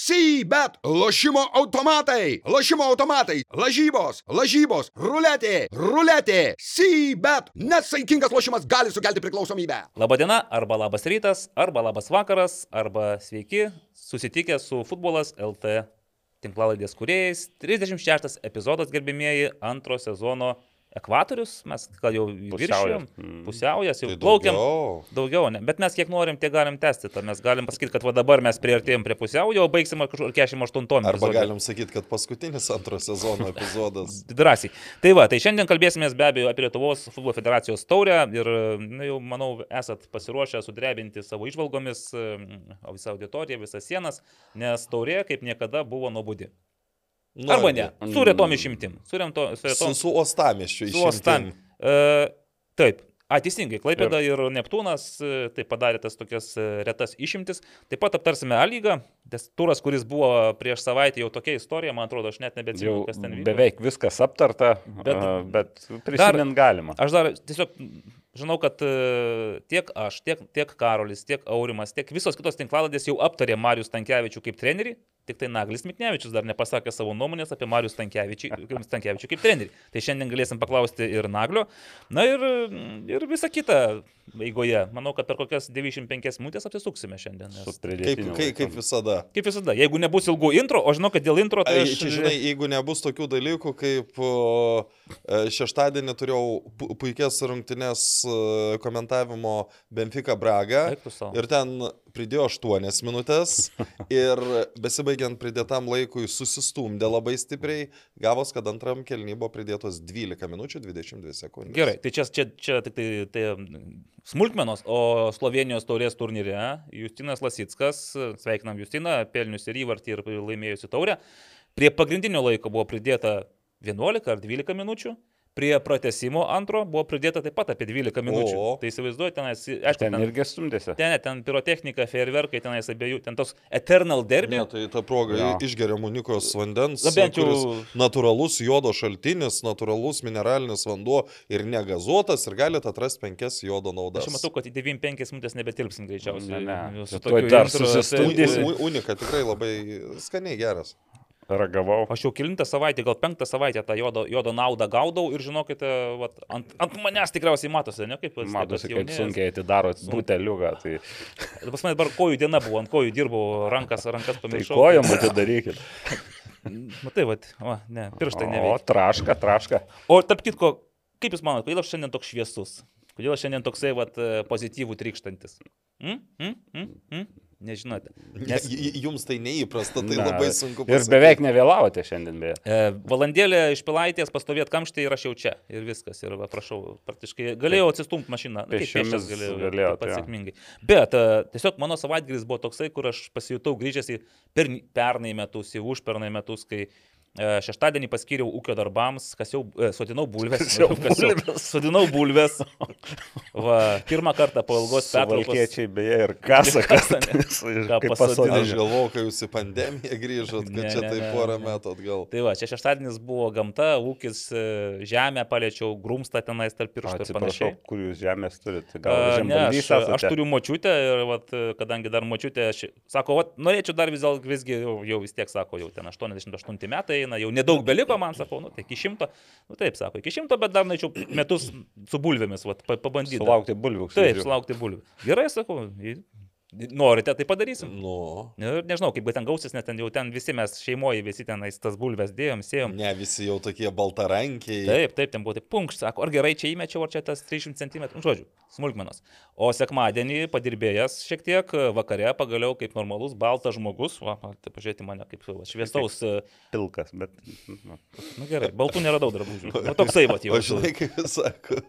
Sybet, lošimo automatai, lošimo automatai, lažybos, lažybos, ruletė, ruletė, Sybet. Nesaikingas lošimas gali sukelti priklausomybę. Labadiena, arba labas rytas, arba labas vakaras, arba sveiki, susitikę su futbolas LT tinklalaidės kuriejais. 36 epizodas, gerbimieji, antro sezono ekvatorius, mes gal jau viršijom, Mm. pusiaujas, jau Tai plaukiam. daugiau. Daugiau, ne. bet mes kiek norim, tiek galim tęsti. Mes galim pasakyti, kad va dabar mes prieartėjom prie pusiaujo, o baigsim kažkur 48 Arba epizode. galim sakyti, kad paskutinis antro sezono epizodas. Drąsiai. Tai va, tai šiandien kalbėsime be abejo apie Lietuvos futbolo federacijos taurę ir, na, jau manau, esat pasiruošę sudrebinti savo išvalgomis mm, visą auditoriją, visas sienas, nes taurė kaip niekada buvo nuobodi. Na, Arba ne, su retom išimtim. Su, remto, su Su, retom su su Ostam. išimtim. E, taip. A, teisingai, Klaipėda ir, ir Neptūnas e, tai padarė tas tokias e, retas išimtis. Taip pat aptarsime A lygą. Tas turas, kuris buvo prieš savaitę, jau tokia istorija, man atrodo, aš net nebeatsimenu, kas ten vyko. beveik viskas aptarta, Bet- bet, bet prisimint galima. Aš dar tiesiog žinau, kad e, tiek aš, tiek, tiek Karolis, tiek Aurimas, tiek visos kitos tinklaladės jau aptarė Marius Tankievičių kaip trenerį, tik tai Naglis Miknevičius dar nepasakė savo nuomonės apie Marius Tankievičių, Tankievičių kaip trenerį. Tai šiandien galėsim paklausti ir Naglio. Na ir, ir visą kitą eigoje. Manau, kad per kokias 95 minutės apsisuksime šiandien. Nes... Kaip, kaip, kaip visada. Kaip visada, jeigu nebus ilgų intro, o žinau, kad dėl intro tai Ai, aš... čia, žinai, jeigu nebus tokių dalykų, kaip e, šeštadienį turėjau pu- puikias rungtynės e, komentavimo Benfica Braga ir ten pridėjo 8 minutės ir besibaigiant pridėtam laikui susistumdė labai stipriai, gavos, kad antram kelny buvo pridėtos 12 minučių 22 sekundės. Gerai, tai čia, čia, čia tik tai, tai smulkmenos, o Slovenijos taurės turnyre Justinas Lasitskas, sveikinam Justiną, pelnius ir įvartį ir laimėjusi taurę, prie pagrindinio laiko buvo pridėta 11 ar 12 minučių. Prie pratesimo antro buvo pridėta taip pat apie 12 minučių. O. Tai įsivaizduoju, tenais, aišku, Ten ten, irgi stumdėsi. ten, ten pirotechnika, fejerverkai, tenais abiejų, ten tos Eternal Derby. Ne, tai ta proga Jo. išgeriam unikos vandens, Na, bent jau- kuris natūralus jodo šaltinis, natūralus mineralinis vanduo ir negazuotas ir galite atrasti penkias jodo naudas. Aš matau, kad į 95 minutės nebetilpsim greičiausiai. Ne, ne. Su tokiu dar u- Unika tikrai labai skaniai geras. Ragavau. Aš jau kilintą savaitę, gal penktą savaitę tą jodo, jodo naudą gaudau ir žinokite, vat, ant, ant manęs tikriausiai matosi, ne kaip tiek Matosi, kaip sunkiai atidarot buteliuką. Tai, Pas mane dabar kojų diena buvo, ant kojų dirbau, rankas, rankas tai pamiršau. kojom atidarykit. Matai, va, o, ne, pirštai O, neveikia. traška, traška. O tarp kitko, kaip Jūs manote, kodėl aš šiandien toks šviesus? Kodėl aš šiandien toksai, vat, pozityvų trykštantis? Mm? Mm? Mm? Mm? Nežinote. Nes jums tai neįprasta, tai Na, labai sunku Ir beveik nevėlavote šiandien, beje. E, valandėlė iš pilaitės pastovėt kamštį ir aš jau čia. Ir viskas. Ir va, prašau, praktiškai galėjau atsistumti mašiną. Na, kaip pėsčias galėjau. galėjot, taip pat jo. sėkmingai. Bet e, tiesiog mano savaitgalis buvo toksai, kur aš pasijutau grįžęs į per, pernai metus, į užpernai metus, kai šeštadienį paskyriau ūkio darbams, kas jau e, sodinau bulves. Kasiau Kasiau- bulves. Sodinau bulves. Va, pirmą kartą po ilgos pertraukos. Suvalkiečiai beje ir kasą, kas Kasą, ne? Ką kaip pasodino. pasodinė. Aš galvojau, kai jūs į pandemiją grįžot, kad Ne, čia ne, tai ne, porą ne. metų atgal. Tai va, čia šeštadienis buvo gamta, ūkis, e, žemę paliečiau, grumstą tenais tarp pirštų ir Atsiprašau, panašiai. kur jūs žemės turite? A, Gal Ne, aš, aš turiu močiutę ir vat, kadangi dar močiutė, aš, sako, vat, norėčiau dar vis visgi jau, jau vis tiek, sako, jau ten 88 metai eina, jau nedaug beliko man, sakau, nu tai iki šimto, nu taip, sako, iki šimto, bet dar norėčiau metus su bulvėmis, pa- pabandyti. Sulaukti bulvių. Taip, sulaukti bulvių. Gerai, sakau, norite, tai padarysim. Nu, Ir nežinau, kaip ten gausis, nes ten jau ten visi mes šeimoje, visi tenais tas bulves dėjom, sėjom. ne visi jau tokie baltarankiai. Taip, taip, ten buvo taip punkš, sako, ar gerai čia įmečiau, ar čia tas 300 cm, nu, žodžiu, smulkmenos. O sekmadienį padirbėjęs šiek tiek, vakare pagaliau kaip normalus baltas žmogus, va, tai pažiūrėti mane kaip va, šviesaus, e, Pilkas, bet. nu, nu gerai, baltų neradau drabužių. Nu, toksai va, jau. O žinai, kaip sako,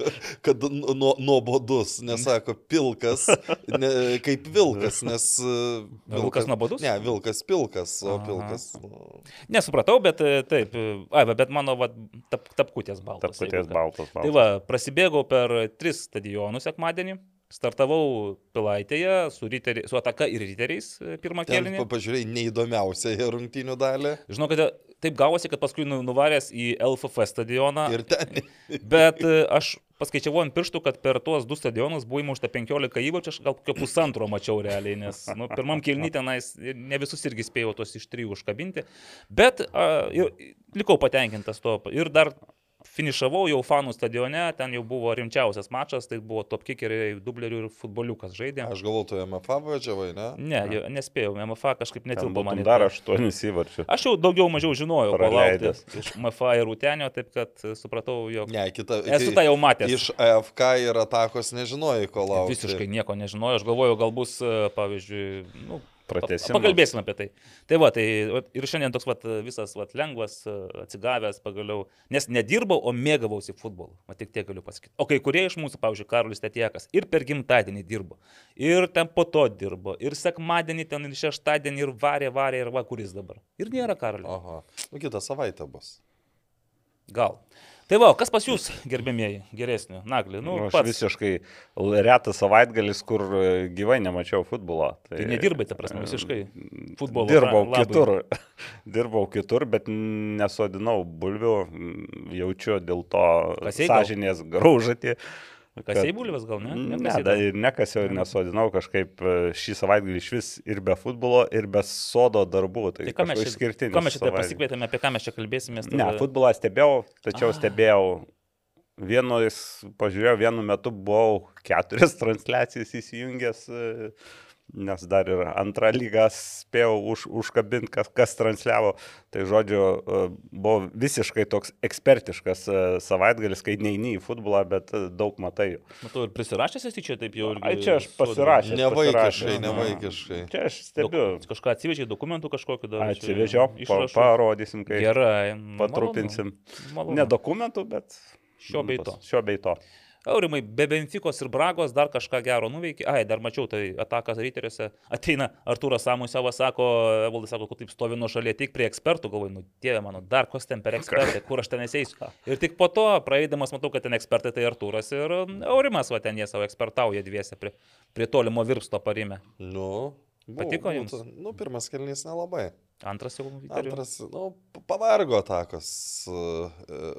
kad nu- nu- nuobodus, nesako pilkas, ne, kaip vilkas, nes... uh, Vilkas nuobodus? Ne, vilkas pilkas, o Aha. pilkas. Nu, Nesupratau, bet e, taip, e, ai, bet mano va, tap, tapkutės baltos. Tapkutės ką. baltos. Tai va, prasidėjau per tris stadionus sekmadienį. Startavau Pilaitėje su, riteri, su ataka ir riteriais e, pirmą pa- pažiūrėjai neįdomiausią rungtynių dalį. Žinau, kad taip gavosi, kad paskui nu- nuvaręs į LFF stadioną. Ir ten. Bet e, aš paskaičiavau ant pirštų, kad per tuos du stadionus buvo įmušta 15 įvarčių, aš gal kokio pusantro mačiau realiai, nes nu, pirmam kilny tenais ne visus irgi spėjau tos iš trijų užkabinti. Bet a, ir, likau patenkintas to. Ir dar finišavau jau fanų stadione, ten jau buvo rimčiausias mačas, tai buvo top kickeriai, dublerių ir futboliukas žaidė. Aš galvoju, tu MFA važiavai, ne? Ne, jo- nespėjau, MFA kažkaip netilpo man. dar aštuonis įvarčių. Aš jau daugiau mažiau žinojau, ko laukti Praleidęs. iš MFA ir Utenio, taip kad supratau, jog Ne, kita. esu tą jau matęs. Iš AFK ir atakos nežinojai, ko laukti. Visiškai nieko nežinojau, aš galvojau, gal bus, e, pavyzdžiui, nu, Pratęsimas. Pakalbėsime apie tai. Tai va, tai ir šiandien toks vat, visas vat, lengvas, atsigavęs pagaliau, nes nedirbau, o mėgavausi futbolu. O tik tiek galiu pasakyti. O kai kurie iš mūsų, pavyzdžiui, Karolis Tetiekas, ir per gimtadienį dirbo, ir ten po to dirbo, ir sekmadienį, ten ir šeštadienį, ir varė, varė, ir va, kuris dabar. Ir nėra Karolis. Aha. Nu, kitą savaitę bus. Gal. Tai va, kas pas jūs, gerbėmieji, geresnio? Nagli, nu, Nu, aš pats. visiškai retas savaitgalis, kur e, gyvai nemačiau futbolo. Tai nedirbai, ta prasme, visiškai futbolo Dirbau labui. kitur. Dirbau kitur, bet nesodinau bulvių. Jaučiu dėl to Kasei gal? sąžinės graužatį. Kasėjai bulvės gal, ne? Ne, Nekasei da, ir nekasiau ir nesodinau kažkaip e, šį savaitgalį iš vis ir be futbolo, ir be sodo darbų. Tai, Tai ką mes čia, išskirtinis. ką mes čia pasikvietėme, apie ką mes čia kalbėsime? Ne, futbolą stebėjau, tačiau Ah. stebėjau. Vienu, pažiūrėjau, vienu metu buvau keturias transliacijas įsijungęs, e, nes dar ir antrą lygą spėjau už, užkabinti, kas, kas transliavo. Tai žodžiu, e, buvo visiškai toks ekspertiškas e, savaitgalis, kai neini į futbolą, bet e, daug matai. Matau, ir prisirašęs esi čia taip jau. irgi Ai, čia aš pasirašęs. Nevaikiškai, nevaikiškai. Čia aš Dok- stebiu. Kažką atsivežiai, dokumentų kažkokiu dar. Atsivežiau, pa, parodysim, kaip Gerai. patrupinsim. Malonu, malonu. Ne dokumentų, bet Šio bei to. Šio bei to. Aurimai, be Benfikos ir Bragos dar kažką gero nuveikė. Ai, dar mačiau, tai atakas ryteriuose. Ateina Artūras Samusavas, sako, Evaldas sako, kad taip stovi nuo šalia, tik prie ekspertų, galvoju, nu, dieve mano, dar kas ten per ekspertai, kur aš ten eseisiu. Ir tik po to, praeidamas, matau, kad ten ekspertai tai Artūras ir Aurimas, va ten jie savo ekspertauja dviese prie, prie tolimo virpsto parime. Nu. Patiko jums? Nu, pirmas kelnys nelabai. Antras jau įtariu. Antras, nu, pavargo atakos e,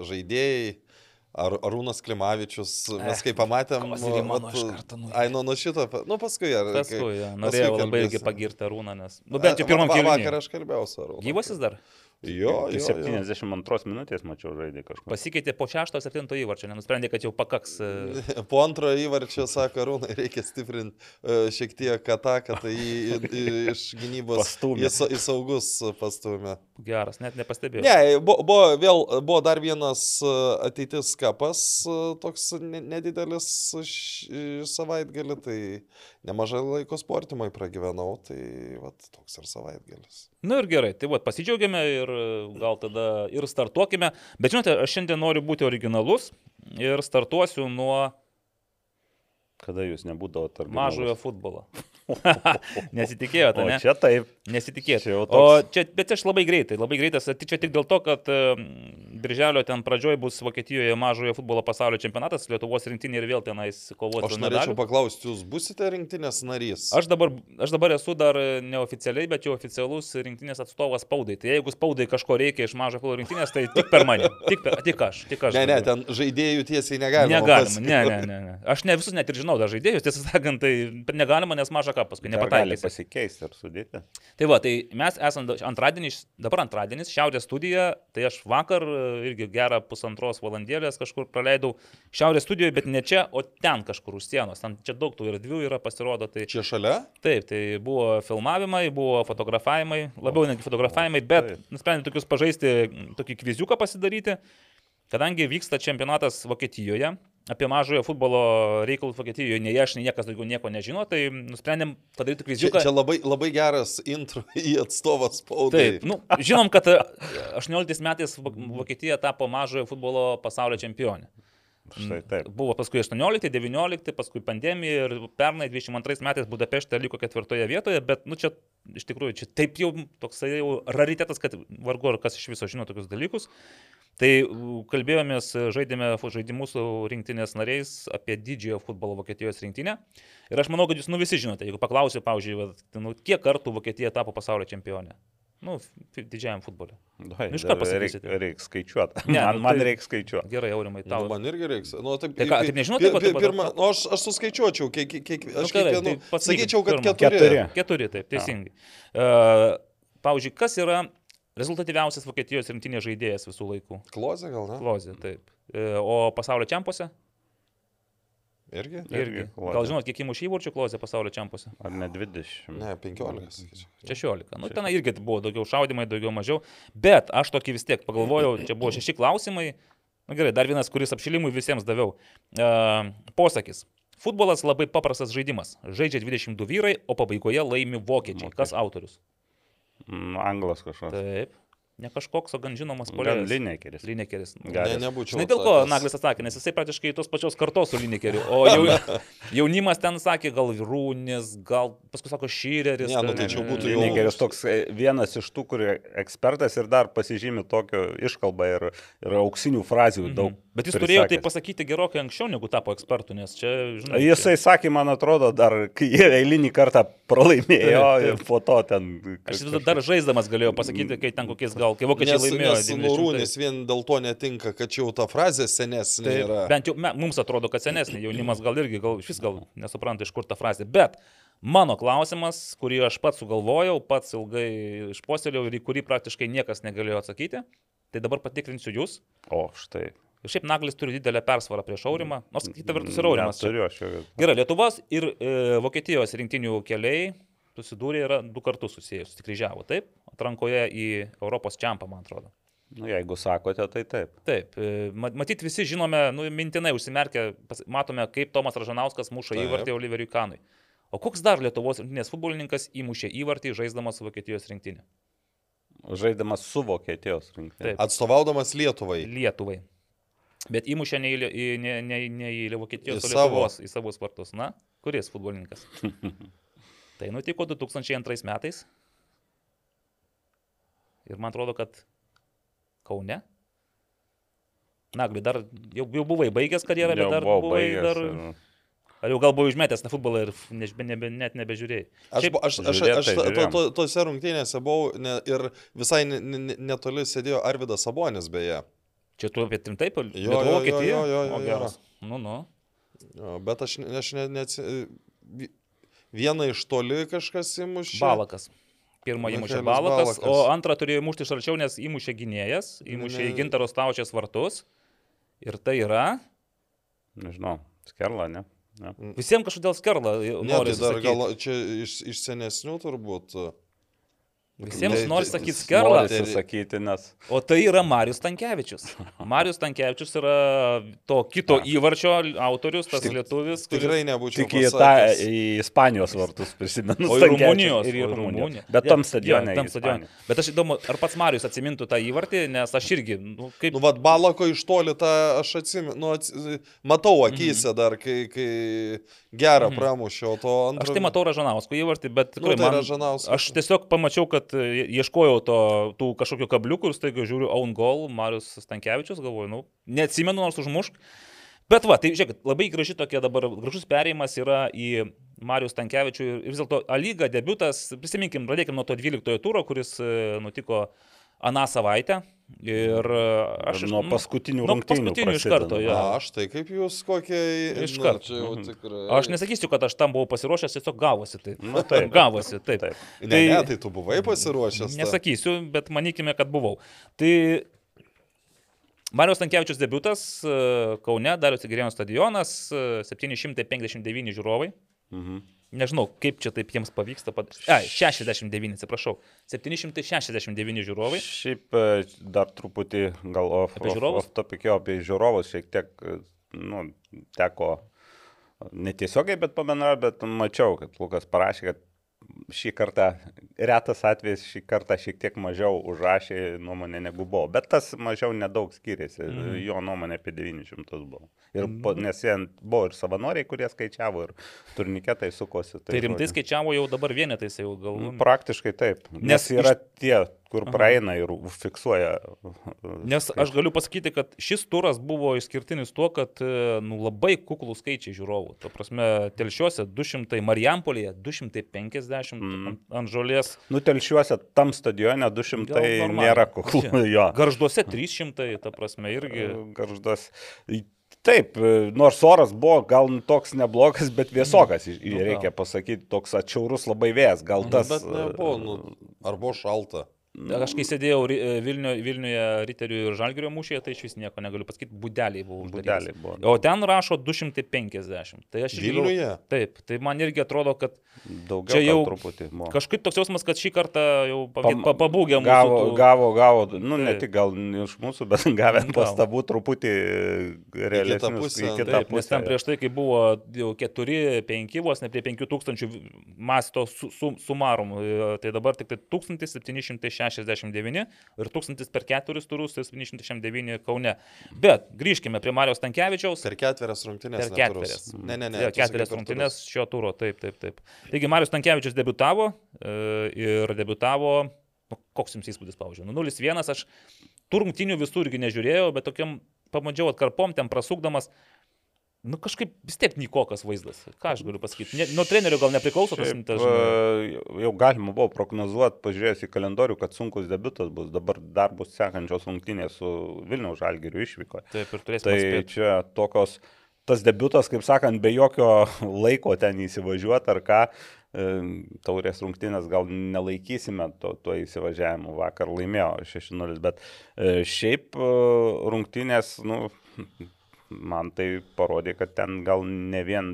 žaidėjai. Ar Arūnas Klimavičius, mes Eh, kai pamatėm, mano vat, ai, nu, nuo šito, nu, paskui, ar, Paskui, ja, paskui norėjau labai irgi pagirti Arūną, nes... Nu, bent jau pirmam Va- Vakar aš kalbėjau su Arūnu. Gyvasis dar? Tai jo, jo. 72 minutės mačiau žaidį kažkur. Pasikeitė po 6-7 įvarčio, nenusprendė, kad jau pakaks. e, Po antrojo įvarčio, sako Arūnai, reikia stiprinti uh, šiek tiek ataką, tai į, į, iš gynybos Pastūmė. į, į saugus pastumė. Geras, net nepastebėjau. Ne, buvo, buvo, vėl, buvo dar vienas e, ateitis kapas, e, toks ne- nedidelis savaitgalį, tai nemažai laiko sportimai pragyvenau, tai vat, toks ir savaitgalis. Na Nu ir gerai, tai va, pasidžiaugiame ir e, gal tada ir startuokime. Bet žinote, aš šiandien noriu būti originalus ir startuosiu nuo Kada jūs nebūdavote tarp mažojo futbolo. Nesitikėjote, O ne? čia taip. Nesitikėjote. Jau O toks- čia, bet aš labai greitai, labai greitas. Tai čia tik dėl to, kad birželio ten pradžioje bus Vokietijoje mažojo futbolo pasaulio čempionatas, Lietuvos rinktinė ir vėl tenais kovos Aš norėčiau paklausti, jūs busite rinktinės narys? Aš dabar, aš dabar esu dar neoficialiai, bet jau oficialus rinktinės atstovas spaudai. Tai jeigu spaudai kažko reikia iš mažo futbolo rinktinės, tai tik per mane. Tik, per, tik aš. Tik aš Ne, ne, ten žaidėjų tiesiai negalima. Negalima, ne, ne, ne, ne. Aš ne visus net ir žinau, dar žaidėjus, tiesą sakant, tai negalima, nes maža ką paskui, Dar gali pasikeisti ir sudėti. Tai va, tai mes esame antradienį, dabar antradienis, Šiaurės studija, tai aš vakar e, irgi gerą pusantros valandėlės kažkur praleidau Šiaurės studijoje, bet ne čia, o ten kažkur už sienos. Ten čia daug tų erdvių yra pasirodo. Tai, Čia šalia? taip, tai buvo filmavimai, buvo fotografavimai, labiau negi fotografavimai, bet taip. nusprendė tokius pažaisti, tokį kviziuką pasidaryti, kadangi vyksta čempionatas Vokietijoje. Apie mažojo futbolo reikalus Vokietijoje nei aš, nei niekas daugiau nieko nežino, tai nusprendėm padaryti Čia, kviziuką. čia labai, labai geras intro į atstovą spaudai. Taip, nu, žinom, kad e, 18 metais Vok- Vokietija tapo mažojo futbolo pasaulio čempionė. Štai taip. Buvo paskui 18, 19, paskui pandemija ir pernai 22 metais Budapešte liko ketvirtoje vietoje, bet, nu, čia iš tikrųjų, čia taip jau toksai jau raritetas, kad vargu ar kas iš viso žino tokius dalykus. Tai kalbėjomės, žaidėme fu- žaidimus su rinktinės nariais apie didžiojo futbolo Vokietijos rinktinę. Ir aš manau, kad jūs nu visi žinote, jeigu paklausiu, pavyzdžiui, vat, nu, kiek kartų Vokietija tapo pasaulio čempionė. Nu, didžiajam futbolui. Dai, Nu, iš Reikia pasakysite. reik skaičiuoti. Ne, man nu, man tai- reikia skaičiuoti. Gerai, aurimai, Nu, tau. man irgi reiks. Nu, taip, Tai ką, taip nežinot, pi- tai pirma, nu, aš, aš suskaičiuočiau, kiek, kiek, kiek Nu, aš gerai, kiekvienu, tai sakyčiau, kad pirmą. keturi. Keturi. Keturi, taip, teisingai. Uh, pavyzdžiui, kas yra rezultatyviausias Vokietijos rinktinės žaidėjas visų laikų? Klozė gal, ne? Klozė, taip. E, O pasaulio čempose? Irgi? Irgi. Klozė. Gal žinot, kiek įmušė įvarčių Klozė pasaulio čempose? Ar ne 20? Ne, 15, sakyčiau. 16. Nu, ten irgi buvo daugiau šaudimai, daugiau mažiau. Bet aš tokį vis tiek pagalvojau, čia buvo šeši klausimai. Na gerai, dar vienas, kuris apšilimui visiems daviau. Uh, posakis. Futbolas labai paprastas žaidimas. Žaidžia 22 vyrai, o pabaigoje laimi vokiečiai. Kas autorius? Mm, Anglas kažkoks. Taip. Ne kažkoks, o gan žinomas polėjas. Linekeris. Linekeris. Ne, nebūčiau. Žinai, dėl ko. Naglis atsakė, nes jisai praktiškai tos pačios kartos su Linekeriu. O jau, jaunimas ten sakė, gal Rūnis, gal paskui sako Šyreris. Ne, nu tai čia būtų jau- Linekeris toks e, vienas iš tų, kurie ekspertas ir dar pasižymi tokio iškalbą ir, ir auksinių frazių Mhm. daug. Bet jis turėjo tai pasakyti gerokai anksčiau, negu tapo ekspertu, nes čia, žinai. Jisai sakė, man atrodo, dar kai jie eilinį kartą pralaimėjo Taip, taip. ir po to ten... Aš vis dar žaisdamas galėjau pasakyti, kai ten kokiais gal, kai vokiečiai Nes, laimėjo. nes 90. Nurūnis vien dėl to netinka, kad čia jau ta frazė senesnė Taip, yra. bent jau me, mums atrodo, kad senesnė, jaunimas gal irgi, gal iš vis gal nesupranta, iš kur ta frazė. Bet mano klausimas, kurį aš pats sugalvojau, pats ilgai išpuoselėjau ir į kurį praktiškai niekas negalėjo atsakyti, tai dabar patikrinsiu jūs. O, štai. Ir šiaip Naglis turi didelę persvarą prieš Aurimą, nors kita vertus ir Aurimas. Turiu aš jau. Gerai, Lietuvos ir e, Vokietijos rinktinių keliai susidūrė yra du kartus susijęs, susikryžiavo, taip? Atrankoje į Europos čempą, man atrodo. Nu, jeigu sakote, tai taip. Taip, e, ma- matyt visi žinome, nu, mintinai užsimerkę, matome, kaip Tomas Ražanauskas muša Taip. įvartį Oliveriui Kanui. O koks dar Lietuvos rinktinės futbolininkas įmušė įvartį žaisdamas su Vokietijos rinktinė? Žaidamas su Vokietijos rinktinė. Taip. Atstovaudamas Lietuvai. Lietuvai. Bet įmušė ne į, ne, ne, ne į Vokietijos, Į o savo. Lietuvos, į savus vartus. Na, kuris futbolininkas? tai nutiko 2002 metais. Ir man atrodo, kad Kaune. Nagli, dar jau, jau buvai baigęs karjerą, bet dar buvai baigęs dar... ir- Ar jau gal buvai užmetęs tą futbolą ir ne, nebe, net nebežiūrėjai? Aš, Šiaip- aš, aš, žiūrėt, aš tai to, to, tose rungtynėse buvau ne, ir visai ne, ne, netoli sėdėjo Arvidas Sabonis beje. Čia tu apie rimtai, Jo, Lietuva, jo, jo, Vokietija? jo, jo, O jo. geras. Nu, nu. Jo, bet aš, ne- aš ne, neatsi... vi- Vieną iš toli kažkas įmušė. Balakas. Pirmą įmušė Balakas, Balakas. o antrą turėjo įmušti iš arčiau, nes įmušė gynėjas, įmušė į Ne. gintaro staučias vartus. Ir tai yra, Nežinau, skerla, ne? ne. visiems kažkodėl skerla. Ne, tai dar gal čia iš, iš senesnių turbūt. Visiems Tai- nori sakyti. Norisi sakyti, nes O tai yra Marius Tankievičius. Marius Tankievičius yra to kito įvarčio autorius, tas lietuvis. kuris- Tikrai nebūčiau. tik į tą į Ispanijos vartus prisimenu. O ir Rumunijos. Ir į Rumuniją. Bet tam stadione. Tam į stadione. Bet aš įdomu, ar pats Marius atsimintų tą įvartį, nes aš irgi, nu, kaip... Nu, vad, balako iš toli tą aš atsimenu, nu, ats... matau akise dar, kai, kai gerą Mhm. pramušiau, to antrą. Aš tai matau Ražanausko įvartį, bet tikrai Nu, tai man, Ražanauskas. aš tiesiog pamačiau, kad e, ieškojau to, tų kažkokių kabliukų ir staiga žiūriu Own Goal, Marius Stankievičius, galvoju, nu, neatsimenu nors užmušk. Bet va, tai žiūrėk, labai graži tokia dabar, gražus perėjimas yra į Marius Stankievičių ir vis dėlto A lyga debutas, prisiminkim, pradėkim nuo to 12 turo, kuris e, nutiko aną savaitę. Ir e, aš nuo nu, paskutinių nuo rungtynių paskutinių iš karto, jo. A, aš tai kaip jūs kokie... Iš nu, karto. Čia jau Mhm. tikrai. Aš nesakysiu, kad aš tam buvau pasiruošęs, tiesiog gavosi. Tai. Nu, taip. Gavosi, taip. Taip. Ne, tai- ne, tai tu buvai pasiruošęs. Nesakysiu, bet manykime, kad buvau. Tai Marijos Tankievičius debutas e, Kaune, Darius Igirėno stadionas, e, 759 žiūrovai. Mhm. Nežinau, kaip čia taip jiems pavyksta. Pat... Ai, 69, atsiprašau. 769 žiūrovai. Šiaip e, dar truputį gal off, Apie žiūrovus? off topic, jo, apie žiūrovus šiek tiek, e, nu, teko netiesiogiai, bet pamenar, bet mačiau, kad Lukas parašė, kad šį kartą, retas atvejis, šį kartą šiek tiek mažiau užrašė nuomonę negu buvo, bet tas mažiau nedaug skiriasi, mm. jo nuomonė apie 900 buvo. Ir po, nes jie buvo ir savanoriai, kurie skaičiavo, ir turniketai sukosi. Tai rimtai žodžiu. skaičiavo jau dabar vienetais, jau gal. Nu, Praktiškai taip. Nes Nes yra tie, kur Aha. praeina ir fiksuoja. Nes aš galiu pasakyti, kad šis turas buvo išskirtinis tuo, kad e, nu, labai kuklų skaičiai žiūrovų. Tuo prasme, telšiuose 200, Marijampolėje 250 Mm. ant, ant žolės, Nutelšiuose tam stadione 200 Gal nėra kuklų. Jo. garžduose 300, ta prasme, irgi. Garždas. Taip, nors oras buvo gal toks neblogas, bet vėsokas, Nu, reikia pasakyti, toks atšiaurus labai vėjas. Gal tas... Bet nebuvo, nu, ar buvo šalta. Aš kai sėdėjau e, Vilniuje, Vilniuje Riterių ir Žalgirio mūšyje, tai iš vis nieko negaliu pasakyti, būdeliai buvo. uždaryti. Buvo. O ten rašo 250. Tai aš Vilniuje? Taip, tai man irgi atrodo, kad Daugiau Čia jau truputį buvo. kažkaip toks jausmas, kad šį kartą jau pabūgė mūsų. Gavo, tų- gavo, gavo, nu ne Taip. tik gal iš mūsų, bet gavę pastabų truputį realesnius pusę. į kitą Taip, nes ten pusę. prieš tai, kai buvo jau 4-5, vos ne prie 5000 masto su, su, sumarum, e, tai dabar tik tai 1769 ir 1000 per keturis turus, tai 769 Kaune. Bet grįžkime prie Marijos Tankievičiaus. Per ketverias rungtynės. Per ketverias. turus. Ne, ne, ne. Sakai Ketverias per rungtynės šio turo, taip, taip, taip. Taigi Marijos Tankievičius debitavo e, ir debitavo, nu, koks jums įspūdis, pavyzdžiui, nu 0-1, aš tų rungtynių visų irgi nežiūrėjau, bet tokiam pamandžiau atkarpom, ten prasukdamas, nu kažkaip vis tiek nikokas vaizdas. Ką aš galiu pasakyti? Ne, nuo trenerio gal nepriklauso tas Šiaip, tas. žinai. e, jau galima buvo prognozuoti, pažiūrėjus į kalendorių, kad sunkus debutas bus. Dabar dar bus sekančios rungtynės su Vilniaus žalgiriu išvyko. Taip, ir turėsime. Tai čia tokios, tas debutas, kaip sakant, be jokio laiko ten įsivažiuoti ar ką. e, Taurės rungtynės gal nelaikysime to, to įsivažiavimu. Vakar laimėjo 6-0, bet e, šiaip rungtynės, nu, man tai parodė, kad ten gal ne vien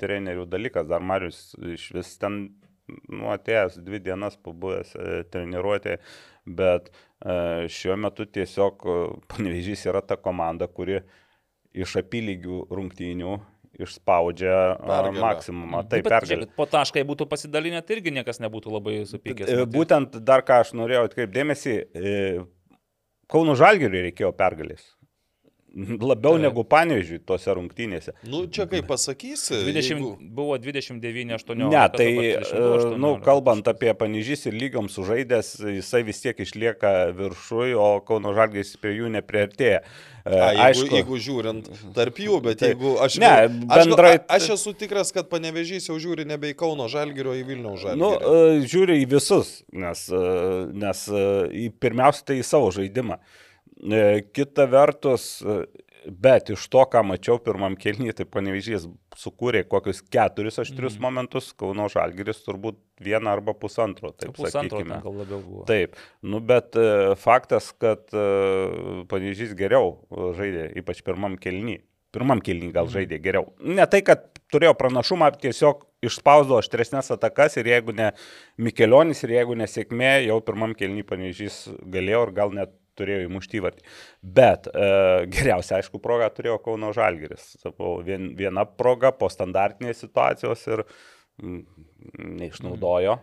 trenerių dalykas, dar Marius iš vis ten nu, atėjęs dvi dienas pabuvęs e, treniruotė, bet e, šiuo metu tiesiog panevežys yra ta komanda, kuri iš apylygių rungtynių išspaudžia a, Pergalę. maksimumą. Taip, Taip, bet pergalė. žiūrėkit, po taškai būtų pasidalinę, tai irgi niekas nebūtų labai supykęs. E. Būtent dar ką aš norėjau atkreipdėmėsi, Kauno Žalgiriui reikėjo pergalės. Labiau negu panežiui tose rungtynėse. Nu, čia kaip pasakysi. 20, jeigu- Buvo 29-18. Ne, tai, e, nu, kalbant apie Panežys ir lygiom sužaidęs, jisai vis tiek išlieka viršui, o Kauno Žalgis prie jų nepriartėja. E, A, jeigu, Aišku, jeigu žiūrint tarp jų, bet Taip. jeigu aš... Ne, aš, bendrai- a- Aš esu tikras, kad panevežys jau žiūri nebe į Kauno Žalgirio, į Vilniaus nu, Žalgirio. e, žiūri į visus, nes, nes į- pirmiausia tai į savo žaidimą. E, Kita vertus, e, bet iš to, ką mačiau pirmam kelnyje, tai panevežys sukūrė kokius keturis aštrius Mhm. mm. momentus, Kauno Žalgiris turbūt vieną arba pusantro, taip pusantro sakykime. gal labiau buvo. Taip, nu bet e, faktas, kad e, Panežys geriau e, žaidė, ypač pirmam kelny. Pirmam kelny gal žaidė geriau. Ne tai, kad turėjo pranašumą, tiesiog išspausdavo aštresnės atakas ir jeigu ne Mikelionis ir jeigu nesėkmė, jau pirmam kelny Panežys galėjo ir gal net turėjo įmušti įvartį. Bet e, geriausia, aišku, proga turėjo Kauno Žalgiris. Buvo vien, viena proga po standartinės situacijos ir mm, neišnaudojo.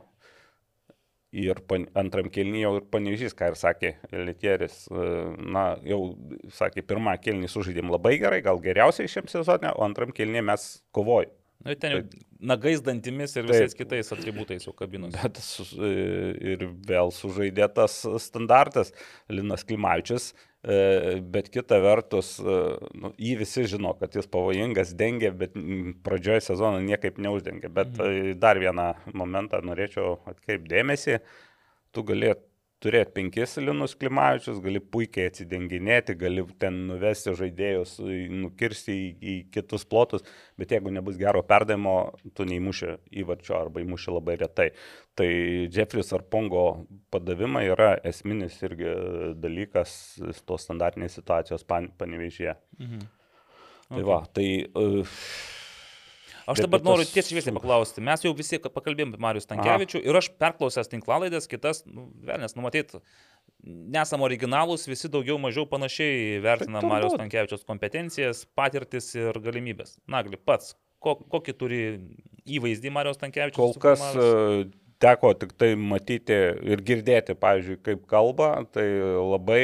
Ir pan, antram kelnyje jau ir panežys, ką ir sakė Litieris, e, na, jau sakė, pirmą kelnį sužaidėm labai gerai, gal geriausiai šiam sezonė, o antram kelnyje mes kovojom. Nu, ten jau nagais dantimis ir Taip. visais kitais atributais jau kabinos. Bet su, e, ir vėl sužaidė tas standartas Linas Klimavičius, e, bet kita vertus, e, nu, jį visi žino, kad jis pavojingas, dengia, bet mm, pradžioje sezono niekaip neuždengia. Bet mhm. dar vieną momentą norėčiau atkreipdėmėsi, tu galėt turėti penkis Linus Klimavičius, gali puikiai atsidenginėti, gali ten nuvesti žaidėjus, nukirsti į, į kitus plotus, bet jeigu nebus gero perdavimo, tu neįmuši įvarčio arba įmuši labai retai. Tai Jeffris ar Pongo padavimai yra esminis irgi dalykas tos standartinės situacijos pan, panevežėje. Mhm. Tai va, tai uh, Aš dabar tas- noriu tiesiai šviesiai paklausti. Mes jau visi ka- pakalbėjom apie Marius Tankievičių ir aš perklausęs tinklalaidės, kitas, nu, velnės, numatyt, nesam originalūs, visi daugiau mažiau panašiai vertina Tai. Marius Tankievičius kompetencijas, patirtis ir galimybės. Nagli, pats, ko, kokį turi įvaizdį Marius Tankievičius? kol kas uh, teko tik tai matyti ir girdėti, pavyzdžiui, kaip kalba, tai labai,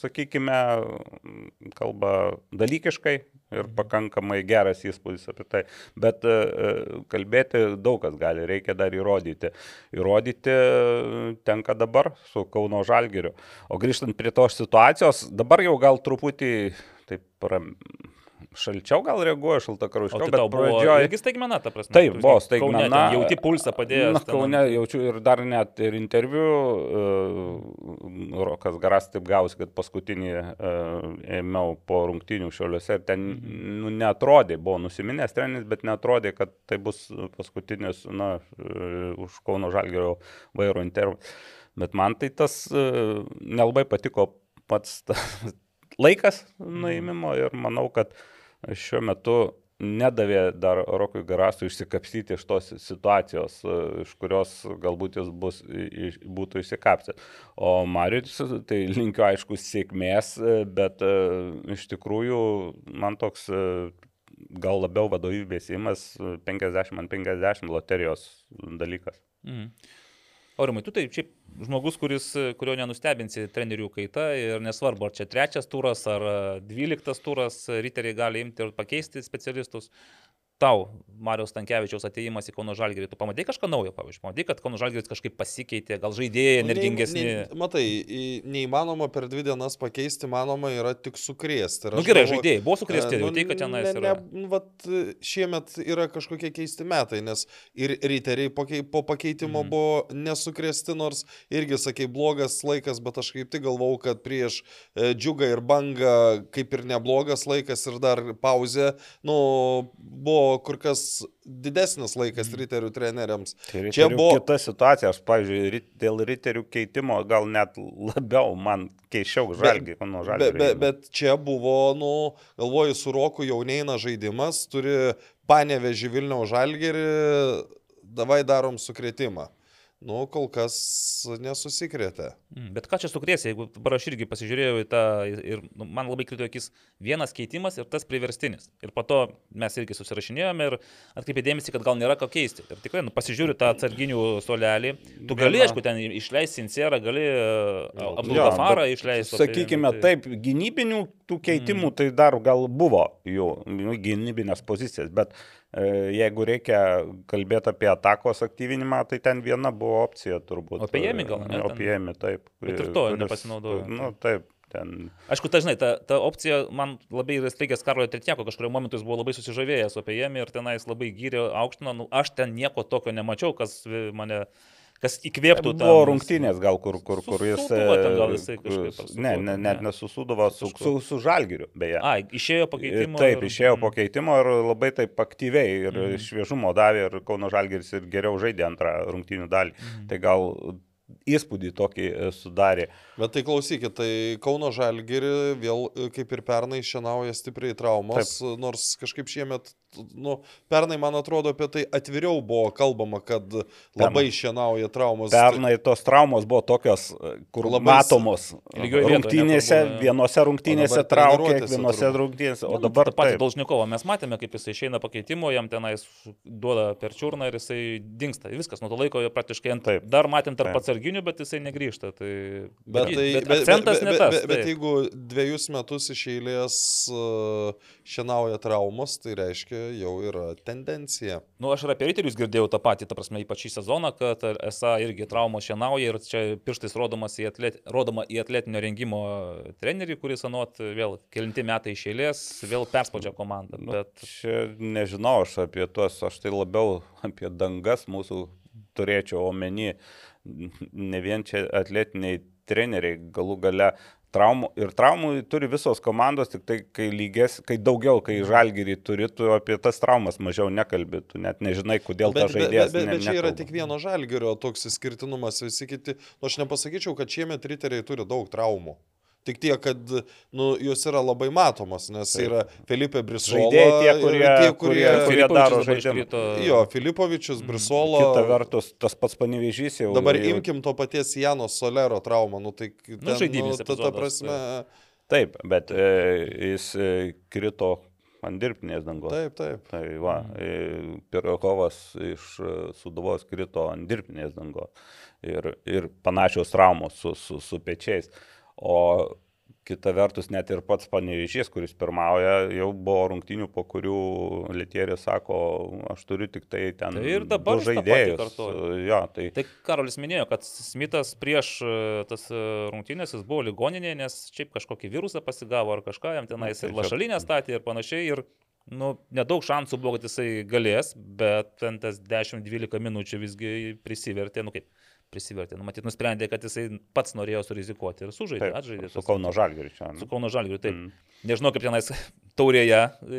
sakykime, kalba dalykiškai ir pakankamai geras įspūdis apie tai. Bet e, kalbėti daug kas gali, reikia dar įrodyti. Įrodyti tenka dabar su Kauno Žalgiriu. O grįžtant prie tos situacijos, dabar jau gal truputį taip ram, šalčiau gal reaguoja, šaltakrauškiau, O tai bet tau buvo pradžioj... irgi staigmena, ta prasme. Taip, buvo tiek Kaune staigmena. Jauti pulsą padėjęs. Na, Kaune jaučiu ir dar net ir interviu, uh, Rokas Garas taip gausi, kad paskutinį uh, ėmiau po rungtinių šiuliuose ir ten Mhm. nu, netrodė, buvo nusiminęs trenis, bet netrodė, kad tai bus paskutinis, na, uh, už Kauno Žalgerio vairo interviu. Bet man tai tas uh, nelabai patiko pats ta, laikas nuėmimo ir manau, kad šiuo metu nedavė dar Rokui Garasui išsikapstyti iš tos situacijos, e, iš kurios galbūt jis bus, i- i- būtų išsikapstęs. O Marius, tai linkiu aišku sėkmės, e, bet e, iš tikrųjų man toks gal labiau vadovybės įmas 50 ant 50 loterijos dalykas. Mhm. Aurimai, tu tai šiaip žmogus, kuris, kurio nenustebinsi trenerių kaita ir nesvarbu, ar čia trečias turas ar dvyliktas turas, riteriai gali imti ir pakeisti specialistus. Tau, Marijos Tankievičiaus ateimas į Kauno Žalgirį, tu pamatai kažką naujo, pavyzdžiui, pamatai, kad Kauno Žalgiris kažkaip pasikeitė, gal žaidėjai energingesni. Nei, nei, matai, neįmanoma per dvi dienas pakeisti, manoma yra tik sukrėsti. Na nu, gerai, galvoju- žaidėjai buvo sukrėsti, E, jau tai, kad tenais ne, yra. ne, nu, vat, šiemet yra kažkokie keisti metai, nes ir riteriai po, po pakeitimo mm. buvo nesukrėsti, nors irgi, sakai, blogas laikas, bet aš kaip tik galvau, kad prieš e, džiugą ir bangą kaip ir neblogas laikas ir dar pauzė, nu, buvo kur kas didesnis laikas Mhm. riterių treneriams. Tai Čia riterių buvo- kita situacija, aš, pavyzdžiui, dėl riterių keitimo gal net labiau man keičiau žalgį, nuo Be, žalgį. be, bet čia buvo, nu, galvoju, su Roku jau neina žaidimas, turi panevežį Vilniaus žalgerį, davai darom sukretimą. Nu, kol kas nesusikrėtė. Mm, Bet ką čia sukrės, jeigu dabar aš irgi pasižiūrėjau į tą ir nu, man labai krito akis vienas keitimas ir tas priverstinis. Ir po to mes irgi susirašinėjome ir atkreipė dėmesį, kad gal nėra ką keisti. Ir tikrai, nu, pasižiūriu tą atsarginių solelį. Tu gali, aišku, ten išleisti Sincerą, gali Jo, Abdulgafarą išleisti. Sakykime taip, gynybinių tų keitimų tai dar gal buvo jų nu, gynybinės pozicijas, bet e, jeigu reikia kalbėti apie atakos aktyvinimą, tai ten viena buvo opcija turbūt. Opėjami gal, ne, ten? Opėjami, taip. Bet ir to kuris- nepasinaudojo. Nu, taip, ten. Aišku, ta, žinai, ta, ta opcija man labai yra įstrigęs Karlo Tretjako, kažkurio momentu jis buvo labai susižavėjęs apie jėmį ir tenais labai gyrė aukštino, nu, aš ten nieko tokio nemačiau, kas e, mane, kas įkvėptų tą. Buvo rungtynės gal kur, kur, kur jis... Gal e, jisai kažkaip Ne, ne, net ne? nesusudavo su, su, su žalgiriu, beje. A, išėjo pakeitimo. Taip, ir- išėjo mm. po keitimo ir labai taip aktyviai ir Mhm. mm. šviežumo davė ir Kauno Žalgeris ir geriau žaidė antrą rungtynių dalį. Mhm. Mm. Tai gal įspūdį tokį e, sudarė. Bet tai klausykit, tai Kauno Žalgiri vėl e, kaip ir pernai šienauja stipriai traumos, Taip. nors kažkaip šiemet, nu, pernai man atrodo apie tai atviriau buvo kalbama, kad labai šienauja traumos. Pernai tos traumos buvo tokios, e, kur Labai matomos. Rungtynėse, vienose rungtynėse traukė, vienose rungtynėse, o Nu, dabar patį. Dolžnikovą mes matėme, kaip jisai išeina pakeitimo, jam tenais duoda per čiurną ir jisai dinksta. Viskas, nuo to laiko praktiškai ant... Taip. Dar matėm tarp Taip. Atsarginių, bet jisai negrįžta. Tai... Bet, tai, bet, bet, bet, bet, tas. bet, bet taip. jeigu dviejus metus iš eilės uh, šienauja traumos, tai reiškia jau yra tendencija. Nu, aš ir apie riterius girdėjau tą patį, ta prasme, ypač šį sezoną, kad esą irgi traumos šienauja ir čia pirštais rodomas į, atlet, rodoma į atletinio rengimo trenerį, kuris anuot vėl kelinti metai iš eilės, vėl perspaudžia komandą. Nu, Bet Čia nežinau aš apie tuos, aš tai labiau apie dangas mūsų turėčiau omeny, ne vien čia atletiniai treneriai, galų gale traumų ir traumų turi visos komandos, tik tai kai lygės, kai daugiau, kai žalgyrį turi, tu apie tas traumas mažiau nekalbi, tu net nežinai, kodėl Bet, bet, žaidėjas. bet, bet, ne- bet čia yra nekalba. tik vieno žalgerio toks išskirtinumas, visi kiti. Nu, aš nepasakyčiau, kad šiemet riteriai turi daug traumų. Tik tiek, kad nu, jos yra labai matomos, nes Taip. yra Felipe Brisola. Žaidėjai tie, kurie, tie, kurie, kurie, kurie daro žaidimą. Jo, Filipovičius, Brisola. Kita vertus, tas pats panevežys jau. Dabar jau, imkim to paties Jano Solero traumą. Nu, tai ten, Nu, žaidybinis ta, ta epizodas, prasme. Taip, bet e, jis e, krito ant dirbtinės dangos. Taip, taip. Tai va, Pirakovas iš e, Suduvos krito ant dirbtinės dangos ir, ir panašios traumos su, su, su pečiais. O kita vertus, net ir pats panevežys, kuris pirmauja, jau buvo rungtinių, po kurių Lietieris sako, aš turiu tik tai ten Tai ir dabar žaidėjus. Jo, tai, Tai Karolis minėjo, kad Smithas prieš e, tas e, rungtynės jis buvo ligoninėje, nes šiaip kažkokį virusą pasigavo ar kažką, jam tenais Tai ir lašalinę statė ir panašiai. Ir nu, nedaug šansų buvo, kad jisai galės, bet ten tas 10-12 minučių visgi prisivertė, nu kaip prisivertė, nu matyt, nusprendė, kad jisai pats norėjo surizikuoti ir sužaidė, atžaidė. su Kauno Žalgiriu čia. Su Kauno Žalgiriu, taip. Mm. Nežinau, kaip tenais taurėje,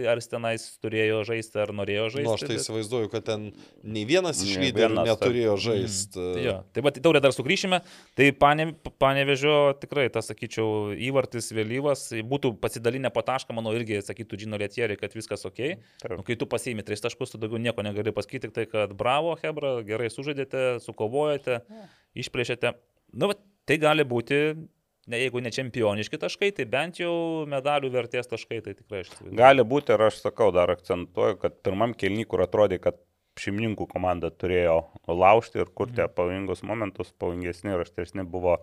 ar jis tenais turėjo žaisti, ar norėjo žaisti. Nu, aš tai įsivaizduoju, kad ten nei vienas iš Nei lyderių vienas, taip. neturėjo žaisti. Tai, jo. tai va, į taurę dar sugrįšime. Tai pane, panevežio tikrai, tas, sakyčiau, įvartis vėlyvas. Būtų pasidalinę po tašką, manau, irgi sakytų Džino Lietieri, kad viskas ok. Taip. Nu, kai tu pasiimi tris taškus, tu daugiau nieko negali pasakyti, tik tai, kad bravo, Hebra, gerai sužaidėte, sukovojate, išplėšėte. Nu, va, tai gali būti, ne, jeigu ne čempioniški taškai, tai bent jau medalių vertės taškai, tai tikrai aš. Gali būti ir aš sakau, dar akcentuoju, kad pirmam kelny, kur atrodė, kad šeimininkų komanda turėjo laužti ir kurti mm. pavojingus momentus, pavojingesni ir aštresni buvo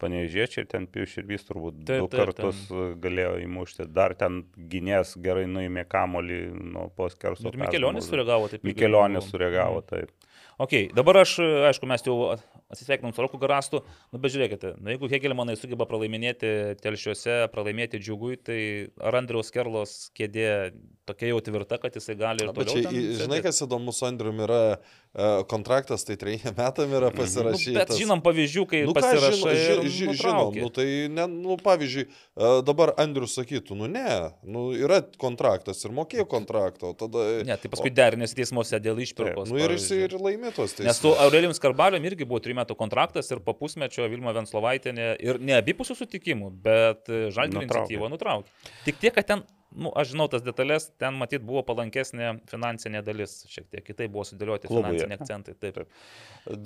panežiečiai ir ten Pius Širvys turbūt Taip, du taip, kartus ten... galėjo įmušti. Dar ten gynės gerai nuėmė kamolį nuo poskerso. Ir Mikelionis sureagavo taip. Mikelionis sureagavo, Mhm. taip. Ok, dabar aš, aišku, mes jau atsisveikinom su Roku Garastu, nu bet žiūrėkite, nu, jeigu Hegelmanai sugeba pralaiminėti telšiuose, pralaimėti džiugui, tai ar Andriaus Kerlos kėdė tokia jau tvirta, kad jisai gali ir toliau. čia, ten žinai, kas įdomu su Andriumi yra e, kontraktas, tai trejiem metam yra Nu, pasirašytas. bet žinom pavyzdžių, kai Nu, pasirašai ir ži- ži- žinom, nu, tai, ne, nu, pavyzdžiui, e, dabar Andrius sakytų, nu ne, nu, yra kontraktas ir mokėjo kontraktą, o tada... Ne, tai paskui derinės teismuose dėl išpirkos. Nu ir jis ir laimė tos teismus. Nes su Aurelijum Skarbalium irgi buvo 3 metų kontraktas ir po pusmečio Vilma Venslovaitinė ir ne abipusių sutikimų, bet Žalgirio Nutraukė. iniciatyvą nutraukė. Tik tiek, kad ten, nu, aš žinau tas detalės, ten matyt buvo palankesnė finansinė dalis, šiek tiek kitaip buvo sudėlioti Klubui, finansiniai akcentai. Taip.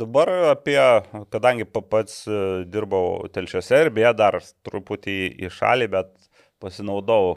Dabar apie, kadangi pa- pats e, dirbau telšiuose ir beje dar truputį į šalį, bet pasinaudau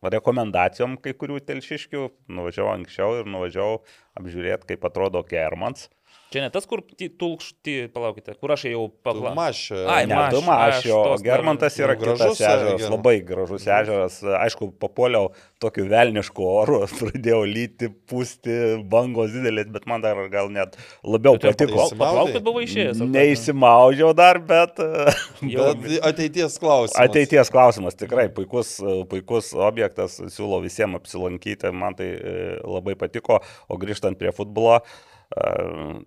rekomendacijom kai kurių telšiškių, nuvažiavau anksčiau ir nuvažiavau apžiūrėti, kaip atrodo Germans. Čia ne tas, kur tulkšti, palaukite, kur aš jau paklausiau. Mašė. Ai, Ne, Maš- du mašio, aš o tos dar- Germantas yra Nu, gražus kitas ežeras, ežeras. labai gražus ežeras. Aišku, papuoliau tokiu velnišku oru, pradėjau lyti, pūsti, bangos didelės, bet man dar gal net labiau ten patiko. Paplaukti buvo išėjęs. Neįsimaudžiau dar, bet Bet ateities klausimas. ateities klausimas tikrai puikus, puikus objektas, siūlau visiems apsilankyti, man tai e, labai patiko, o grįžtant prie futbolo, e,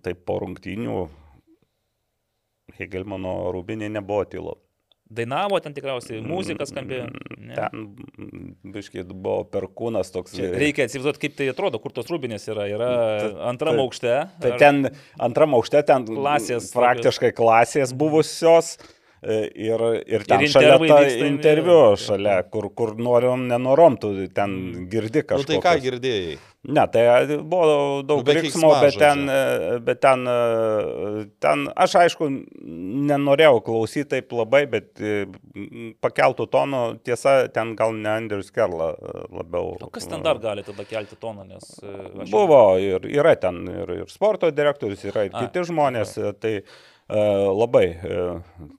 tai po rungtynių Hegelmano rūbinė nebuvo tylu. Dainavo ten tikriausiai, muzika skambėjo. Ne. Ten, biškai, buvo perkūnas toks. Čia reikia atsivaizduoti, kaip tai atrodo, kur tos rūbinės yra. Yra antram tai- aukšte. Tai ar- ten antram aukšte, ten Klasės praktiškai klasės buvusios. e, Ir, ir ten Ir šalia ta interviu, šalia, kur, kur norim, nenorom, tu ten girdi Nu, kažką. tai ką girdėjai? Ne, tai buvo daug Nu, riksmo, bet ten, e, bet ten, e, ten, aš aišku, nenorėjau klausyti taip labai, bet e, pakeltų tonų, tiesa, ten gal ne Andrius Kerla e, labiau. O kas ten dar gali tada kelti toną, nes... e, Buvo ir yra ten ir, ir sporto direktorius, yra ir A, kiti žmonės. e, Tai e, labai e,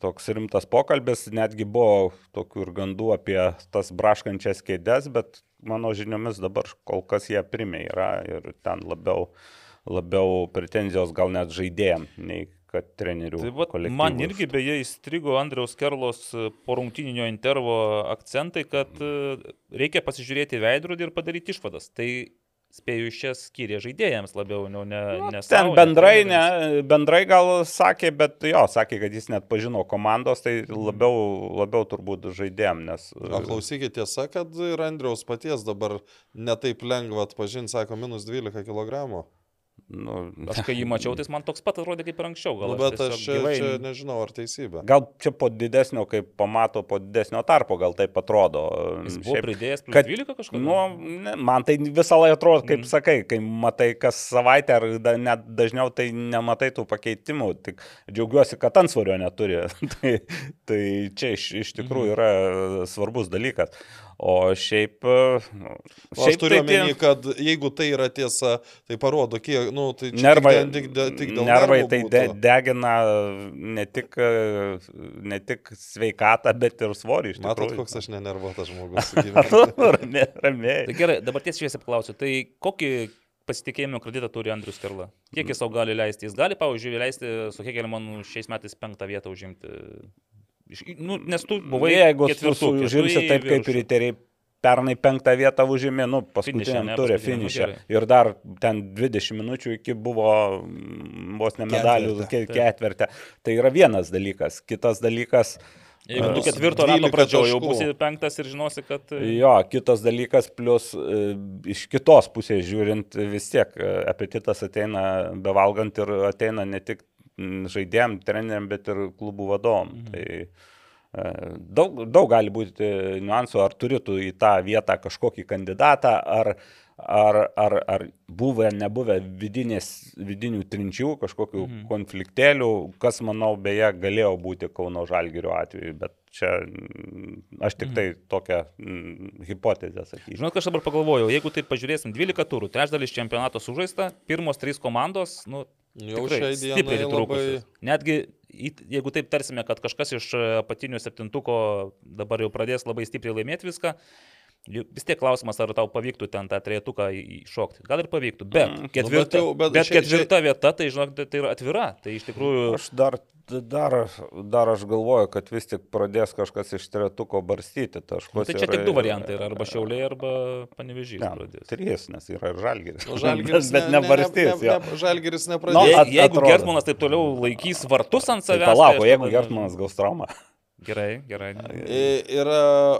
toks rimtas pokalbis, netgi buvo tokių ir gandų apie tas braškančias kėdės, bet mano žiniomis dabar kol kas jie primė yra ir ten labiau, labiau pretenzijos gal net žaidėjim, nei kad trenerių. Tai vat, man irgi beje įstrigo Andriaus Kerlos e, porungtininio intervo akcentai, kad e, reikia pasižiūrėti veidrodį ir padaryti išvadas. Tai spėju iš čia skiria žaidėjams labiau, nu, ne, ne Ten sau, bendrai, treneriams. ne, bendrai gal sakė, bet jo, sakė, kad jis net pažino komandos, tai labiau, labiau turbūt žaidėjim, nes... O klausykit, tiesa, kad ir Andriaus paties dabar netaip lengva atpažinti, sako, minus 12 kg. Nu, Aš kai jį mačiau, tai man toks pat atrodė kaip ir anksčiau. Gal Nu, bet aš čia, gyvai- čia nežinau, ar teisybė. gal čia po didesnio, kai pamato po didesnio tarpo, gal taip atrodo. Jis buvo pridėjęs plus kad- 12 kažką. Nu, ne, man tai visą laiką atrodo, kaip Mhm. sakai, kai matai kas savaitę ar da, net dažniau tai nematai tų pakeitimų, tik džiaugiuosi, kad ansvario neturi. tai, tai čia iš, iš tikrųjų Mhm. yra svarbus dalykas. O šiaip... e, O Aš šiaip turiu tai tie- omeny, kad jeigu tai yra tiesa, tai parodo, kiek, nu, tai čia Nervai, tik, tik, tik, dėl nervai tai būtų. de, degina ne tik, e, ne tik sveikatą, bet ir svorį iš Matot, koks aš nenervuotas žmogus. gyvenime. Ramiai, ramiai. Tai gerai, dabar tiesiai šviesiai klausiu, tai kokį pasitikėjimo kreditą turi Andrius Kerla? Kiek jis savo gali leisti? Jis gali, pavyzdžiui, leisti su Hegelmanu šiais metais penktą vietą užimti. Iš- Nu, nes tu buvai Jeigu užimsi taip, kaip viršų. riteriai pernai penktą vietą užėmė, nu, Finiše, paskutiniam turė nu, finišę. Ir dar ten 20 minučių iki buvo mm, vos ne medalių Ketverte. ke- ketvirtė. Tai yra vienas dalykas. Kitas dalykas, Jeigu tu Bus ketvirto rato 12 pradžioje jau būsi penktas ir žinosi, kad... e, jo, kitas dalykas, plus e, iš kitos pusės žiūrint, vis tiek e, apetitas ateina bevalgant ir ateina ne tik žaidėjim, treneriam, bet ir klubų vadovom. Mhm. Tai e, daug, daug gali būti niuansų, ar turėtų į tą vietą kažkokį kandidatą, ar, ar, ar, ar buvę, nebuvę vidinės, vidinių trinčių, kažkokių mhm. konfliktėlių, kas, manau, beje, galėjo būti Kauno Žalgirio atveju, bet čia mm, aš tik tai tokią mm, hipotezę sakyčiau. Ką aš dabar pagalvojau, jeigu taip pažiūrėsim, 12 turų, trečdalis čempionato sužaista, pirmos trys komandos, nu, Jau tikrai šiai stipriai dienai atitrūkusios. labai... Netgi, jeigu taip tarsime, kad kažkas iš e, apatinių septintuko dabar jau pradės labai stipriai laimėti viską, vis tiek klausimas, ar tau pavyktų ten tą trejetuką įšokti. Gal ir pavyktų, bet Mm, ketvirta, nu, bet jau- bet bet šia- ketvirta vieta, tai žinok, tai tai yra atvira. Tai iš tikrųjų... Aš dar, dar, dar aš galvoju, kad vis tik pradės kažkas iš tretuko barstyti taškus. Nu, tai čia ir- tik du variantai yra, arba šiauliai, arba panevežys Ne, pradės. trys, nes yra ir žalgeris. Nu, Žalgiris bet ne- nebarstys. ne, ne, ne, Žalgiris Nu, nepradėjo. Je, at- jeigu atrodo. Gertmanas taip toliau laikys vartus ant Tai savęs. palauk, tai o aš jeigu Gertmanas gaus traumą. Gerai, gerai. Ir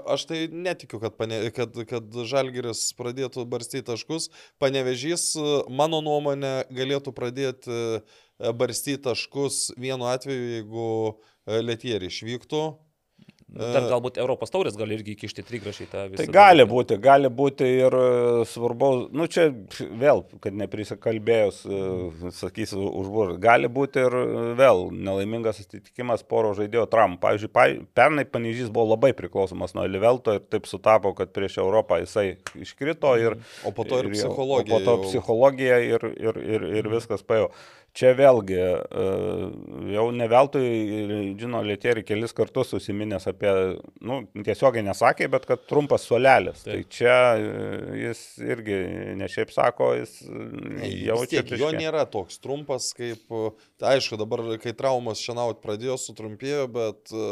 aš tai netikiu, kad, pane, kad, kad Žalgiris pradėtų barstyti taškus. Panevežys, mano nuomonė, galėtų pradėti barstyti taškus vienu atveju, jeigu Letieri išvyktų. Dar galbūt Europos taurės gali irgi įkišti trigrašį tą visą. Tai gali būti, gali būti ir e, svarbaus, nu čia vėl, kad neprisikalbėjus, e, sakysiu, užbur, gali būti ir e, vėl nelaimingas atsitikimas poro žaidėjo traumų. Pavyzdžiui, pa, pernai Panežys buvo labai priklausomas nuo Livelto ir taip sutapo, kad prieš Europą jisai iškrito ir... O po to ir jau- psichologija O po to jau- psichologija ir, ir, ir, ir viskas paėjo. Čia vėlgi, e, jau ne veltui, žino, Lietėri kelis kartus susiminęs apie, nu, tiesiogiai nesakė, bet kad trumpas suolelis. Tai Taip. čia e, jis irgi ne šiaip sako, jis Vis jaučia. tiek, jo nėra toks trumpas, kaip, tai aišku, dabar, kai traumas šiandien pradėjo, sutrumpėjo, bet e,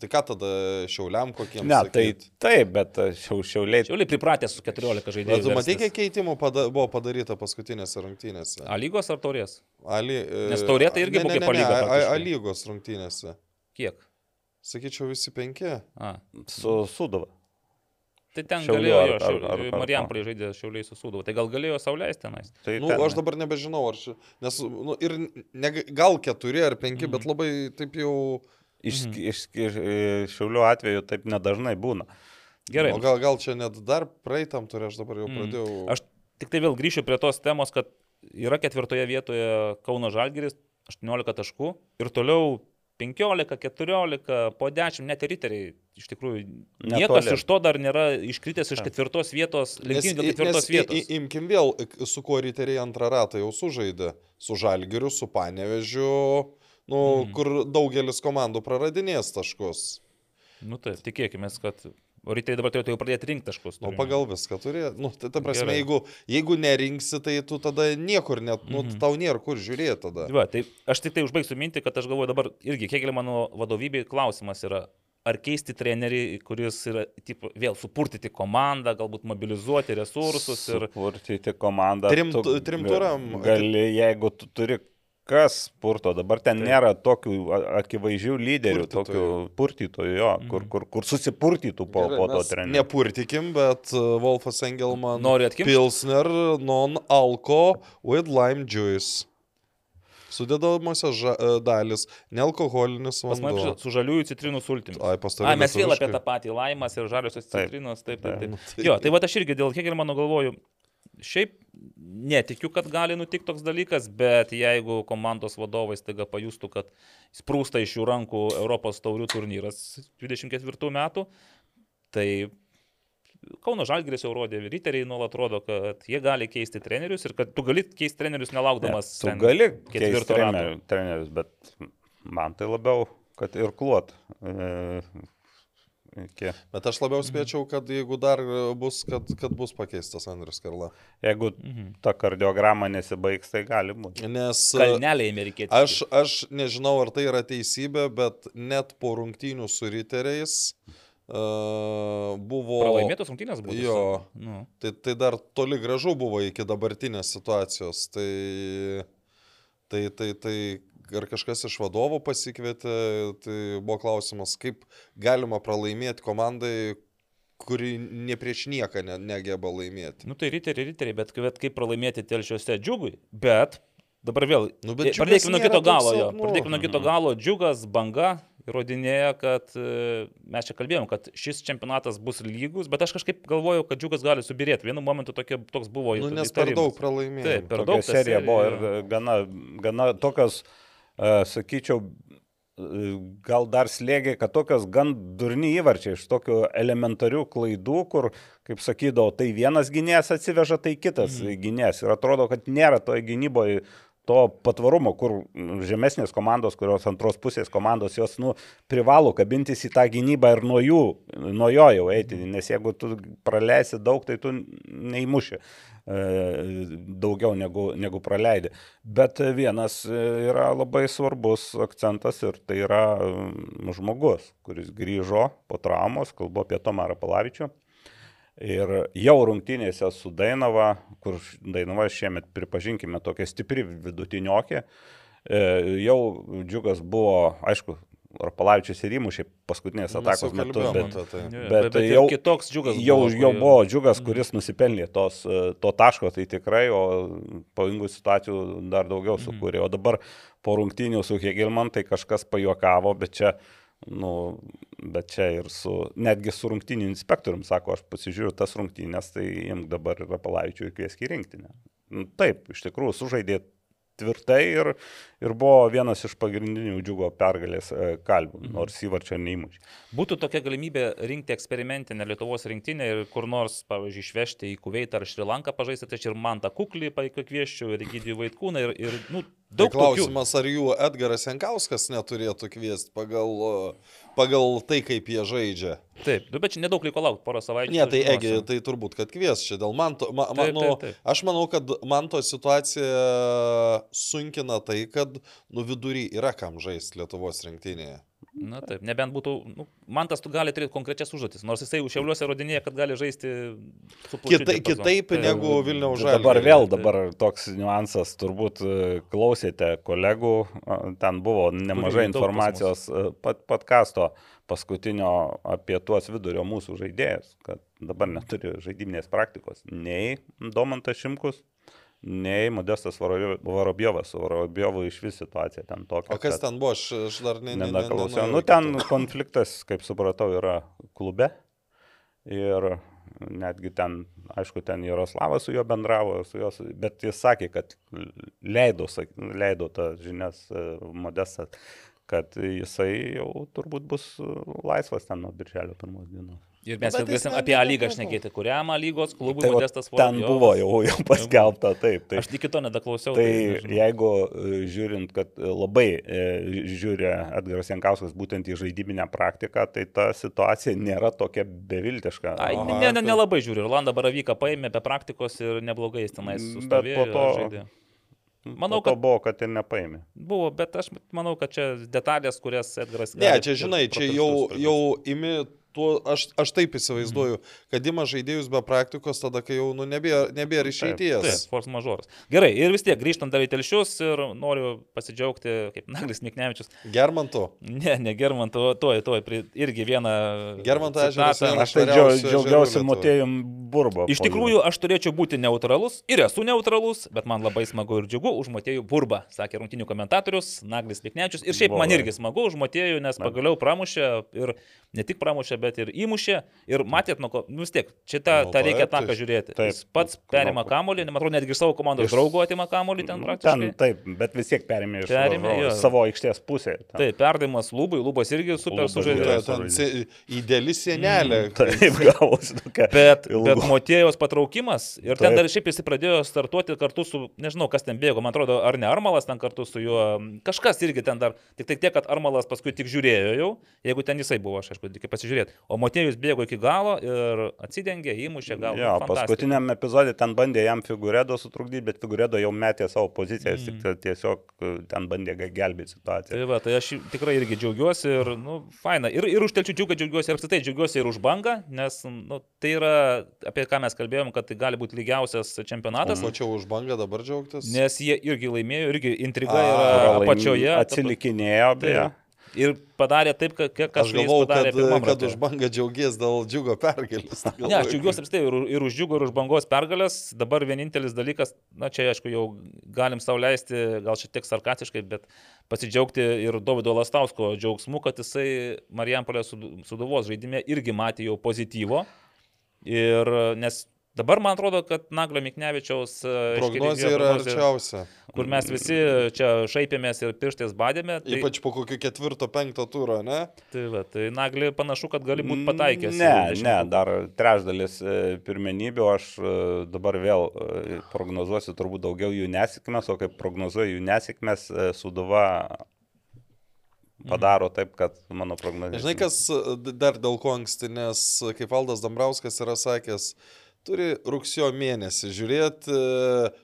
tai ką tada šiauliam kokiems? Ne, tai sakyt? taip, bet šiau, šiauliai. Šiauliai pripratę su 14 Bet žaidėjais. tu matai, kiek keitimų pada, buvo padaryta paskutinėse rungtynėse? A lygos ar taurės? Ali, e, Nes taurė tai irgi ne, buvo ne, ne, ne, A. A lygos rungtynėse. Kiek? Sakyčiau, visi penki. A. Su Sudova. Tai ten Šiaulių galėjo, ar- jo, ar- ar- ar- Marijampolė žaidė šiauliai susūdavo. Tai gal galėjo sauliaisti tenais. Tai Nu, ten- aš dabar nebežinau, ar ši... Nes, nu, ir ne, gal keturi ar penki, Mhm. bet labai taip jau... Iš, Mhm. iš, iš, iš Šiaulių atveju taip nedažnai būna. Gerai. O gal, gal čia net dar praeitam turi, aš dabar jau Mm. pradėjau... Aš tik tai vėl grįšiu prie tos temos, kad yra ketvirtoje vietoje Kauno Žalgiris, 18 taškų ir toliau 15, 14, po 10, net ir riteriai. Iš tikrųjų, niekas Netoli. iš to dar nėra iškritęs iš ketvirtos vietos, Nes, lenktynė dėl nes ketvirtos i- vietos. i- imkim vėl, su kuo riteriai antrą ratą jau sužaidė. Su Žalgiriu, su Panevežiu, nu, Mhm. kur daugelis komandų praradinės taškus. Nu tai tikėkime, kad ryteriai dabar turėtų jau pradėti rinkti taškus. Nu, turiu pagal viską turi. Nu, tai ta prasme, Gerai. jeigu, jeigu nerinksi, tai tu tada niekur net, nu, Mhm. tau nėra kur žiūrėti tada. Va, tai aš tik tai užbaigsiu mintį, kad aš galvoju dabar irgi, kiek mano vadovybė klausimas yra, ar keisti trenerį, kuris yra, tipo, vėl supurtyti komandą, galbūt mobilizuoti resursus ir... Supurtyti komandą. Trim- tu trim ga- turam. Gali, jeigu tu turi kas purto, dabar ten Taip. nėra tokių akivaizdžių lyderių, Purtytojų. tokių purtytojų, jo, kur, Mhm. kur, kur susipurtytų po, Gerai, po to trenerių. Nepurtikim, bet uh, Wolfas Engelman. Nori atkimšti? Pilsner non-alko with lime juice. Sudėdamosios e, dalis, nealkoholinis Pas mane vanduo. su žaliųjų citrinų sultimis. Ai, pas tave A, mes vėl apie tą patį laimas ir žaliosios citrinos, taip, Taip. taip, taip. tai- Jo, tai va aš irgi dėl kiek ir mano galvoju, šiaip netikiu, kad gali nutikti toks dalykas, bet jeigu komandos vadovai staiga pajustų, kad sprūsta iš jų rankų Europos taurių turnyras 24 metų, tai Kauno Žalgris jau rodė, Riteriai nuolat rodo, kad jie gali keisti trenerius ir kad tu gali keisti trenerius nelaukdamas. Tu ten gali keisti trenerius, bet man tai labiau, kad ir kluot. E, iki. Bet aš labiau spėčiau, kad jeigu dar bus, kad, kad bus pakeistas Andrius Karla. Jeigu Mhm. ta kardiograma nesibaigs, tai gali būti. Nes Kalneliai amerikiečiai. aš, aš nežinau, ar tai yra teisybė, bet net po rungtynių su riteriais uh, buvo... Pralaimėtos rungtynės buvo. Jo. Nu. Tai, tai dar toli gražu buvo iki dabartinės situacijos. Tai, tai, tai, tai ar kažkas iš vadovų pasikvietė, tai buvo klausimas, kaip galima pralaimėti komandai, kuri ne prieš nieką ne, negeba laimėti. Nu tai riteriai, riteriai, bet, bet kaip pralaimėti telšiuose džiugui. Bet dabar vėl. Nu, bet e, pradėkime nuo kito galo. Jo. Pradėkime nuo kito galo. Džiugas, banga įrodinėja, kad e, mes čia kalbėjom, kad šis čempionatas bus lygus, bet aš kažkaip galvoju, kad džiugas gali subirėti. Vienu momentu tokia, toks buvo Nu, įt- nes per įtarimas. daug pralaimėjo. Taip, per Tokia daug ta serija buvo ir serija- gana, gana tokios, sakyčiau, e, gal dar slėgiai, kad tokios gan durni įvarčiai iš tokių elementarių klaidų, kur, kaip sakydavo, tai vienas gynėjas atsiveža, tai kitas mm. gynėjas. Ir atrodo, kad nėra toje gynyboje to patvarumo, kur žemesnės komandos, kurios antros pusės komandos, jos nu, privalo kabintis į tą gynybą ir nuo jų, nuo jo jau eiti, nes jeigu tu praleisi daug, tai tu neįmuši e, daugiau negu, negu praleidi. Bet vienas e, yra labai svarbus akcentas ir tai yra žmogus, kuris grįžo po traumos, kalbu apie Tomą Rapalavičių. Ir jau rungtynėse su Dainava, kur Dainava šiemet, pripažinkime, tokia stipri vidutiniokė, e, jau džiugas buvo, aišku, Rapalavičius ir įmušė paskutinės atakos metu, bet, tai. Jo, bet bet jau- kitoks džiugas. jau, buvo, jau buvo džiugas, kuris nusipelnė tos, e, to taško, tai tikrai, o pavojingų situacijų dar daugiau sukūrė. O dabar po rungtynių su Hegelman tai kažkas pajuokavo, bet čia, nu, bet čia ir su, netgi su rungtynių inspektorium, sako, aš pasižiūriu tas rungtynės, tai jiems dabar yra palavičių ir kvieski rinktinę. Nu, taip, iš tikrųjų, sužaidė tvirtai ir, ir buvo vienas iš pagrindinių džiugo pergalės e, kalbų, nors įvarčio neįmušė. Būtų tokia galimybė rinkti eksperimentinę Lietuvos rinktinę ir kur nors, pavyzdžiui, išvežti į Kuveitą ar Šrilanką pažaisti, tai čia ir man tą kuklį pakvieščiau, ir Gydijų Vaitkūną, ir, ir nu, Tai daug tokių. klausimas, ar jų Edgaras Jankauskas neturėtų kviesti pagal, pagal tai, kaip jie žaidžia. Taip, nu, bet čia nedaug liko laukti, porą savaičių. Ne, tai. Egi, tai turbūt, kad kvies čia dėl man to. Ma, Taip, nu, taip, taip. Aš manau, kad man to situacija sunkina tai, kad nu vidury yra kam žaisti Lietuvos rinktinėje. Na taip, nebent būtų, nu, man tas tu gali turėti konkrečias užduotis, nors jisai už šiauliuose rodinėja, kad gali žaisti su diapazonu. kitaip Tai- negu Vilniaus žalgiris. Dabar vėl, dabar toks niuansas, turbūt e, klausėte kolegų, a, ten buvo nemažai informacijos e, pat, podkasto paskutinio apie tuos vidurio mūsų žaidėjus, kad dabar neturi žaidiminės praktikos nei Domantas Šimkus, nei Modestas. Su Varobjovu iš vis situacija ten tokia. O kas ten buvo, aš, aš dar ne, ne, ne, Nedaklausiau. nenuėjau Nu, ten konfliktas, kaip supratau, yra klube. Ir netgi ten, aišku, ten Jaroslavas su juo bendravo, su juos, bet jis sakė, kad leido, leido tas žinias e, modestas, kad jisai jau turbūt bus laisvas ten nuo birželio pirmos dienos. Ir mes jau galėsim apie A lygą šnekėti, kuriam A lygos klubui Tai Modestas ten Vorobjovas. buvo jau, jau paskelbta, taip. taip. Aš iki to nedaklausiau. Tai nežinau. jeigu e, žiūrint, kad e, labai e, žiūri Edgaras Jankauskas būtent į žaidybinę praktiką, tai ta situacija nėra tokia beviltiška. Ai, Aha, ne, ne, tai- nelabai žiūriu. Irlanda Baravyką paėmė be praktikos ir neblogai jis tenais Bet sustovėjo. po to- žaidė. Manau, kad- buvo, kad ir nepaėmė. Buvo, bet aš manau, kad čia detalės, kurias Edgaras... Ne, čia žinai, čia jau, jau imi tuo, aš, aš taip įsivaizduoju, kad ima žaidėjus be praktikos tada, kai jau nu, nebėra, nebėra išeities. Taip, force majoras. Gerai, ir vis tiek grįžtant dar į telšius ir noriu pasidžiaugti, kaip Naglis Miknevičius. Germantu. Ne, ne Germanto, tuoj, tuoj, irgi vieną. Germanto ežeras Aš tai džiaugiausi motėjum burbo. Iš tikrųjų, aš turėčiau būti neutralus ir esu neutralus, bet man labai smagu ir džiugu už Matėjų burbą, sakė rungtinių komentatorius Naglis Miknevičius. Ir šiaip man irgi smagu už Matėjų, nes Man- pagaliau pramušė ir ne tik pramušė, bet ir įmušė. Ir matėt, nu, vis tiek, čia tą, Nu, tą reikia ataką tai- žiūrėti. taip, Jis pats nu, perima nu, kamolį, man atrodo, netgi savo komandos Iš- draugų atima kamolį ten Ten praktiškai. taip, bet vis tiek perėmė iš Perėmė, jo. savo aikštės pusėje. ten. Taip, perdavimas lūbai, lūbos irgi super sužaidė. ten se- ideali sienelė. Taip, gavosi tokia. Bet, bet Motėjos patraukimas ir ten Taip. dar šiaip jis pradėjo startuoti kartu su, nežinau, kas ten bėgo, man atrodo, ar ne Armalas ten kartu su juo, kažkas irgi ten dar, tik tai tiek, kad Armalas paskui tik žiūrėjo jau, jeigu ten jisai buvo, aš aišku, tik pasižiūrėti. O Motėjus bėgo iki galo ir atsidengė, įmušė gal. Jo, paskutiniam epizodė ten bandė jam figuredo sutrukdyti, bet figuredo jau metė savo poziciją, Mm. tik tiesiog e, ten bandė gelbėti situaciją. Tai, va, tai aš tikrai irgi džiaugiuosi ir, nu, faina. Ir, ir už telčių džiaugiuosi, džiaugiuosi ir apskritai džiaugiuosi ir už bangą, nes, nu, tai yra, apie ką mes kalbėjom, kad tai gali būti lygiausias čempionatas. O čia už bangą dabar džiaugtis. Nes jie irgi laimėjo, irgi intriga A, yra apačioje. Atsilikinėjo, beje. Taip. Ir padarė taip, kad kažkas galvau, kad, kad už bangą džiaugies dėl džiugo pergalės. Ne, aš džiaugiuosi apskritai ir, ir už džiugo, ir už bangos pergalės. Dabar vienintelis dalykas, na čia aišku jau galim sauliaisti, gal šiek tiek sarkastiškai, bet pasidžiaugti ir Davido Lastausko džiaugsmu, kad jisai Marijampolė suduvos žaidime irgi matė jau pozityvo. Ir nes dabar man atrodo, kad Naglio Miknevičiaus e, Prognozija yra arčiausia. kur mes visi čia šaipėmės ir pirštais badėme. Tai, Ypač po kokio ketvirto, penkto turo, ne? tai, va, tai Nagli panašu, kad gali būti pataikęs. Ne, ne, dar trečdalis e, pirmenybių, aš e, dabar vėl prognozuosiu turbūt daugiau jų nesėkmės, o kaip prognozuoju jų nesėkmės, Suduva padaro taip, kad mano prognozija. Žinai, kas dar dėl ko anksti, nes kaip Valdas Dambrauskas yra sakęs, turi rugsėjo mėnesį žiūrėti,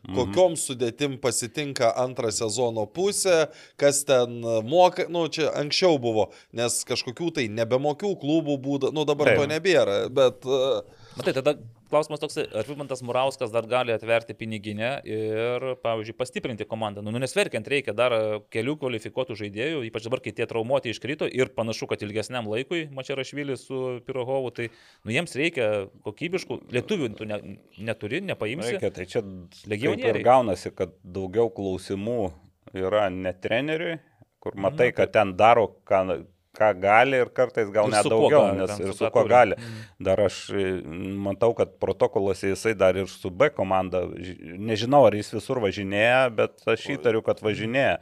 Mhm. kokiom sudėtim pasitinka antrą sezono pusę, kas ten moka, nu čia anksčiau buvo, nes kažkokių tai nebemokių klubų būda, nu dabar Taip. to nebėra, bet uh, Matai, tada klausimas toks, ar Vilmantas Murauskas dar gali atverti piniginę ir, pavyzdžiui, pastiprinti komandą. Nu, nesverkiant, reikia dar kelių kvalifikuotų žaidėjų, ypač dabar, kai tie traumuoti iškrito ir panašu, kad ilgesniam laikui Mačiarašvilis su Pirohovu, tai nu, jiems reikia kokybiškų, lietuvių tu ne, neturi, nepaimsi. Reikia, tai čia Legionieriai. ir gaunasi, kad daugiau klausimų yra ne treneriui, kur matai, Na, kad ten daro, ką, ką gali ir kartais gal Ir net daugiau, gali, nes ir su su kuo turi. gali. Mhm. Dar aš e, matau, kad protokoluose jisai dar ir su B komanda, ži- nežinau, ar jis visur važinėja, bet aš įtariu, kad važinėja.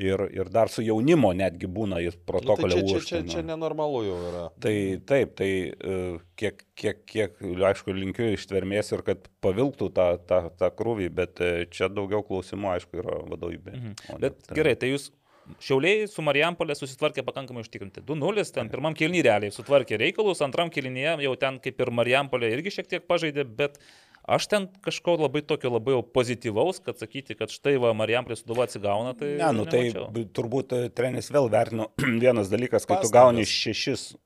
Ir, ir dar su jaunimo netgi būna jis nu, tai protokolė čia, čia, čia, čia nenormalu jau yra. Tai taip, tai e, kiek, kiek, kiek, aišku, linkiu ištvermės ir kad pavilktų tą, tą, tą krūvį, bet e, čia daugiau klausimų, aišku, yra vadovybė. Mhm. Bet treneris. gerai, tai jūs Šiauliai su Marijampolė susitvarkė pakankamai užtikrinti. 2-0, ten pirmam kilny realiai sutvarkė reikalus, antram kilnyje jau ten kaip ir Marijampolė irgi šiek tiek pažaidė, bet aš ten kažko labai tokio labai pozityvaus, kad sakyti, kad štai va Marijampolė suduva atsigauna, tai... Ne, nu tai nemačiau. b- turbūt e, treneris vėl vertino vienas dalykas, kai tu Pastangas. gauni šešis e,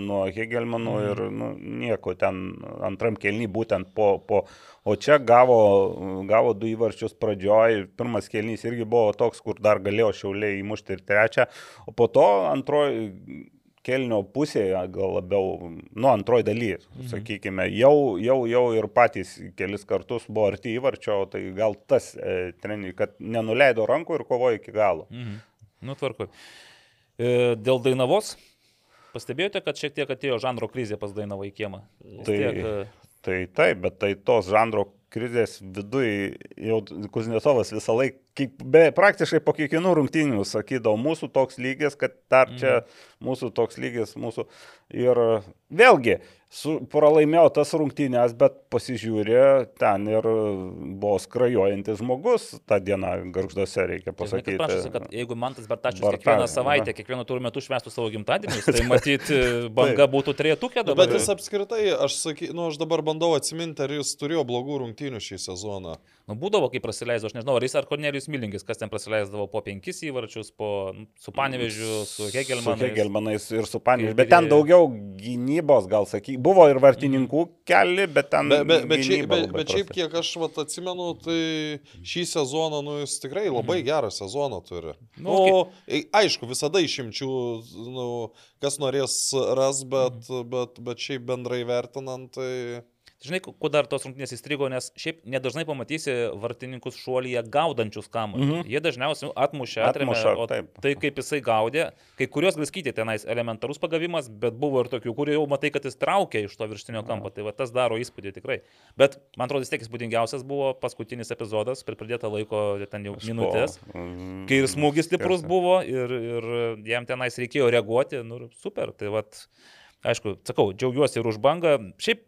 nuo Hegelmanų Mhm. ir nu, nieko ten antram kelny būtent po, po, o čia gavo, gavo du įvarčius pradžioj, pirmas kelnys irgi buvo toks, kur dar galėjo šiauliai įmušti ir trečią, o po to antroji kelnio pusėje, gal labiau, nu, antroji daly, Mhm. sakykime, jau, jau, jau ir patys kelis kartus buvo arti įvarčio, tai gal tas e, treneriai, kad nenuleido rankų ir kovojo iki galo. Mhm. Nu, tvarkoj. E, Dėl Dainavos. Pastebėjote, kad šiek tiek atėjo žanro krizė pas Dainavą į kiemą? Tai- tiek, e, Tai taip, bet tai tos žanro krizės viduje jau Kuznėcovas visą laiką, be, praktiškai po kiekvienų rungtynių sakydavo, mūsų toks lygis, kad dar čia mūsų toks lygis, mūsų. Ir vėlgi, su, pralaimėjo tas rungtynės, bet pasižiūrė, ten ir buvo skrajojantis žmogus tą dieną garžduose, reikia pasakyti. prašosi, kad jeigu Mantas Bertačius Barta- kiekvieną savaitę, kiekvieną turų metų švestų savo gimtadienius, tai matyti banga būtų trietukė dabar. Bet jis apskritai, aš, saky, nu, aš dabar bandau atsiminti, ar jis turėjo blogų rungtynių šį sezoną. Nu, būdavo, kai praleisdavo, aš nežinau, ar jis ar Kornelijus Milingis, kas ten praleisdavo po penkis įvarčius, po, nu, su Panevežiu, su Su Hegelmanu. Hegelmanais ir su. Kaip Bet ten daugiau gynybos, gal saky. Buvo ir vartininkų keli, bet ten... Bet, bet, bet, šiaip, bet, bet šiaip, kiek aš vat, atsimenu, tai šį sezoną, nu, jis tikrai labai gerą sezoną turi. Nu, Nu, nu, aišku, visada išimčių, nu, kas norės ras, bet, bet, bet šiaip bendrai vertinant, tai... Žinai, kuo dar tos rungtynės įstrigo, nes šiaip nedažnai pamatysi vartininkus šuolyje gaudančius kamuolį. Mhm. Jie dažniausiai atmušia, atremia, Atmuša, o taip. tai kaip jisai gaudė, kai kurios glaskyti tenais elementarus pagavimas, bet buvo ir tokių, kurie jau matai, kad jis traukia iš to virštinio kampo, tai va tas daro įspūdį tikrai. Bet man atrodo, vis tiek įspūdingiausias buvo paskutinis epizodas, per pridėtą laiko ten jau minutės. Mm, Kai ir smūgis stiprus buvo ir, ir jam tenais reikėjo reaguoti, nu super. Tai vad, aišku, sakau, džiaugiuosi ir už bangą. Šiaip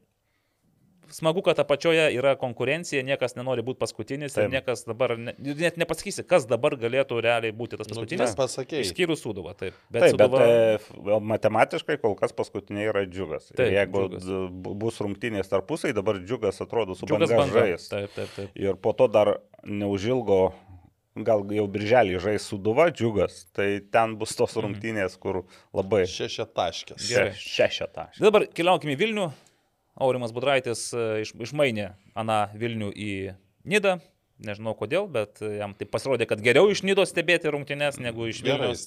smagu, kad apačioje yra konkurencija, niekas nenori būti paskutinis ir Taip. niekas dabar, ne, net nepasakysi, kas dabar galėtų realiai būti tas Nu, paskutinis. nes pasakėjai. Išskyrus Suduvą, taip. Bet, Taip, bet Sūduva- e, matematiškai kol kas paskutiniai yra džiugas. Ir Taip, jeigu Džiugas. bus rungtynės tarpusai, dabar džiugas atrodo su Džiugas banga banga. žais. Taip, taip, taip. Ir po to dar neužilgo, gal jau birželį žais suduva džiugas, tai ten bus tos Mhm. rungtynės, kur labai Šešiataškės. Gerai. šešetą. Dabar keliaukime į Vilnių. Aurimas Budraitis e, iš, išmainė Aną Vilnių į Nidą. Nežinau kodėl, bet e, jam tai pasirodė, kad geriau iš Nidos stebėti rungtynes negu iš Vilnius.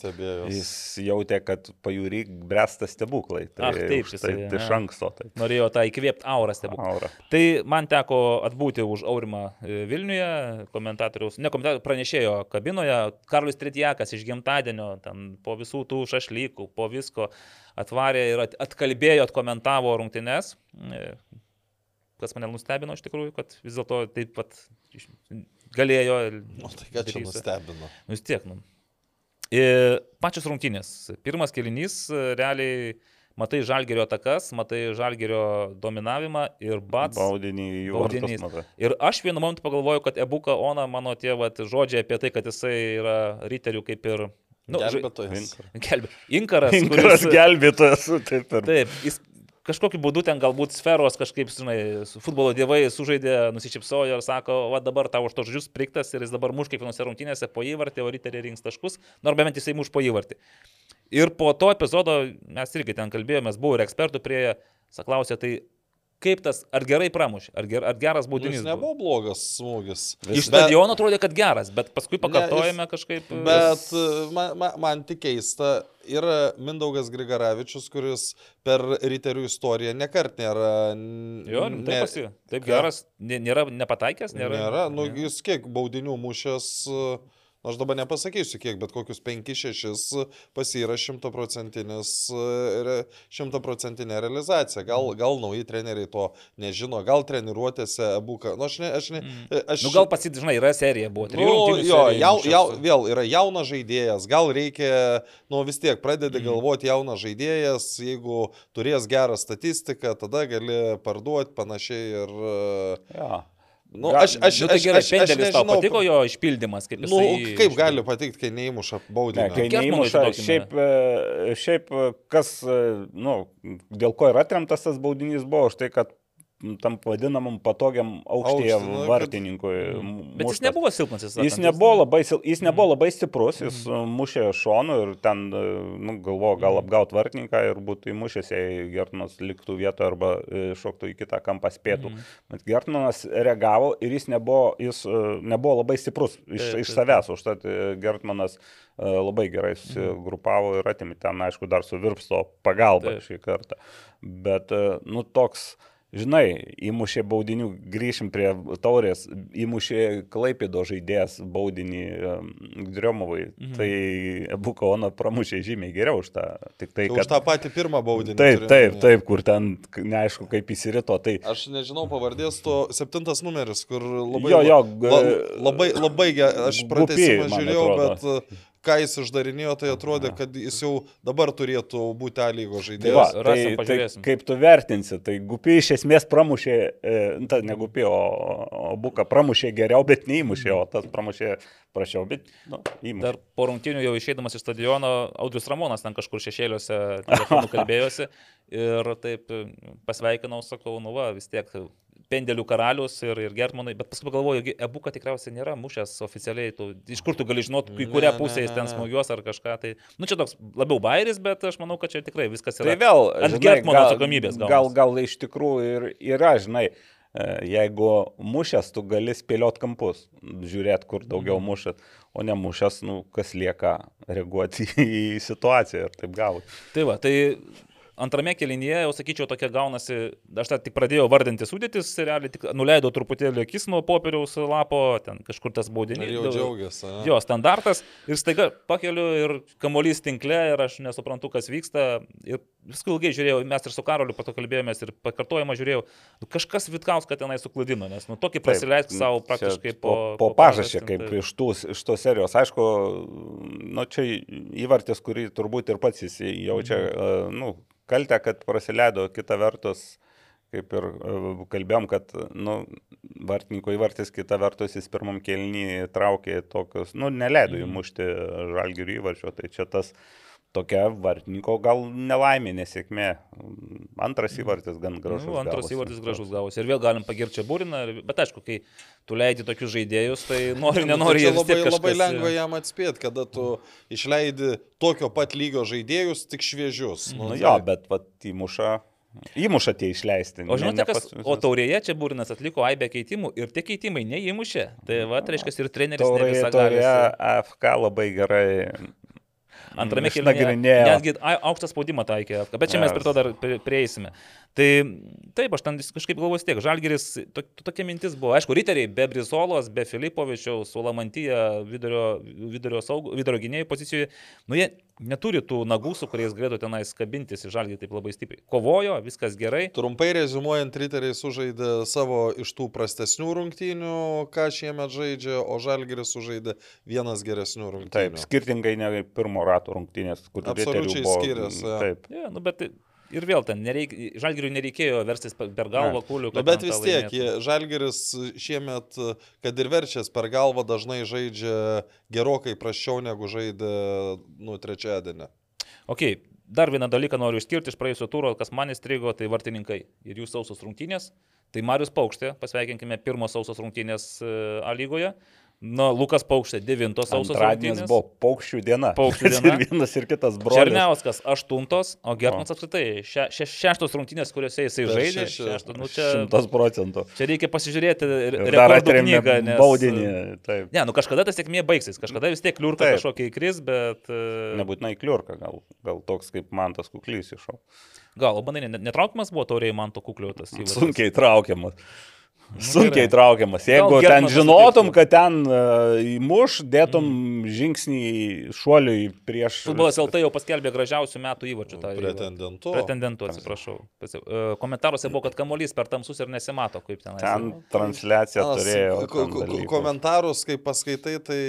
Jis jautė, kad pajūry bręsta stebuklai. Tai Ach, taip, jisai, tai iš ne. anksto. Tai. Norėjo tą įkvėpti aurą stebuklą. Aura. Tai man teko atbūti už Aurimą e, Vilniuje, komentatoriaus, ne komentatoriaus, pranešėjo kabinoje, Karlis Tritjakas iš gimtadienio, ten po visų tų šašlykų, po visko atvarė ir at- atkalbėjo, atkomentavo rungtynes. Kas mane nustebino iš tikrųjų, kad vis dėlto taip pat galėjo. ir O tai ką čia nustebino? Nu vis tiek, nu. E, pačios rungtynės. Pirmas kelinys, e, realiai matai žalgerio atakas, matai žalgerio dominavimą ir bats. Baudinį jų Baudinys. Ir aš vienu momentu pagalvoju, kad Ebuka Ona, mano tie vat, žodžiai apie tai, kad jisai yra riterių kaip ir... Nu, Gelbėtojas. Gelbė. Inkaras. Inkaras kuris- gelbėtojas, taip ir. Taip, jis kažkokiu būdu ten galbūt sferos kažkaip, žinai, futbolo dievai sužaidė, nusišypsojo ir sako, va dabar tavo už to žodžius priktas ir jis dabar muš kiekvienose rungtynėse po įvartį, o riteriai rinks taškus, nors bent jisai muš po įvartį. Ir po to epizodo mes irgi ten kalbėjomės, buvo ir ekspertų prie, saklausė, tai kaip tas, ar gerai pramušė, ar, ger, ar geras Nu, baudinys. Jis nebuvo blogas smūgis. Iš stadiono atrodė, kad geras, bet paskui Ne, pakartojame kažkaip. e, Bet man, man, man tik keista, yra Mindaugas Grigaravičius, kuris per riterių istoriją nekart nėra... Jo, ne- taip, pasi, taip geras, nė- nėra nepataikęs, nėra. Nėra, nu, Ne. jis kiek baudinių mušęs, nu, aš dabar nepasakysiu kiek, bet kokius 5-6 pasira šimtaprocentinis, e, re- šimtaprocentinė realizacija. Gal, gal nauji treneriai to nežino, gal treniruotėse buka. Nu, aš ne, aš ne, aš, Nu, gal pasit, žinai, yra serija, buvo. Nu, jo, jau, jau, vėl yra jaunas žaidėjas, gal reikia, nu vis tiek pradedi Mhm. galvoti jaunas žaidėjas, jeigu turės gerą statistiką, tada gali parduoti panašiai ir... e, Ja. Nu, aš, aš, Nu, tai aš, gerai, aš, aš tau nežinau, patiko jo išpildymas, kaip Nu, jisai... kaip iš- gali patikti, kai neįmuša Ne, baudinį? kai neįmuša, šiaip, e, šiaip e, kas, e, nu, dėl ko ir atremtas tas baudinys buvo, už tai, kad tam vadinamam patogiam nu, kad- vartininkui. Mhm. m, Bet jis nebuvo silpnas, jis Jis nebuvo labai, sil- jis nebuvo Mhm. labai stiprus, jis mm. mušė šonu ir ten, e, nu, galvojo, gal Mhm. apgaut vartininką ir būtų įmušęs, jei Gertmanas liktų vietoje arba e, šoktų į kitą kampą spėtų. Mhm. Bet Gertmanas reagavo ir jis nebuvo, jis, nebuvo labai stiprus iš, Taip, iš savęs, užtat Gertmanas labai gerai susigrupavo ir atimė ten, aišku, dar su Virpsto pagalba Taip. šį kartą. Bet, nu, toks Žinai, įmušė baudinių, grįšim prie taurės, įmušė Klaipido žaidėjas baudinį Griomovai. Mhm. Tai Bukaona pramušė žymiai geriau už tą. Tik tai, Už kad... tą patį pirmą baudinį. Taip, taip, taip, kur ten neaišku, kaip įsirito. Tai Aš nežinau pavardės to septintas numeris, kur labai... Jo, jo, la, labai, labai, ge- aš man žiūrėjau, bet ką jis išdarinėjo, tai atrodė, kad jis jau dabar turėtų būti A lygos Tai, žaidėjas. va, rasim, tai, tai kaip tu vertinsi, tai Gupi iš esmės pramušė, e, ta, ne Gupi, o, o Buka pramušė geriau, bet neįmušė, o tas pramušė prašiau, bet nu, įmušė. Dar po rungtinių jau išeidamas iš stadiono, Audrius Ramonas ten kažkur šešėliuose telefonu kalbėjosi ir taip e, pasveikinau, sakau, nu va, vis tiek pendelių karalius ir, ir Gertmanai, bet paskui pagalvoju, gi Ebuka tikriausiai nėra mušęs oficialiai, tu, iš kur tu gali žinoti, į Ne, kurią ne, pusę jis ne, ten ne. smūgiuos ar kažką. Tai, nu čia toks labiau bairis, bet aš manau, kad čia tikrai viskas yra. Tai vėl, ant gal- atsakomybės gaunasi. Gal, gal iš tikrųjų ir yra, žinai, e, jeigu mušęs, tu gali spėliot kampus, žiūrėt, kur daugiau Mhm. mušęs, o nemušęs, nu, kas lieka reaguoti į situaciją ir taip gauti. Tai va, tai antrame kelinėje, jau sakyčiau, tokia gaunasi, aš tą tik pradėjau vardinti sudėtis, realiai tik nuleidau truputėlį akis nuo popieriaus lapo, ten kažkur tas baudinys. Ir jau džiaugiasi. Jo, standartas. Ir staiga pakeliu ir kamolys tinkle ir aš nesuprantu, kas vyksta. Ir viską ilgai žiūrėjau, mes ir su Karoliu pato kalbėjomės ir pakartojimą žiūrėjau. Nu, kažkas Vitkauską tenai suklaidino, nes nu tokį prasileisk savo Čia praktiškai po, po... po pažašė, kaip iš, tų, iš tos serijos. Aišku, nu, čia įvartis, kurį turbūt ir pats jis jaučia, mhm. nu, kaltę, kad praleido, kita vertus, kaip ir e, kalbėjom, kad nu, vartininko įvartis, kita vertus jis pirmam kelnį traukė tokius, nu, neleido Mhm. įmušti žalgirių įvarčio, tai čia tas tokia vartininko gal nelaimė, nesėkmė. Antras įvartis gan gražus. Nu, antras gavosi. įvartis gražus gavosi. Ir vėl galim pagirti būriną, bet aišku, kai tu leidi tokius žaidėjus, tai nori, Nu, nenori, tai jie vis tiek labai, labai kažkas- lengva jam atspėti, kada tu išleidi tokio pat lygio žaidėjus, tik šviežius. Nu tai- jo, bet vat įmuša. Įmuša tie išleisti. O žinote, ne- ne kas, o taurėje čia būrinas atliko aibę keitimų ir tie keitimai neįmušė. Tai va, reiškia, ir treneris ne Taurėje, visą taurėje. AFK labai gerai Antrame kelyje išnagrinėjo. netgi aukštą spaudimą taikė, bet čia mes prie to dar prie- prieisime. Tai taip, aš ten kažkaip galvoju tiek, Žalgeris, to, tokia mintis buvo, aišku, riteriai be Brizolos, be Filipovičiaus, su Lamantyje vidurio, vidurio, saugų, vidurio gynėjų pozicijoje, nu jie neturi tų nagų, su kuriais galėtų tenais kabintis į Žalgerį taip labai stipriai. Kovojo, viskas gerai. Trumpai rezumuojant, riteriai sužaidė savo iš tų prastesnių rungtynių, ką šiemet žaidžia, o Žalgeris sužaidė vienas geresnių Taip, rungtynių. skirtingai negu pirmo rato rungtynės, kur Absoliučiai riterių buvo- skiriasi, jo. Taip. Ja, nu, bet ir vėl ten nereik, Žalgeriui nereikėjo verstis per galvą kūlių. Na, kad bet vis tiek, Žalgeris šiemet, kad ir verčias per galvą, dažnai žaidžia gerokai prašiau negu žaidė nu, trečiadienį. Ok, dar vieną dalyką noriu išskirti iš praėjusio turo, kas man įstrigo, tai vartininkai ir jų sausos rungtynės. Tai Marius Paukštė, pasveikinkime, pirmos sausos rungtynės e, A lygoje. Na, Lukas Paukštė, devintos sausos Antradienis buvo paukščių diena. Paukščių diena. ir vienas ir kitas brolis. Černiauskas aštuntos, o Gertmas apskritai še, še, šeštos rungtynės, kuriuose jisai Per žaidė. šeši- Šešto, nu, čia, Šimtas procentų. čia reikia pasižiūrėti ir dar knygą. Nes, baudinį. Taip. Ne, nu kažkada ta sėkmė baigsis, kažkada vis tiek kliurka Taip. kažkokia įkris, bet... e, Nebūtinai kliurka, gal, gal toks kaip man tas kuklys iššau. Gal, o manai, net- netraukiamas buvo tauriai man to kuklio tas įvartis? Sunkiai traukiamas. Sunkiai gerai. traukiamas. Jeigu ten Gertmanas žinotum, kad ten uh, įmuš, dėtum mm. žingsnį šuoliui prieš... Futbolas LT jau paskelbė gražiausių metų įvarčių. Pretendentu. Pretendentų, atsiprašau. Pasi- e, Komentaruose buvo, kad kamuolys per tamsus ir nesimato, kaip ten. Ten transliacija turėjo. ten. Komentarus, kai paskaitai, tai...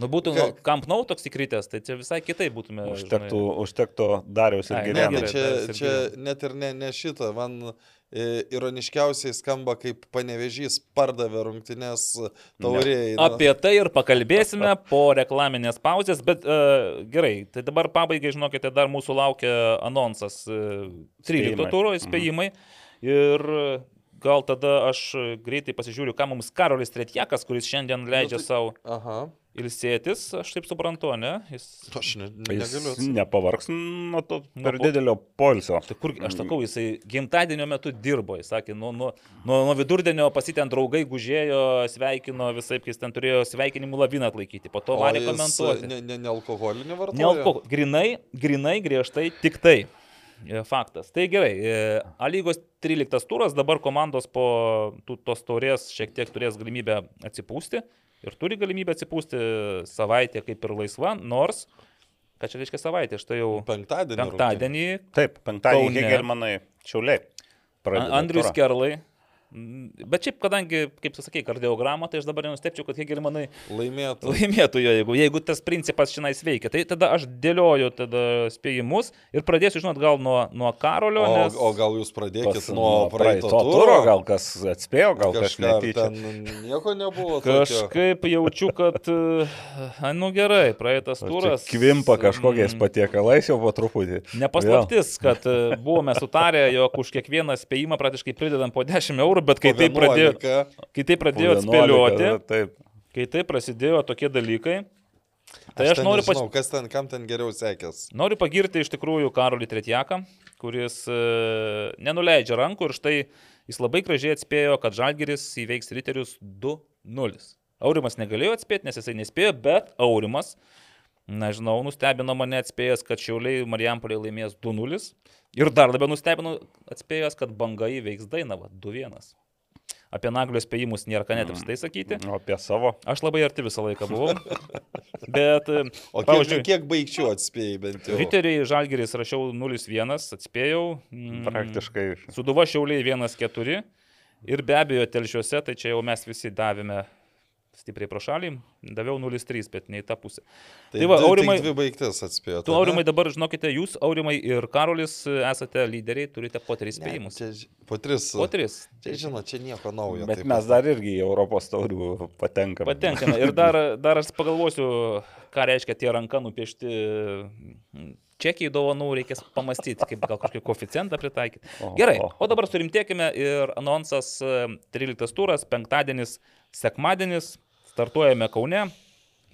Nu, būtų Ka- nu, Camp Nou toks įkritęs, tai čia visai kitai būtume. Užtektų, užtektų Dariaus ir Ai, Ne, gerai, čia, čia net ir ne, ne šitą. Man ironiškiausiai skamba, kaip panevežys pardavė rungtynės taurėjai. nu. Apie tai ir pakalbėsime po reklaminės pauzės, bet uh, gerai, tai dabar pabaigai, žinokite, dar mūsų laukia anonsas uh, 13 Spėjimai. turo įspėjimai. Ir e, gal tada aš e, greitai pasižiūriu, ką mums Karolis Tretjakas, kuris šiandien leidžia tai- savo Aha. ilsėtis, aš taip suprantu, ne? Jis... Aš ne, Jis negaliu. atsakyti. nepavargs nuo to Nuo per po- didelio polsio. Tai kur, aš sakau, jisai gimtadienio metu dirbo, jis sakė, nuo, nuo, nuo, nuo vidurdienio pasiten draugai gužėjo, sveikino visai, kai jis ten turėjo sveikinimų laviną atlaikyti, po to varė jis komentuoti. Ne, ne, nealkoholinį vartoja. Ne alkoholio, grinai, grinai griežtai tik tai. E, Faktas. Tai gerai. e, A lygos 13 turas, dabar komandos po tos taurės šiek tiek turės galimybę atsipūsti. Ir turi galimybę atsipūsti savaitę kaip ir laisva, nors, ką čia reiškia savaitė, štai jau Penktadienį. penktadienį Taip, penktadienį Kaune. Pradeda A- Andrius turą. Kerlai. Bet šiaip, kadangi, kaip tu sakai, kardiogramą, tai aš dabar nenustepčiau, kad Hegelmanai Laimėtų. laimėtų jo, jeigu, jeigu tas principas šiandien veikia. Tai tada aš dėlioju tada spėjimus ir pradėsiu, žinot, gal nuo, nuo Karolio. O, nes... o gal jūs pradėkit Pas- nuo praeito turo? turo, gal kas atspėjo, gal kas Kažką netyčia. nieko nebuvo. tokio? Kažkaip jaučiu, kad, nu gerai, praeitas turas. Kvimpa kažkokiais mm, patiekalais jau po truputį. Nepaslaptis, kad e, buvome sutarę, jog už kiekvieną spėjimą praktiškai pridedam po 10 eurų, bet kai tai pradėjo, 11. kai tai pradėjo Po 11, atspėlioti, Taip. kai tai prasidėjo tokie dalykai, tai Aš aš, noriu, pas, nežinau, kas ten, kam ten geriau sekės. noriu pagirti iš tikrųjų Karolį Tretjaką, kuris e, nenuleidžia rankų ir štai jis labai gražiai atspėjo, kad Žalgiris įveiks Riterius 2-0. Aurimas negalėjo atspėti, nes jisai nespėjo, bet Aurimas Nežinau, nustebino mane atspėjęs, kad Šiauliai Marijampolė laimės 2-0. Ir dar labiau nustebino atspėjęs, kad banga įveiks Dainavą 2-1. Apie naglio spėjimus nėra ką net apstai sakyti. O apie savo. Aš labai arti visą laiką buvau. Bet, e, O kiek, kiek baigčių atspėjai bent jau? Riteriai Žalgeris rašiau 0-1, atspėjau. Mm, Praktiškai. Suduva Šiauliai 1-4. Ir be abejo, telšiuose, tai čia jau mes visi davėme stipriai pro šalį, daviau 0-3, bet ne į tą pusę. Tai, Tai va, Aurimai- Tik dvi baigtis atspėjo. Tu, Aurimai, dabar žinokite, jūs, Aurimai ir Karolis, esate lyderiai, turite po tris spėjimus. Čia, ž- po tris. Po tris. Čia, žinot, čia nieko naujo. Bet taip mes dar irgi į Europos taurių patenkame. Patenkame. Ir dar, dar aš pagalvosiu, ką reiškia tie ranka nupiešti. Čekiai dovanų reikės pamastyti, kaip gal kažkokį koeficientą pritaikyti. Gerai, o. dabar surimtėkime ir anonsas e, 13 turas, penktadienis, sekmadienis, startuojame Kaune,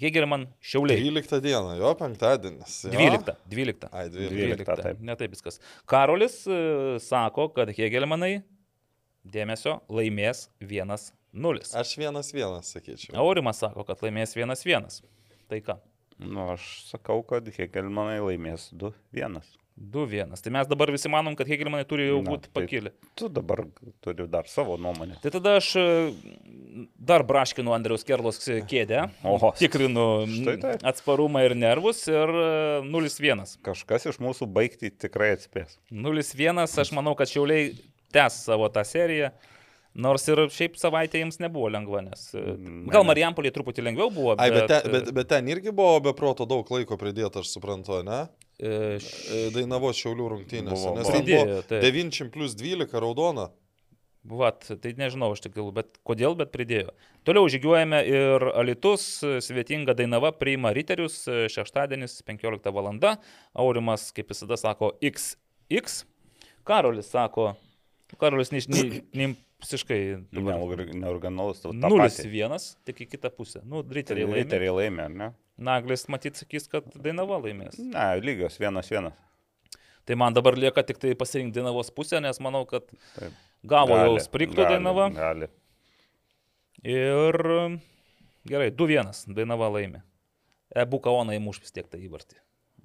Hegelman Šiauliai. 13 dieną, jo, penktadienis. jo? 12. 12. Ai, 12. 12, taip. Ne taip viskas. Karolis e, sako, kad Hegelmanai dėmesio laimės 1-0. Aš vienas vienas, sakyčiau. Aurimas sako, kad laimės 1-1. Tai ką? Nu, aš sakau, kad Hegelmanai laimės 2-1. 2-1. Tai mes dabar visi manom, kad Hegelmanai turi jau būti tai- pakilę. Tu dabar turi dar savo nuomonę. Tai tada aš e, dar braškinu Andriaus Kerlos kėdę, Oho. tikrinu Štai taip. atsparumą ir nervus ir e, 0-1. Kažkas iš mūsų baigti tikrai atspės. 0-1, aš manau, kad Šiauliai tęs savo tą seriją. Nors ir šiaip savaitė jiems nebuvo lengva, nes e, Ne, gal. Marijampolė truputį lengviau buvo. Ai, bet, bet, ten, bet, bet ten irgi buvo be proto daug laiko pridėta, aš suprantu, ne? E, š- E, Dainavos šiaulių rungtynėse. Buvo, Nes ten Pridėjo, buvo taip. 9 plus 12 raudona. Vat, tai nežinau iš tikrųjų, bet kodėl, bet pridėjo. Toliau žygiuojame ir Alitus, svetinga Dainava priima Riterius, šeštadienis 15 val. Aurimas, kaip visada, sako XX. Karolis sako, Karolis ne, ne, ne visiškai Neorga- Neoriginalus tavo. 0-1, tik į kitą pusę. Nu, Riteriai laimė. Riteriai laimė, ne? Naglis matyt sakys, kad Dainava laimės. Ne, lygios vienas vienas. Tai man dabar lieka tik tai pasirinkti Dainavos pusę, nes manau, kad Taip. gavo jau Gali, spriktų gali, Dainava. Gali. Ir gerai, 2-1 Dainava laimė. Ebu Kaona įmuš vis tiek tą įvartį.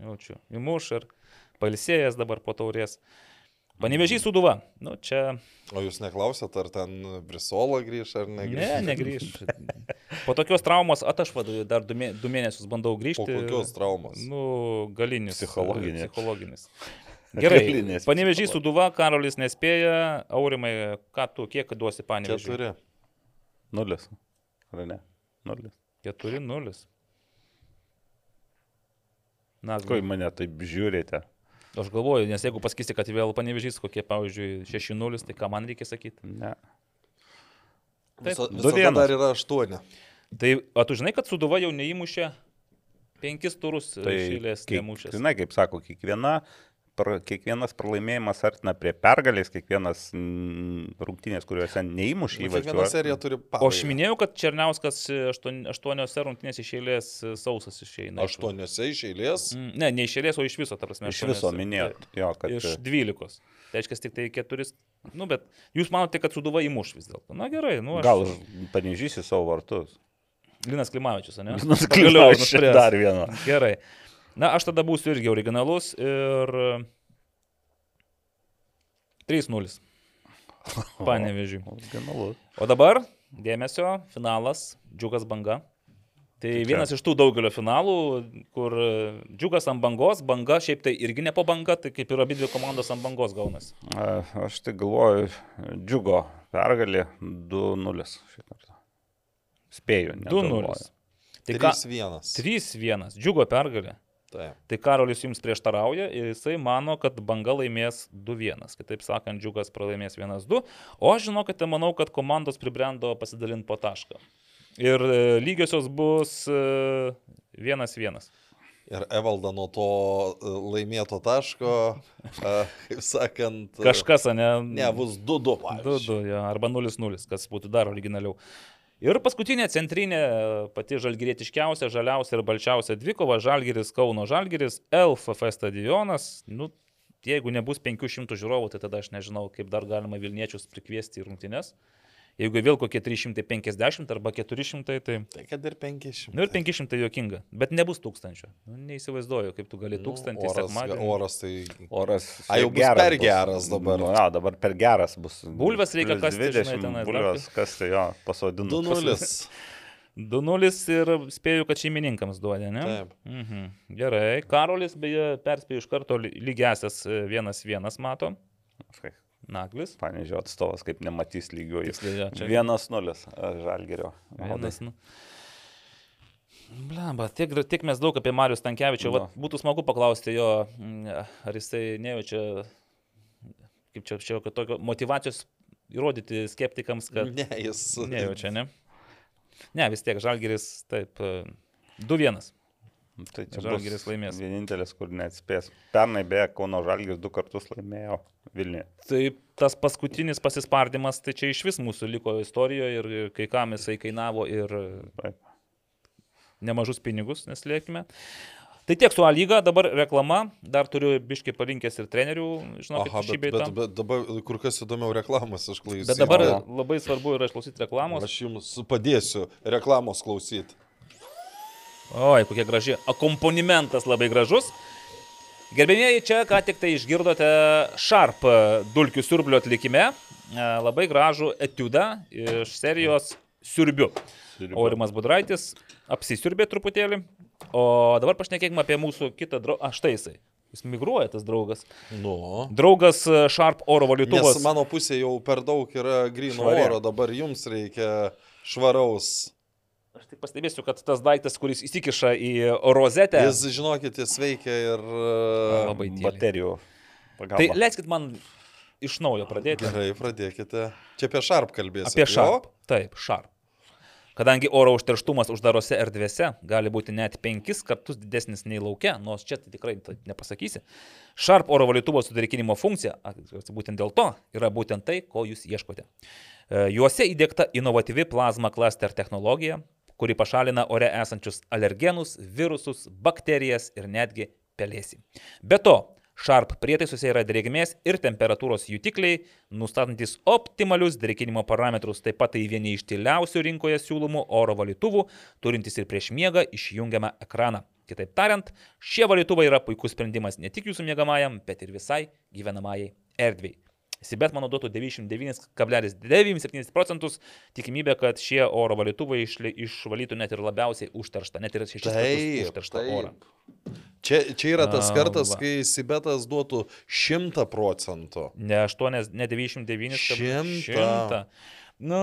Jaučiu. Įmuš ir palsėjęs dabar po taurės. Panevežys Suduva. Nu, čia. O jūs neklausėt, ar ten Brisola grįž ar negrįž? Ne, negrįž. Po tokios traumos atašvadu dar du, mė, du mėnesius bandau grįžti. Po kokios traumos? Nu, galinis. Psichologinė. Psichologinis. Gerai. Galinės Panevežys Suduva, Karolis nespėja. Aurimai, ką tu, kiek duosi panevežys? Keturi. Nulis. Ar ne? Nulis. 4-0. Na, Ko į mane taip žiūrite? Aš galvoju, nes jeigu pasakysi, kad vėl panevežys kokie, pavyzdžiui, 6-0, tai ką man reikia sakyti? Ne. Viso, visada dar yra aštuoni. Tai, o tu žinai, kad Suduva jau neįmušė penkis turus Tai išėlės nemušęs. Žinai, kaip sako, kiekviena, kiekvienas pralaimėjimas artina prie pergalės, kiekvienas rungtynės, kuriuose neįmušė Nu, Kiekviena įvarčių. serija turi O aš pabaigą. minėjau, kad Černiauskas aštuon, aštuoniuose rungtynės išėlės sausas išeina. iš- Aštuoniuose iš eilės. Mm, Ne, ne išėlės, o iš viso, ta prasme. Iš viso minėjot, jo, kad Iš dvylikos. Tai reiškia tik tai keturis. Nu, bet jūs manote, kad Suduva įmuš vis dėlto. Na gerai, nu aš. gal panežysi savo vartus. Linas Klimavičius, ne? Linas Pagaliau Klimavičius nuspręs. dar vieną. Gerai. Na, aš tada būsiu irgi originalus ir 3-0. Panevežiui. Originalus. O dabar, dėmesio, finalas, Džiugas banga. Tai čia- vienas iš tų daugelio finalų, kur e, Džiugas ant bangos, banga šiaip tai irgi ne po banga, tai kaip ir abi dvi komandos ant bangos gaunasi. A, Aš tai galvoju, džiugo pergalė 2-0 šį kartą. Spėju. 2-0. negalvoju. Tai ką? 3-1. 3-1. Džiugo pergalė. Taip. Tai Karolis jums prieštarauja ir jisai mano, kad banga laimės 2-1. Kitaip sakant, džiugas pralaimės 1-2. O aš žinokite, manau, kad komandos pribrendo pasidalinti po tašką. Ir e, lygiosios bus 1-1. Ir Evalda nuo to e, laimėto taško, e, kaip sakant, e, Kažkas, ne? Ne, bus 2-2. 2-2, ja, arba 0-0, kas būtų dar originaliau. Ir paskutinė centrinė, pati žalgirietiškiausia, žaliausia ir balčiausia dvikova - Žalgiris Kauno Žalgiris, LFF stadionas. Nu, jeigu nebus 500 žiūrovų, tai tada aš nežinau, kaip dar galima Vilniečius prikviesti į rungtynes. Jeigu vėl kokie 350 arba 400, tai... Tai kad ir 500. Nu ir 500 juokinga, bet nebus tūkstančio. Nu, neįsivaizduoju, kaip tu gali tūkstantį Nu, oras, sekmadienį. oras tai... Oras. A, jau bus per geras dabar. Nu, ja, dabar per geras bus. Bulves reikia žinai, 20 tenai, Bulves kasti, jo, pasodinu. 2-0. 2-0 ir spėju, kad šeimininkams duodė, ne? Taip. Mhm. Gerai. Karolis, beje, perspėjo iš karto ly- lygiasias 1-1 mato. Naglis. Panežio atstovas, kaip nematys čia- Vienas nulis Žalgerio. Vienas, nu. Blamba, tiek, tiek mes daug apie Marius Tankievičių. Nu. Vat Būtų smagu paklausti jo, ar jisai nejaučia, kaip čia, čia kad tokio motivacijos įrodyti skeptikams, kad Ne, jis. nejaučia, ne? Ne, vis tiek Žalgeris, taip, e, 2-1. Tai čia Žalgiris bus laimės. Vienintelis, kur neatspės. Pernai beje, Kauno Žalgiris du kartus laimėjo Vilniuje. Tai tas paskutinis pasispardimas, tai čia iš vis mūsų liko istorijoje ir kai kam jisai kainavo ir nemažus pinigus, neslėkime. Tai tiek su A lyga, dabar reklama, dar turiu biškai palinkęs ir trenerių, žinokit, Aha, šį bet, bei bet, tą. bet dabar kur kas įdomiau reklamos išklausyti. Bet dabar Jo. labai svarbu yra išklausyti reklamos. Aš jums padėsiu reklamos klausyti. Oi, kokia graži. Akomponimentas labai gražus. Gerbėmieji, čia ką tik tai išgirdote Sharp dulkių siurblio atlikime. E, Labai gražų etiudą iš serijos Siurbiu. Aurimas Budraitis apsisiurbė truputėlį. O dabar pašnekėkime apie mūsų kitą draugą. Aš taisai. Jis migruoja tas draugas. Nu. Draugas e, Sharp oro Nes valytuvas. mano pusė jau per daug yra grino oro, dabar jums reikia švaraus. Tik pastebėsiu, kad tas daiktas, kuris įsikiša į rozetę. Jis, žinokit, jis veikia ir... e, Labai tyliai. Baterijų. Tai pagalba. leiskit man iš naujo pradėti. Gerai, pradėkite. Čia apie Sharp kalbėsime. Apie Sharp. Taip, Sharp. Kadangi oro užterštumas uždarose erdvėse gali būti net penkis kartus didesnis nei laukia, nors čia tai tikrai tai nepasakysi. Sharp oro valytuvo sudrėkinimo funkcija, būtent dėl to, yra būtent tai, ko jūs ieškote. E, Juose įdėkta inovatyvi plazma cluster technologija, kuri pašalina ore esančius alergenus, virusus, bakterijas ir netgi pelėsį. Be to, Sharp prietaisuose yra drėgmės ir temperatūros jutikliai, nustatantis optimalius drėkinimo parametrus. Taip pat tai vieni iš tyliausių rinkoje siūlomų oro valytuvų, turintys ir prieš miegą išjungiamą ekraną. Kitaip tariant, šie valytuvai yra puikus sprendimas ne tik jūsų miegamajam, bet ir visai gyvenamajai erdvėjai. Sibet mano duotų 99,97 procentus tikimybė, kad šie oro valytuvai išli- išvalytų net ir labiausiai užterštą, net ir 6 kartus Taip, užterštą orą. taip. Čia, čia yra tas A, kartas, va. kai Sibetas duotų 100 procentų. Ne 8, ne 99, Šimtą. 100. Nu,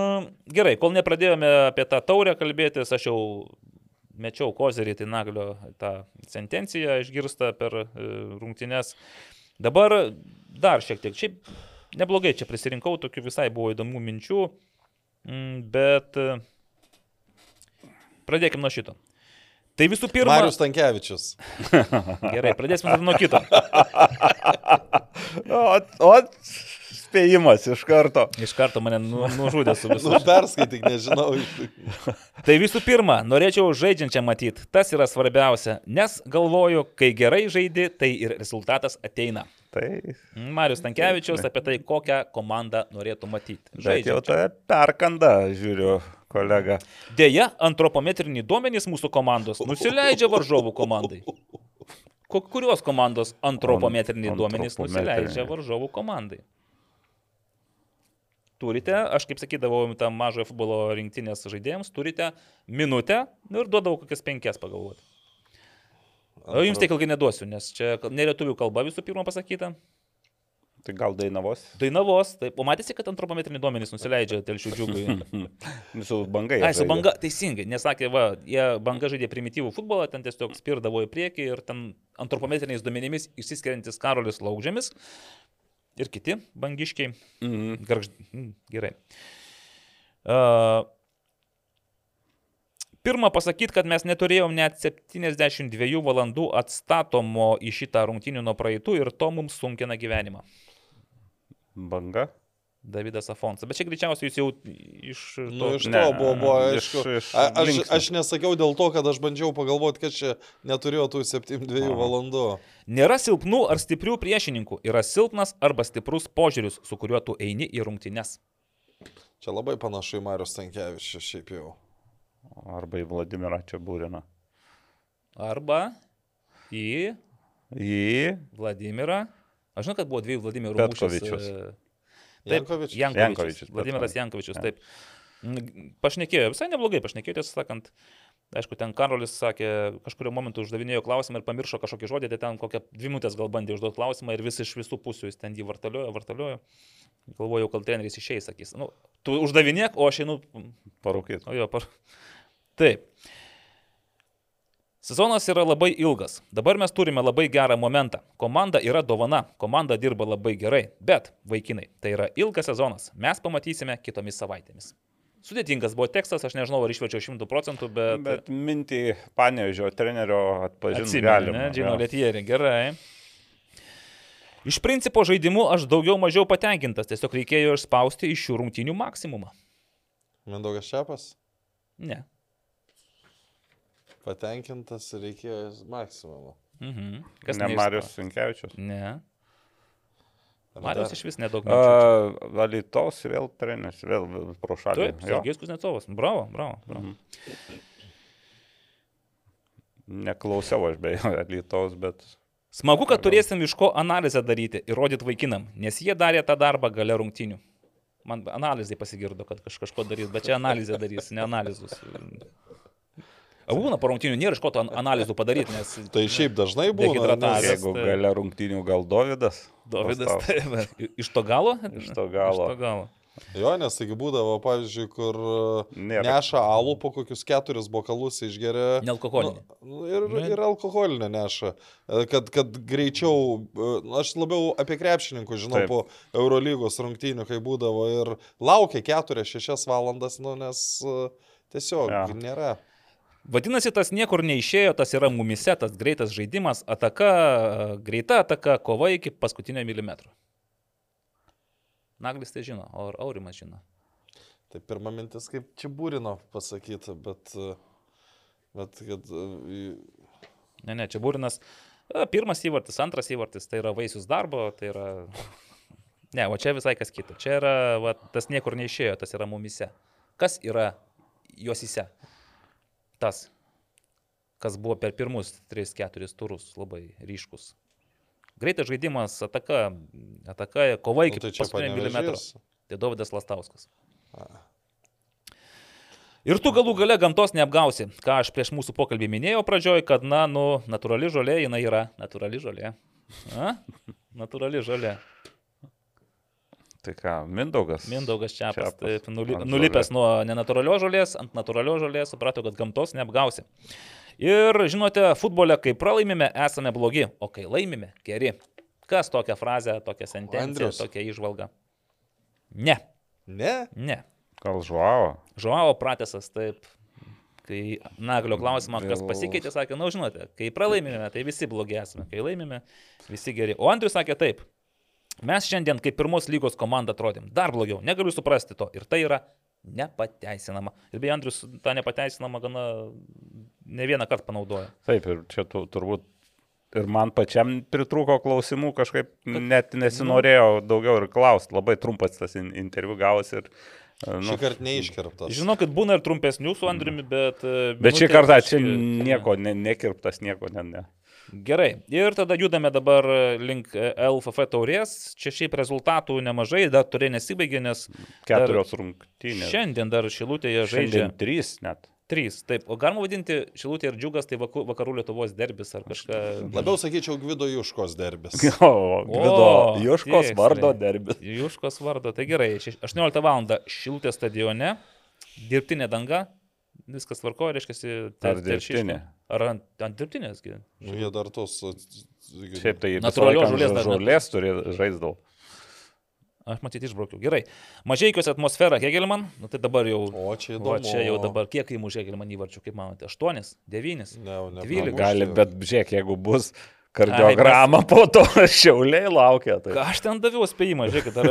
gerai, kol nepradėjome apie tą taurę kalbėtis, aš jau mečiau kozerį, tai naglio tą sentenciją išgirsta per e, rungtynes. Dabar dar šiek tiek. Šiaip neblogai čia prisirinkau, tokių visai buvo įdomių minčių, mm, bet e, pradėkime nuo šito. Tai visų pirma, Marius Tankievičius. gerai, pradėsime nuo kito. O, o spėjimas iš karto. Iš karto mane nu, nužudė su visu. Nu, perskaityk, nežinau. Tai visų pirma, norėčiau žaidžiančią matyti. Tas yra svarbiausia, nes galvoju, kai gerai žaidi, tai ir rezultatas ateina. Tai Marius Tankievičius apie tai, kokią komandą norėtų matyti. Bet jau tai perkanda, žiūriu, kolega. Deja, antropometriniai duomenys mūsų komandos nusileidžia varžovų komandai. Ko- Kurios komandos antropometriniai Ant- duomenys nusileidžia varžovų komandai? Turite, aš kaip sakydavau tam mažojo futbolo rinktinės žaidėjams, turite minutę nu ir duodavau kokias penkias pagalvoti. O jums tiek ilgai neduosiu, nes čia nelietuvių kalba visų pirma pasakyta. Tai gal dainavos? Dainavos, taip, o matėsi, kad antropometriniai duomenys nusileidžia telšių džiugui. Su bangai. Ai, su banga, teisingai, nesakė, va, jie banga žaidė primityvų futbolą, ten tiesiog spirdavo į priekį ir ten antropometriniais duomenimis išsiskiriantis Karolis Laukžėmis ir kiti bangiškiai. Mhm. Gargž... mm, Gerai. Uh, Pirma pasakyti, kad mes neturėjom net 72 valandų atstatomo į šitą rungtinių nuo praeitų ir to mums sunkina gyvenimą. Banga? Davidas Afonso. Bet čia greičiausiai jūs jau iš Nu, to... iš Ne, to buvo, buvo iš- aišku. iš A- Aš, aš nesakiau dėl to, kad aš bandžiau pagalvoti, kad čia neturėjo tų 72 Aha. valandų. Nėra silpnų ar stiprių priešininkų, yra silpnas arba stiprus požiūris, su kuriuo tu eini į rungtynes. Čia labai panašu į Marius Tankievičius šiaip jau. Arba į Vladimirą Čiabūriną. Arba į Į Vladimirą. Aš žinau, kad buvo dviejų Vladimirų Petkovičius. e, Taip, Jankovičius. Jankovičius. Jankovičius, Vladimiras. Jankovičius, Ja. taip. Pašnekėjo, visai neblogai pašnekėjo, tiesą sakant. Aišku, ten Karolis sakė, kažkurio momentu uždavinėjo klausimą ir pamiršo kažkokį žodį, tai ten kokią dvi minutės gal bandė užduoti klausimą ir vis iš visų pusių jis ten jį vartaliojo, vartaliojo. Galvojau, kol treneris išeis, sakys. Nu, tu uždavinėk, o aš einu parūkyti. O jo, par... Taip. Sezonas yra labai ilgas. Dabar mes turime labai gerą momentą. Komanda yra dovana, komanda dirba labai gerai. Bet, vaikinai, tai yra ilgas sezonas. Mes pamatysime kitomis savaitėmis. Sudėtingas buvo tekstas, aš nežinau, ar išvečiau šimtų procentų, bet... Bet mintį panevežio trenerio atpažinti galima. ne, Džino jo. Lietierį, gerai. Iš principo žaidimu aš daugiau mažiau patenkintas, tiesiog reikėjo išspausti iš šių rungtynių maksimumą. Mindaugas Čiapas. Ne. Patenkintas reikėjo maksimumą. Mhm. Kas Ne neišspa- Marius Sinkevičius. Ne. Ar Marius iš vis nedaug Alytaus vėl treneris, vėl vėl pro šalį. Taip. Sergejus Kuznecovas. Bravo, bravo. bravo. Mhm. Neklausiau aš beje Alytaus, bet Smagu, kad turėsim iš ko analizę daryti ir rodyti vaikinam, nes jie darė tą darbą gale rungtinių. Man analizai pasigirdo, kad kaž, kažko darys, bet čia analizę darys, ne analizus. Būna po rungtinių, nėra iš ko to an- analizų padaryti, nes... Tai šiaip dažnai būna. Nes- jeigu gale rungtynių gal Dovydas. Dovydas, pastaus. tai, va, iš to galo? Iš to galo. Iš to galo. Jo, nes taigi būdavo, pavyzdžiui, kur uh, Nėra. neša alų po kokius keturis bokalus išgeria. Nealkoholinį. Nu, ir, ir alkoholinę neša. E, Kad, kad greičiau, e, aš labiau apie krepšininkų žinau Taip. po Eurolygos rungtynių, kai būdavo ir laukia 4-6 valandas, nu, nes e, tiesiog Jo. nėra. Vadinasi, tas niekur neišėjo, tas yra mumise, tas greitas žaidimas, ataka, greita ataka, kova iki paskutinio milimetro. Naglis tai žino, o Aurimas žino? Tai pirma mintis, kaip čia būrino pasakyti, bet, e, bet kad... e, Ne, ne, čia būrinas. e, Pirmas įvartis, antras įvartis, tai yra vaisius darbo, tai yra... Ne, o čia visai kas kita. Čia yra, va, tas niekur neišėjo, tas yra mumise. Kas yra juosise? Tas, kas buvo per pirmus 3-4 turus, labai ryškus. Greitas žaidimas, ataka, ataka, kova Nu, iki tai čia paskutinio milimetro. Tai Dovydas Lastauskas. A. Ir tu galų gale gamtos neapgausi, ką aš prieš mūsų pokalbį minėjau pradžioj, kad, na, nu, natūrali žolė, jinai yra natūrali žolė. A? Natūrali žolė. Tai ką, Mindaugas. Mindaugas nuli, Ant nulipęs nuo nenatūralios žolės ant natūralios žolės, suprato, kad gamtos neapgausi. Ir žinote, futbole, kai pralaimime, esame blogi, o kai laimime, geri. Kas tokią frazę, tokią sentenciją, tokią išvalgą? Ne, Ne? ne. Gal žuavo? Žuavo pratesas, taip. Kai Naglio klausimą, kas pasikeitė, sakė, na, žinote, kai pralaimime, tai visi blogi esame, kai laimime, visi geri. O Andrius sakė taip. Mes šiandien kaip pirmos lygos komanda atrodėm. Dar blogiau, negaliu suprasti to. Ir tai yra nepateisinama. Ir beje, Andrius tą nepateisinamą gana ne vieną kartą panaudojo. Taip, ir čia tu, turbūt ir man pačiam pritrūko klausimų, kažkaip net nesinorėjau daugiau ir klausti. Labai trumpas tas in- interviu gavosi ir... e, Šį kartą neiškirptas. Žinokit, būna ir trumpesnių su Andriumi, bet... e, Bet šį kartą čia nieko, ne, nekirptas, nieko, ne, ne. Gerai, ir tada judame dabar link e, LFF taurės. Čia šiaip rezultatų nemažai, dar turė nesibaigė, nes Keturios rungtynės. šiandien dar Šilutėje žaidžia Šiandien trys net. Trys. Taip, o galima vadinti Šilutė ir Džiugas, tai vaku- vakarų Lietuvos derbis ar kažką. Labiau sakyčiau Gvido Juškos derbis. O, Gvido, Joškos tiksliai. vardo derbis. Juškos vardo, tai gerai. šeš- 18 val. Šilutė stadione, dirbtinė danga, viskas tvarko, reiškia, Ar dirbtinė? Ar ant, ant dirbtinės? gi? Nu, jie dar tos... Šiaip tai Natūralios žolės, žolės turi žaisdavau. Aš matyti išbraukiau. Gerai. Mažiekios atmosfera Hegelman, nu, tai dabar jau... O čia O įdomu. čia jau dabar kiek įmušė Hegelman įvarčių, kaip manote? 8, 9? Ne, ne, Dvylika. Gali, bet žiūrėk, jeigu bus kardiogramą po to šiauliai laukia. Tai... Aš ten daviau spėjimą, žiūrėkit, ar,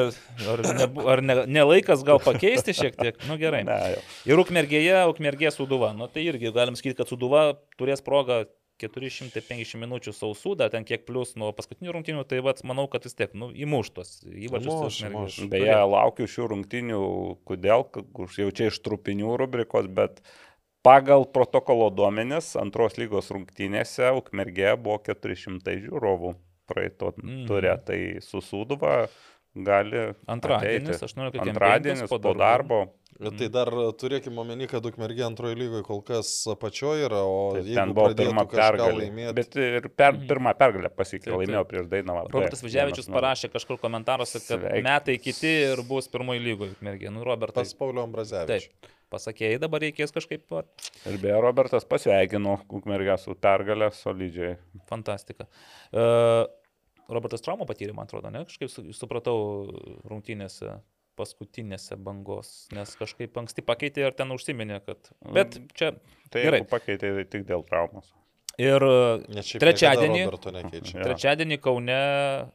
ar, ne, ar ne, ne laikas gal pakeisti šiek tiek? Nu gerai. Ne, jau. Ir ukmergėje, ukmergė suduva. Nu tai irgi galim sakyti, kad suduva turės progą 450 minučių sausų, dar ten kiek plus nuo paskutinių rungtynių, tai vat, manau, kad vis tiek, nu, įmuštos įvačius. Įmuš. Beje, laukiu šių rungtynių, kodėl, už jau čia iš trupinių rubrikos, bet pagal protokolo duomenis antros lygos rungtynėse Ukmergė buvo 400 žiūrovų praeito Mhm. turė, tai su Sūduva gali Antradienis, ateiti. 18 Antradienis po darbo. Bet tai dar turėkime omeny, kad Ukmergė antrojo lygoje kol kas apačioje yra, o Tai jeigu ten buvo pradėtų pirma pergalė. laimėti- Bet ir per, Mhm. pirmą pergalę taip. laimėjo prieš Dainavą. Robertas Važiavičius parašė kažkur komentaruose, kad Sveik. metai kiti ir bus pirmoji lygoje, mergė. Nu, Robertas, Pas Pauliu Ambrazevičiu. taip, pasakėjai, dabar reikės kažkaip, Ir beje, Robertas pasveikino Ukmergę su pergalę solidžiai. fantastika. Uh, Robertas traumą patyrė, man atrodo, ne? Kažkaip su- supratau rungtynėse paskutinėse bangos, nes kažkaip anksti pakeitė ir ten užsiminė, kad... Bet čia Tai Gerai. pakeitė tai tik dėl traumos. ir Trečiadienį-. Jo. trečiadienį Kaune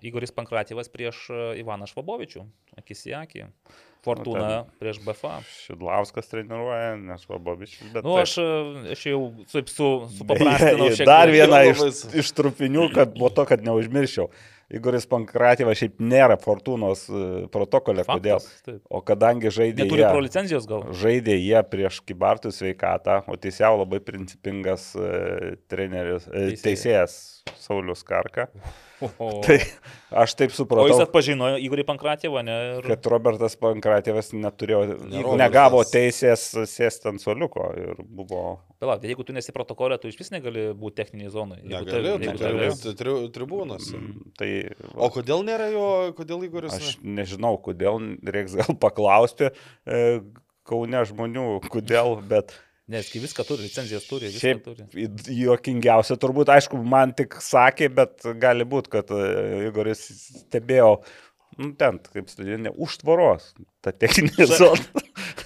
Igoris Pankratyvas prieš Ivaną Švabovičių, akis į akį. Fortūna prieš BFA. Šidlauskas treniruoja, nes Vabovičius, bet... Nu, aš, uh, aš jau taip su, Beje, supaprastinau ir šiek Dar Labai iš, s- iš trupinių, kad po to, kad neužmirščiau. Igoris Pankratyvas šiaip nėra Fortūnos e, protokole, kodėl. Faktas, taip. O kadangi žaidė Neturi pro jie, licenzijos gal. žaidė jie prieš Kibartų sveikatą, o teisėjau labai principingas e, treneris, e, Teisėjas. teisėjas Saulis Karka. O, Tai aš taip o jis supratau, atpažino Igorį Pankratyvą, ne? Ir... kad Robertas Pankratyvas neturėjo, Ne negavo teisės sėsti ant soliuko ir buvo Palauk, tai jeigu tu nesi protokolė, tu iš vis negali būti techniniai zonai. Jeigu Negali, tai- tu jeigu turi būti tri, tribūnose. Mm, Tai O kodėl nėra jo, kodėl Igoris? aš ne- nežinau, kodėl, reiks gal paklausti e, Kaune žmonių, kodėl, bet Nes kai viską turi, licenzijas turi, viską šiaip turi. juokingiausia turbūt, aišku, man tik sakė, bet gali būti, kad e, Igoris stebėjo, nu ten, kaip studijinė, už tvoros, ta techninė zona.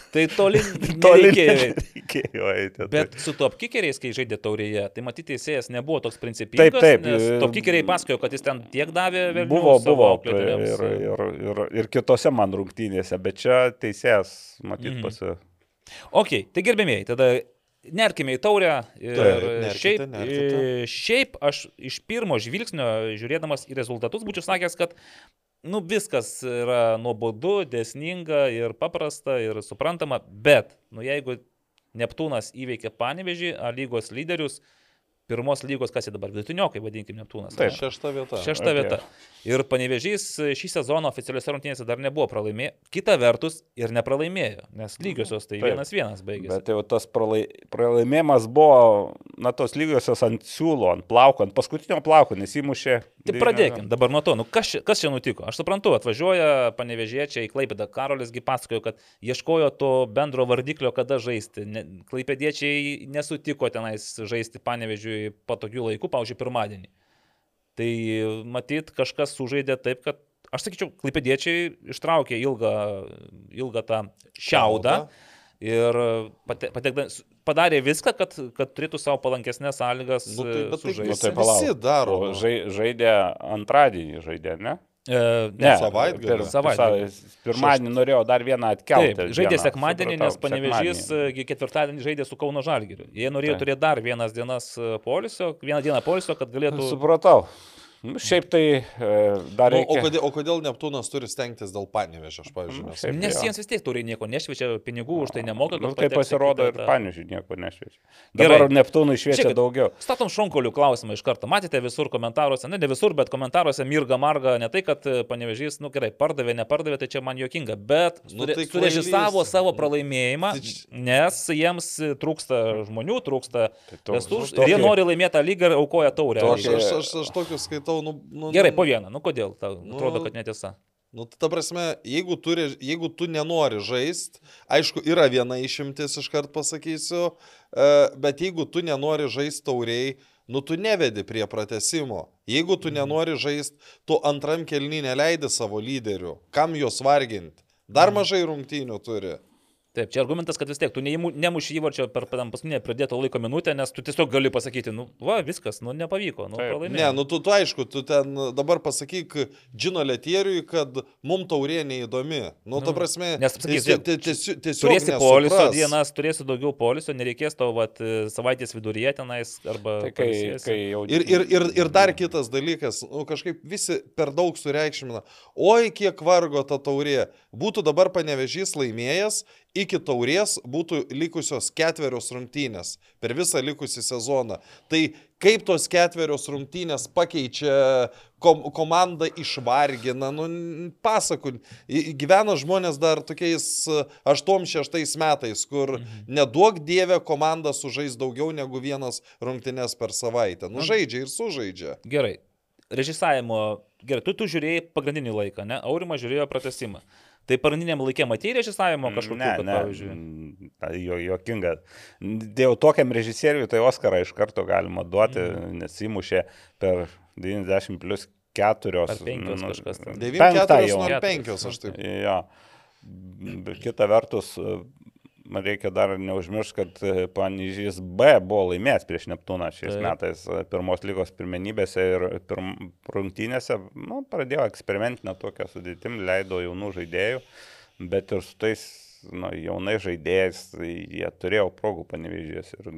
Tai toli Toli nereikėjo eiti. tai- Bet su top kickeriais, kai žaidė taurėje, tai matyti teisėjas nebuvo toks principingas. Taip, taip, Nes top kickeriai pasakojo, kad jis ten tiek davė vėliau. Buvo, buvo ir, ir, ir, ir, kitose man rungtynėse, bet čia teisėjas, matyt, Mhm. pasi... Ok, tai gerbėmiai, tada nerkime į taurę. Ir Taip, nerkite, šiaip, nerkite. šiaip aš iš pirmo žvilgsnio, žiūrėdamas į rezultatus, būčiau sakęs, kad nu, viskas yra nuobodu, desninga ir paprasta ir suprantama, bet nu, jeigu Neptūnas įveikė Panevežį, lygos lyderius, pirmos lygos, kas jie dabar, vidutiniokai, vadinkim Neptūnas. Ane? Šešta vieta. Šešta Okay. vieta. Ir Panevežys šį sezoną oficialiuose rungtynėse dar nebuvo pralaimėjęs. Kita vertus ir nepralaimėjo, nes lygiosios tai Taip. vienas vienas baigėsi. Bet jau tas pralai, pralaimėjimas buvo, na, tos lygiosios ant siūlo, ant plauko, ant paskutinio plauko, nes įmušė. Tai pradėkim dabar nuo to, nu kas čia, kas čia nutiko. Aš suprantu, atvažiuoja panevežiečiai į Klaipėdą, Karolisgi pasakojo, kad ieškojo to bendro vardiklio, kada žaisti. Ne, Klaipėdiečiai nesutiko tenais žaisti panevežiui patogių laikų, pavyzdžiui, pirmadienį. Tai matyt, kažkas sužaidė taip, kad, aš sakyčiau, Klaipėdiečiai ištraukė ilgą, ilgą tą šiaudą. Ir pate, patekda, padarė viską, kad, kad turėtų savo palankesnės sąlygas Nu, tai, bet sužaisti. Nu, visi, tai palauk. visi daro. O žai, žaidė antradienį, žaidė, ne? E, Ne, savaitgalį. per- Savaitgalį. sa- Pirmadienį norėjau dar vieną atkelti. Taip, žaidė dieną. sekmadienį, nes panevežys sekmadienį. ketvirtadienį žaidė su Kauno Žalgiriu. Jie norėjo Taip. turėti dar vienas dienas e, polisio, vieną dieną polisio, kad galėtų... Supratau. Nu, šiaip tai e, dar O, o, reikia. kodėl, o kodėl Neptūnas turi stengtis dėl panevežio, aš pavyzdžiui, Nu, šiaip Nes jo. jiems vis tiek turi nieko nešviečia, pinigų už tai nemoka. Nu, kad tai pasirodo ir tą- panižiui nieko nešviečia. Gerai. Dabar Neptūnui šviečia Žiūrėkit, daugiau. Statom šonkolių klausimą iš karto. Matėte visur komentaruose, ne, ne visur, bet komentaruose mirga marga, ne tai, kad e, panevežys, nu gerai, pardavė, nepardavė, tai čia man juokinga, bet Nu, tai surežisavo savo pralaimėjimą, Tai nes jiems trūksta žmonių, trūksta Tai tokį- ir jie nori laimėti tą lygą ir aukoja taurę. To aš, Tokį- aš, aš, aš tokius skaitau, nu, nu, Gerai, nu, po vieną, nu kodėl tau Nu, atrodo, kad netiesa? Nu, tai ta prasme, jeigu, turi, jeigu tu nenori žaisti, aišku, yra viena išimtis, iškart pasakysiu, e, bet jeigu tu nenori žaisti tauriai, nu tu nevedi prie pratesimo. Jeigu tu nenori žaisti, tu antram kelnį neleidi savo lyderių. Kam juos varginti? Dar mažai rungtynių turi. Taip, čia argumentas, kad vis tiek tu nemuši įvarčio per paskutinę pridėto laiko minutę, nes tu tiesiog gali pasakyti, nu, va, viskas, nu, nepavyko, nu, pralaimėjai. Ne, nu tu, tu aišku, tu ten dabar pasakyk Džino Letieriui, kad mum taurė neįdomi. Nu, ta Nu, prasme, nes pasakys, tiesi- tie- tiesi- tiesiog Turėsi nesupras. dienas, turėsi daugiau polisio, nereikės tau vat, savaitės viduryje tenais arba... Tai kai, kai jau... Ir, ir, ir, ir dar kitas dalykas, nu, kažkaip visi per daug sureikšmina. Oi, kiek vargo ta taurė. Būtų dabar panevežys laimėjęs, iki taurės būtų likusios ketverios rungtynės per visą likusį sezoną. Tai kaip tos ketverios rungtynės pakeičia kom, komandą išvargina, nu. I- Gyvena žmonės dar tokiais 8-6 metais, kur neduok dievę komanda sužais daugiau negu vienas rungtynės per savaitę. Nu, žaidžia ir sužaidžia. Gerai. Režisavimo, gerai, tu, tu žiūrėjai pagrindinį laiką, ne? Aurimas žiūrėjo pratesimą. Tai pagrindiniam laikė matei režisavimo kažkokio, Ne, kad, ne, pavyzdžiui. mm, tai jo, jokinga. Dėl tokiam režisieriui tai Oscarą iš karto galima duoti, Mhm. nes įmušė per 90 plus 4. Ar penkios kažkas ten. 9-4 jau. ar Keturios, 5, aš taip. Jo. Bet kita vertus, reikia dar neužmiršti, kad e, Panyžys B buvo laimėjęs prieš Neptūną šiais Taip. metais e, pirmos lygos pirmenybėse ir pirm, rungtynėse. Nu, pradėjo eksperimentinę tokią sudėtim, leido jaunų žaidėjų, bet ir su tais nu, jaunais žaidėjais tai jie turėjo progų Panyžys. Ir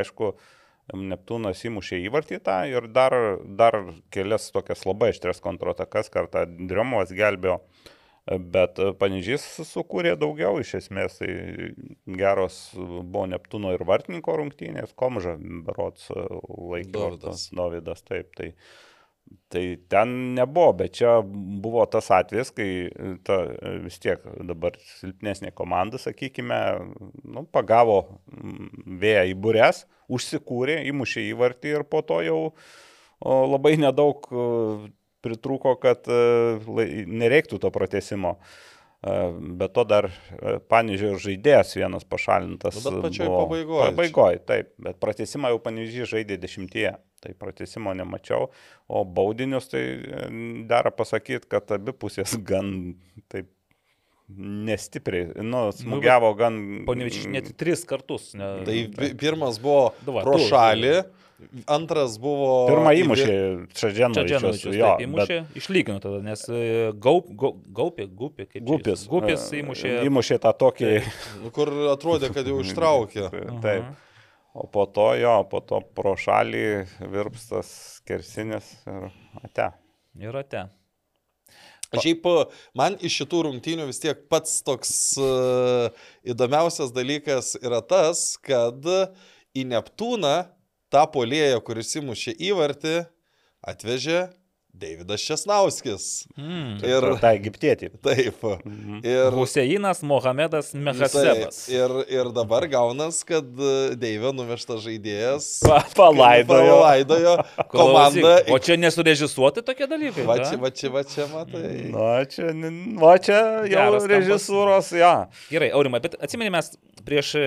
aišku, Neptūnas įmušė įvartį tą ir dar, dar kelias tokias labai aštrias kontrotakas, kartą Driomovas gelbėjo. Bet Panežys sukūrė daugiau iš esmės, tai geros buvo Neptūno ir Vartininko rungtynės, Komža, berots laikė. Dovydas, taip, tai, tai ten nebuvo, bet čia buvo tas atvejis, kai ta vis tiek dabar silpnesnė komanda, sakykime, nu, pagavo vėją į burės, užsikūrė, įmušė įvartį ir po to jau labai nedaug o, pritrūko, kad e, nereiktų to pratesimo. E, Be to dar Panežio žaidėjas vienas pašalintas. Nu, bet pačioj buvo. pabaigoj. Pabaigoje, taip, bet pratesimą jau Panežys žaidė dešimtyje, tai pratesimo nemačiau, o baudinius tai e, dera pasakyti, kad abi pusės gan taip nestipriai, nu, smūgiavo gan... Ponevičius net tris kartus. Ne, Tai pi- pirmas buvo Du, va, pro tu. šalį, antras buvo... Pirmą įmušė Čia Dženovičius jo, taip, įmušė, bet... išlygino tada, nes e, gaup, gaup, gaupė, gupė, kaip čia Gupis. jis- Gupis e, įmušė. Įmušė tą tokį... Nu, Kur atrodė, kad jau ištraukė. Taip. O po to jo, po to pro šalį virpstas kersinis ir ate. Yra te. Šiaip man iš šitų rungtynių vis tiek pats toks uh, įdomiausias dalykas yra tas, kad į Neptūną tą polėją, kuris įmušė įvartį, atvežė Davidas Česnauskis. Mm. Ir tą egiptietį. taip. Mhm. Ir, Huseinas Mohamedas taip, Mehasebas. ir, ir dabar gaunas, kad Deivė nuvežtas žaidėjas. Pa, palaidojo. Palaidojo komandą. O čia nesurežisuoti tokie dalykai. Va čia, va čia, va čia, matai. Na, čia, va čia jau Geras režisūros, ja. Gerai, Aurimai, bet atsimeni, mes prieš e,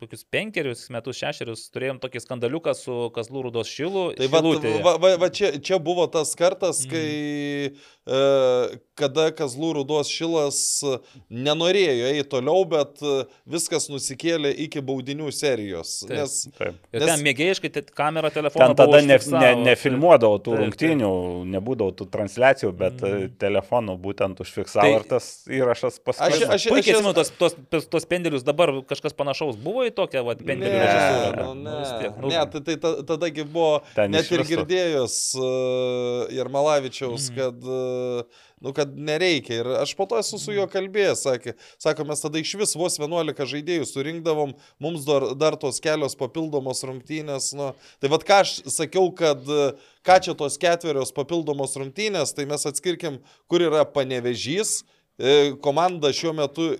kokius penkerius metus, šešerius turėjom tokį skandaliuką su Kazlų Rūdos šilu. Tai va, va, va, va čia, čia buvo tas kartas, Mhm. kai e, kada Kazlų Rudos šilas e, nenorėjo eiti toliau, bet e, viskas nusikėlė iki baudinių serijos. Taip. Nes Taip. Ir nes- ten mėgėjiškai te- kamera telefoną. Ten tada ne, ne, nefilmuodavo tų Taip, taip. rungtynių, nebūdavo tų transliacijų, bet Mhm. mm. telefonu būtent užfiksavo Tai- ir tas įrašas Aš- paskui. aš- Puikiai atsimenu tos, tos, tos, tos pendelius, dabar kažkas panašaus buvo į tokią vat, pendelių Ne, režisūrą. nu, Nu, ne, tiek, nu, ne, tai, tai ta- tadagi buvo Ten net ir girdėjus uh, Jarmalavičiaus, Mhm. kad, uh, nu, kad nereikia. Ir aš po to esu su juo kalbėjęs, sakė, sako, mes tada iš vis vos 11 žaidėjų surinkdavom, mums dar, dar tos kelios papildomos rungtynės. Nu, tai vad ką aš sakiau, kad uh, ką čia tos ketverios papildomos rungtynės, tai mes atskirkim, kur yra panevežys. e, Komanda šiuo metu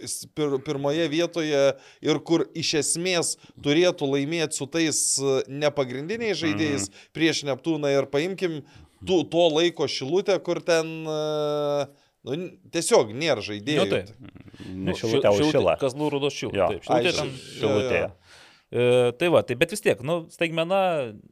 pirmoje vietoje ir kur iš esmės turėtų laimėti su tais e, nepagrindiniais žaidėjais Mhm. prieš Neptūną ir paimkim tų, to laiko šilutę, kur ten e, nu, tiesiog nėra žaidėjų. Nu, taip. Nešilutė, o šilą. Kazlų Rūdos šilų. Jo. Taip, šilutė Ai, ten. ši- Šilutėje. E, tai va, tai bet vis tiek, nu, staigmena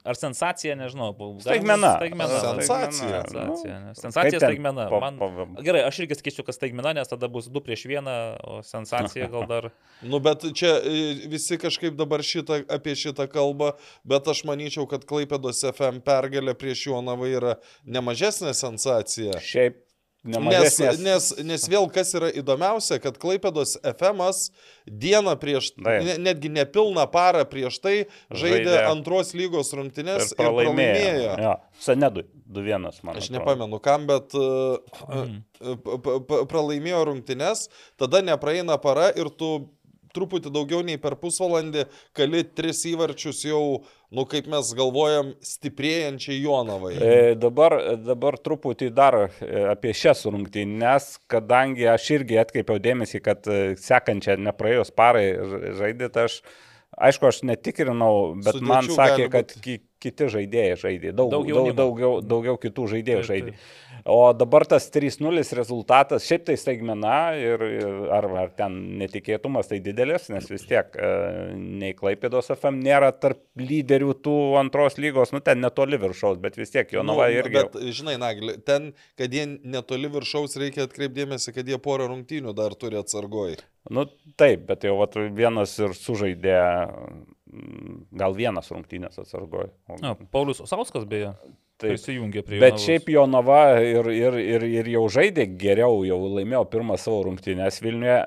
ar sensacija, nežinau. Staigmena. Staigmena. Sensacija. Sensacija, Nu, sensacija staigmena. po- Man, po- gerai, aš irgi skaičiu, kad staigmena, nes tada bus 2 prieš 1, o sensacija gal dar... Nu, bet čia e, visi kažkaip dabar šitą, apie šitą kalbą, bet aš manyčiau, kad Klaipėdos FM pergalė prieš Jonavą yra nemažesnė sensacija. Šiaip Nes, nes, nes vėl kas yra įdomiausia, kad Klaipėdos FM dieną prieš, ne, netgi nepilną parą prieš tai žaidė, Žaidė antros lygos rungtynės ir ir pralaimėjo. pralaimėjo. Jo, Senedu 2-1, man. Aš nepamenu kam, bet uh, pralaimėjo rungtynes, tada nepraeina para ir tu truputį daugiau nei per pusvalandį kali tris įvarčius jau, nu kaip mes galvojam, stiprėjančiai Jonavai. E, dabar, dabar truputį dar e, apie šias rungtynes, kadangi aš irgi atkreipiau dėmesį, kad e, sekančią nepraėjus parai žaidėt, aš, aišku, aš netikrinau, bet Sudėčių man sakė, kad būt. Ki, kiti žaidėjai žaidė, daug, Daug daug, daugiau, daugiau kitų žaidėjų Taip, žaidė. taip. O dabar tas 3-0 rezultatas, šiaip tai staigmena ir, ir ar, ar ten netikėtumas tai didelis, nes vis tiek e, nei Klaipėdos FM nėra tarp lyderių tų antros lygos, nu ten netoli viršaus, bet vis tiek Jonava Nu, irgi. Bet, žinai, Nagli, ten, kad jie netoli viršaus, reikia atkreipdėmėsi, kad jie porą rungtynių dar turi atsargoj. Nu taip, bet jau vat, vienas ir sužaidė, gal vienas rungtynės atsargoj. O- Paulius Osauskas beje Taip. prisijungė prie Bet Jonavos. šiaip Jonava ir, ir, ir, ir jau žaidė geriau, jau laimėjo pirmą savo rungtynės Vilniuje,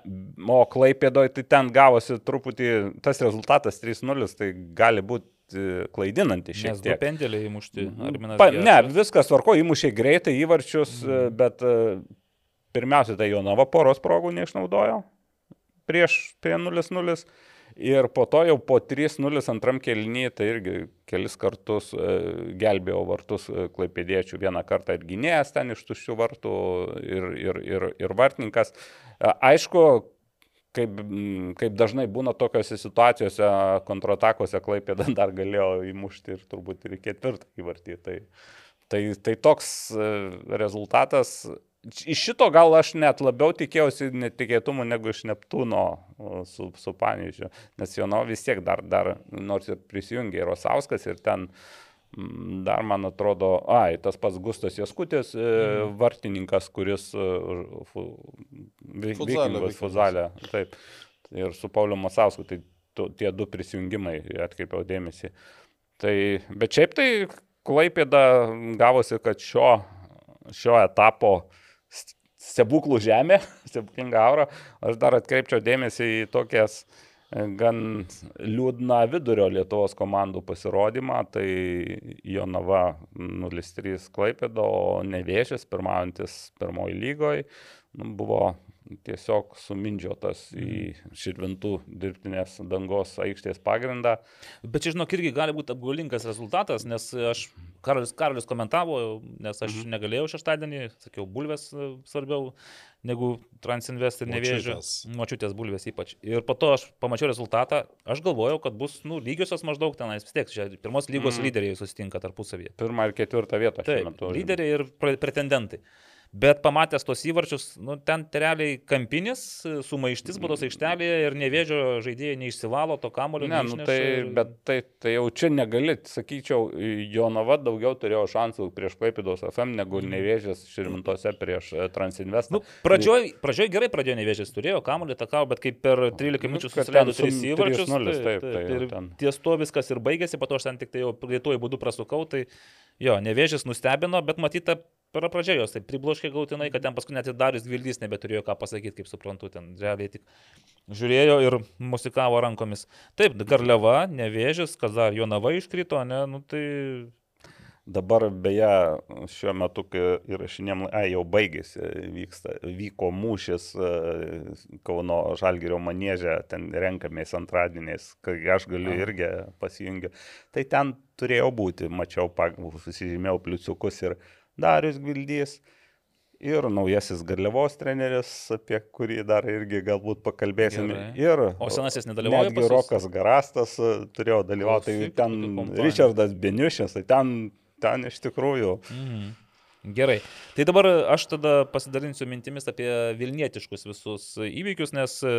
o Klaipėdoje tai ten gavosi truputį, tas rezultatas 3-0, tai gali būti klaidinantis šiek Nes du tiek. pendeliai įmušti. Arminas Pa, ne, viskas tvarko, įmušė greitai įvarčius, mm. bet e, pirmiausia, tai Jonava poros progų neišnaudojo prieš prie 0-0. Ir po to jau po 3-0 antram kelnyje, tai irgi kelis kartus e, gelbėjo vartus e, klaipėdiečių. Vieną kartą ir gynėjas ten iš tuščių vartų ir, ir, ir, ir vartininkas. E, aišku, kaip, kaip dažnai būna tokiose situacijose, kontratakose klaipėda dar galėjo įmušti ir turbūt ir ketvirtą įvartį. Tai, tai, tai toks rezultatas. Iš šito gal aš net labiau tikėjausi netikėtumų negu iš Neptūno su, su Pavyzdžiu, nes Jono vis tiek dar, dar nors ir prisijungė ir Rosauskas ir ten mm, dar man atrodo, ai, tas pats Gustas Jaskutis, mm. vartininkas, kuris e, Vikingas. Fuzalė, taip, ir su Pauliu Masausku, tai tu, tie du prisijungimai atkreipiau dėmesį. Tai, bet šiaip tai Klaipėda gavosi, kad šio, šio etapo st- stebuklų žemė, stebuklinga aura, aš dar atkreipčiau dėmesį į tokias e, gan liūdną vidurio Lietuvos komandų pasirodymą, tai Jonava 0-3 Klaipėda, o Nevėžės pirmaujantis pirmoji lygoje nu, buvo tiesiog sumindžiotas į širvintų dirbtinės dangos aikštės pagrindą. Bet čia, žinok, irgi gali būti apgaulingas rezultatas, nes aš, Karolis, Karolis komentavo, nes aš mhm. negalėjau šeštadienį, sakiau, bulvės e, svarbiau negu Transinvest ir nevėžiu. Močiutės bulvės ypač. Ir po to aš pamačiau rezultatą, aš galvojau, kad bus, nu, lygiosios maždaug tenais, vis tiek, čia pirmos lygos Mhm. lyderiai susitinka tarpusavyje. Pirmą ir ketvirtą vietą Taip, metu. lyderiai ir pre- pretendentai. Bet pamatęs tos įvarčius, nu, ten tai realiai kampinis, sumaištis būdos aikštelėje ir nevėžio žaidėjai neišsivalo to kamulio. Ne, nu tai, bet tai, tai jau čia negali, sakyčiau, Jonava daugiau turėjo šansų prieš Klaipėdos FM negu nevėžės Širmintose prieš e, Transinvestą. Nu, pradžioj, pradžioj gerai pradėjo nevėžės, turėjo kamuolį takavo, bet kai per 13 Nu, minučių susileido ten 3 sum- įvarčius, 3:0, taip, tai jau ir ten. ties to viskas ir baigėsi, po to aš ten tik tai jau greituoju būdu prasukau, tai jo, nevėžės nustebino, bet matyta per pradžią jos tai pribloškė gautinai, kad ten paskui net ir Darius Gvildys nebeturėjo ką pasakyti, kaip suprantu, ten realiai tik žiūrėjo ir musikavo rankomis. Taip, Garliava, nevėžės, kas dar Jonava iškrito, ne, nu tai Dabar beje, šiuo metu, kai įrašinėm, ai, jau baigėsi, vyksta, vyko mūšis e, Kauno Žalgirio manėžė, ten renkamės antradieniais, kai aš galiu irgi pasijungi. Tai ten turėjo būti, mačiau, susižymėjau pliusiukus ir Darius Gvildys. Ir naujasis Garliavos treneris, apie kurį dar irgi galbūt pakalbėsim. Gerai. Ir O senasis nedalyvauja Netgi? Rokas Garastas e, turėjo dalyvauti, tai ten. Richardas Beniušis, tai ten, ten iš tikrųjų. Mhm. Gerai. Tai dabar aš tada pasidalinsiu mintimis apie Vilnietiškus visus įvykius, nes e,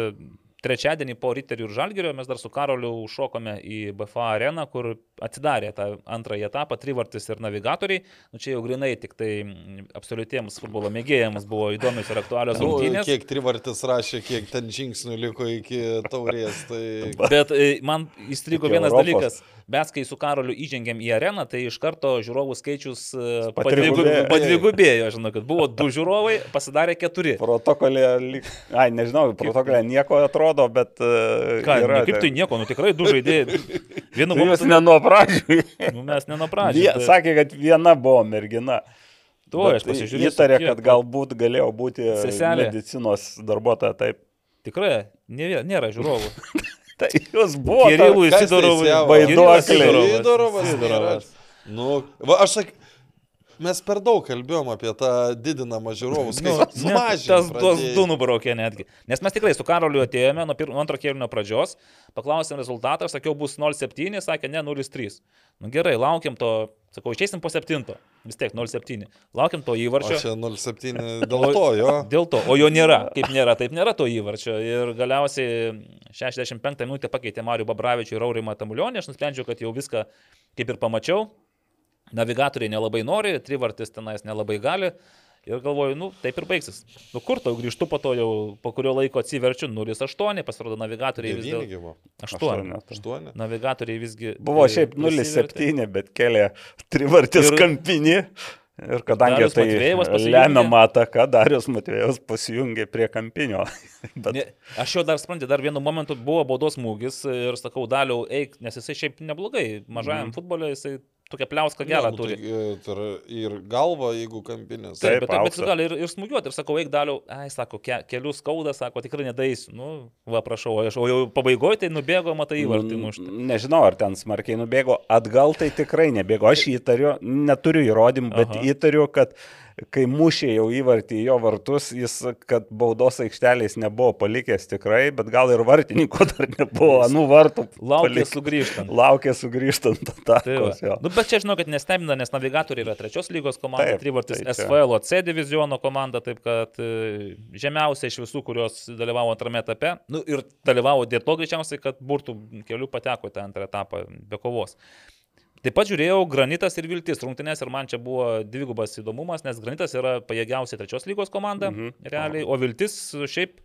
trečiadienį po Riterių ir Žalgirio mes dar su Karoliu užšokome į BFA areną, kur atidarė tą antrąjį etapą, trivartis ir navigatoriai. Nu, čia jau grinai tik tai absoliutiems futbolo mėgėjams buvo įdomios ir aktualios Nu, rungtynės. kiek trivartis rašė, kiek ten žingsnių liko iki taurės. Tai... Bet e, man įstrigo vienas Europos. dalykas. Mes, kai su Karoliu įžengėm į areną, tai iš karto žiūrovų skaičius e, Patrigubėjo. padvigu- padvigubėjo. Žinau, kad buvo du žiūrovai, pasidarė keturi. Protokolė, ai, nežinau, protokolė nieko atrodo, bet... e, Ką, yra nu, kaip tai nieko, nu tikrai du žaidėjai. Vienu Tai Jūs momentu, ne nuo pradžių. nu, mes ne nuo pradžių. tai- sakė, kad viena buvo mergina. Tuo aš pasižiūrėjau. Įtarė, kad galbūt galėjo būti Seselė. medicinos darbuotoja. Taip. Tikrai, nė, nėra žiūrovų. Tai jūs buvo. Kirilui Kas Sidorovui. teisėjavo? Vaiduokliai. Kirilui Sidorovas Sidorovas. Nu, va, aš sak... Mes per daug kalbėjom apie tą didinamą žiūrovų Nu, skaičių. net Sumažinti tas du nubraukė netgi. Nes mes tikrai su Karoliu atėjome nuo, pirmo, nuo antro kėlinio pradžios, paklausėm rezultatą, aš sakiau bus 0,7, sakė ne 0,3. Nu gerai, laukiam to, sakau, išeisim po 7, vis tiek 0,7. Laukiam to O įvarčio. čia 0,7 dėl to, jo. Dėl to, o jo nėra. Kaip nėra, taip nėra to įvarčio. Ir galiausiai 65 minutę pakeitė Mariu Babravičiu ir Aurimą Tamulionį. Aš nusprendžiau, kad jau viską kaip ir pamačiau. Navigatoriai nelabai nori, trivartis tenais nelabai gali. Ir galvoju, nu, taip ir baigsis. Nu, kur tau grįžtu po to jau, po kurio laiko atsiverčiu 0,8, pasirodo navigatoriai vis dėlto. gyvo. 8. Aštuoni. Navigatoriai visgi. Buvo e, šiaip prisivertė. 0,7, bet kėlė trivartis Ir- kampinį. Ir kadangi tai lemiamą ataką, Darius Matvėjus pasijungė prie kampinio. Bet Ne, aš jau dar suprantu, dar vienu momentu buvo baudos smūgis ir sakau, daliau, eik, nes jisai šiaip neblogai. Mažajam mm. futbole jisai tokia pliauska gerą nu, turi. tai, e, tai ir galva, jeigu kampinės. Taip, Taip, bet, bet jis gali ir, ir smūgiuoti. Ir sakau, eik daliau, ai, sako, ke, kelių skauda, sako, tikrai nedaisiu. Nu, va, prašau, o aš, o jau pabaigoje tai nubėgo, matai įvartį mušti. Nežinau, ar ten smarkiai nubėgo. Atgal tai tikrai nebėgo. Aš įtariu, neturiu įrodymų, bet Aha. Aha. įtariu, kad kai mušė jau įvartį jo vartus, jis, kad baudos aikštelės nebuvo palikęs tikrai, bet gal ir vartininko dar nebuvo, anų vartų. Laukė sugrįžtant. Laukė sugrįžtant Tai atakos. jo. nu, bet čia žinau, kad nestebina, nes navigatoriai yra trečios lygos komanda, Taip, Trivartis tai čia- SVL C diviziono komanda, taip kad e, žemiausia iš visų, kurios dalyvavo antrame etape. Nu, ir dalyvavo dėl to greičiausiai, kad burtų kelių pateko į tą antrą etapą be kovos. Taip pat žiūrėjau Granitas ir Viltis rungtynės ir man čia buvo dvigubas įdomumas, nes Granitas yra pajėgiausia trečios lygos komanda, mhm. realiai, o Viltis šiaip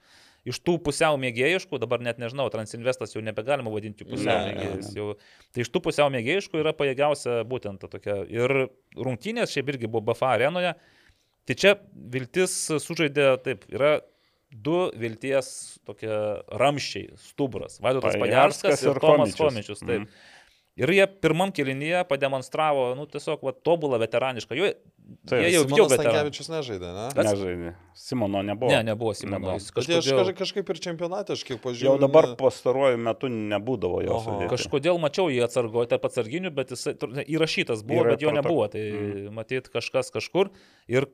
iš tų pusiau mėgėjiškų, dabar net nežinau, Transinvestas jau nebegalima vadinti pusiau. Jau, tai iš tų pusiau mėgėjiškų yra pajėgiausia būtent ta tokia. Ir rungtynės šiaip irgi buvo BFA arenoje. Tai čia Viltis sužaidė, taip, yra du Vilties tokie ramščiai, stuburas. Vaidotas Pajarskas ir, ir Tomas. Komičius. Taip. Mhm. Ir jie pirmam kilinyje pademonstravo, nu, tiesiog, va, tobulą veteranišką. Jie, Taip, jie jau, jau. Tankievičius nežaidė, ne? Kas? Nežaidė. Simono nebuvo. Ne, nebuvo Simono. Nebuvo. Bet jie aš Kažkodėl, kaž- kažkaip ir čempionatė, aš kiek Jau pažiūrėjau. dabar pastaruoju metu nebūdavo jo kažkodėl mačiau jį atsargoje tarp atsarginių, bet jis įrašytas buvo, Yra bet jo proto- nebuvo. Tai mm. matyt kažkas kažkur. Ir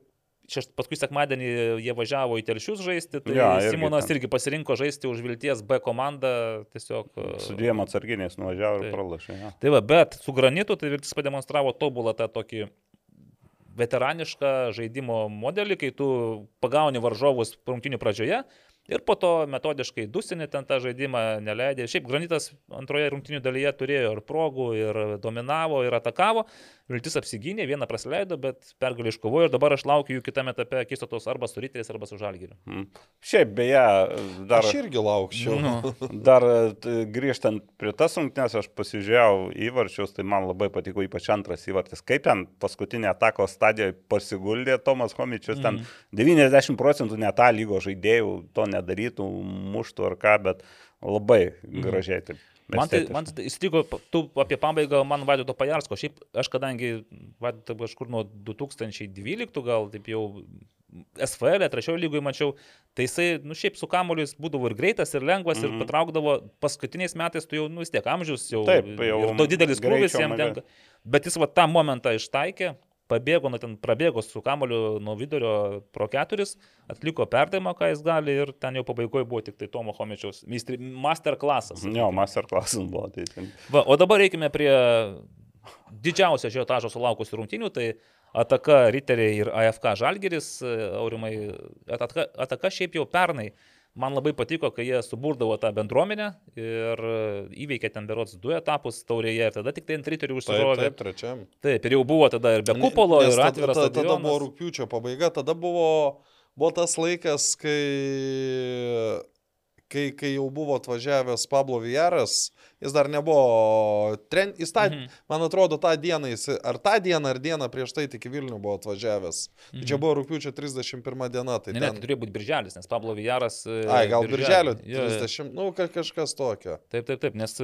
šeš, paskui sekmadienį jie važiavo į telšius žaisti, tai ja, irgi Simonas ten. irgi pasirinko žaisti už Vilties B komandą. Tiesiog. Su dviem atsarginiais nuvažiavo Taip. ir pralašė. Ja. Tai va, bet su granitu tai Viltis pademonstravo tobulą tą tokį veteranišką žaidimo modelį, kai tu pagauni varžovus rungtinių pradžioje ir po to metodiškai dusini ten tą žaidimą, neleidė. Šiaip granitas antroje rungtinių dalyje turėjo ir progų, ir dominavo, ir atakavo. Viltis apsigynė, vieną praleido, bet pergalį iškovojo ir dabar aš laukiu jų kitame etape akistatos arba su Ryteriais, arba su Žalgiriu. Mm. Šiaip beje, dar, Aš irgi laukčiau. Nu. dar grįžtant prie tas rungtynės, aš pasižiūrėjau įvarčius, tai man labai patiko ypač antras įvartis. Kaip ten paskutinė atakos stadijoje pasiguldė Tomas Homičius, ten 90 procentų net tą lygo žaidėjų to nedarytų, muštų ar ką, bet labai gražiai taip. Man tai, man tai įstrigo, tu apie pabaigą man Vaidoto Pajarsko. Šiaip aš kadangi Vaidotą kažkur nuo 2012 gal taip jau SFL, trečiojo lygoje mačiau, tai jisai, nu šiaip su kamoliu jis būdavo ir greitas, ir lengvas, mm Mhm. -hmm. ir patraukdavo paskutiniais metais, tu jau, nu vis tiek amžius, jau, Taip, jau ir to didelis krūvis jam tenka. Bet jis va tą momentą ištaikė, pabėgo, nu ten prabėgo su kamoliu nuo vidurio pro keturis, atliko perdavimą, ką jis gali ir ten jau pabaigoje buvo tik tai Tomo Homičiaus masterclassas. Jo, masterclassas buvo. Tai, ten. Va, o dabar reikime prie didžiausio žiotažo sulaukusių rungtynių, tai ataka Riteriai ir AFK Žalgeris, aurimai, ataka, ataka šiaip jau pernai man labai patiko, kai jie suburdavo tą bendruomenę ir įveikė ten berots du etapus taurėje ir tada tik tai ant riterių Taip, užsirovė. taip, trečiam. Taip, ir jau buvo tada ir be kupolo, Nes ir tada- atviras. tada- Tada stadionas. buvo rūpiučio pabaiga, tada buvo, buvo tas laikas, kai, kai, kai jau buvo atvažiavęs Pablo Vijaras, jis dar nebuvo, tren, jis tą, Mhm. man atrodo, tą dieną, jis, ar tą dieną, ar dieną prieš tai tik į Vilnių buvo atvažiavęs. Mhm. Čia buvo rūpiučio 31 diena. Tai Ne, ne, ten... tai turėjo būti birželis, nes Pablo Vijaras. e, Ai, gal birželio Jo, jo. 30, nu ka, kažkas tokio. Taip, taip, taip, nes.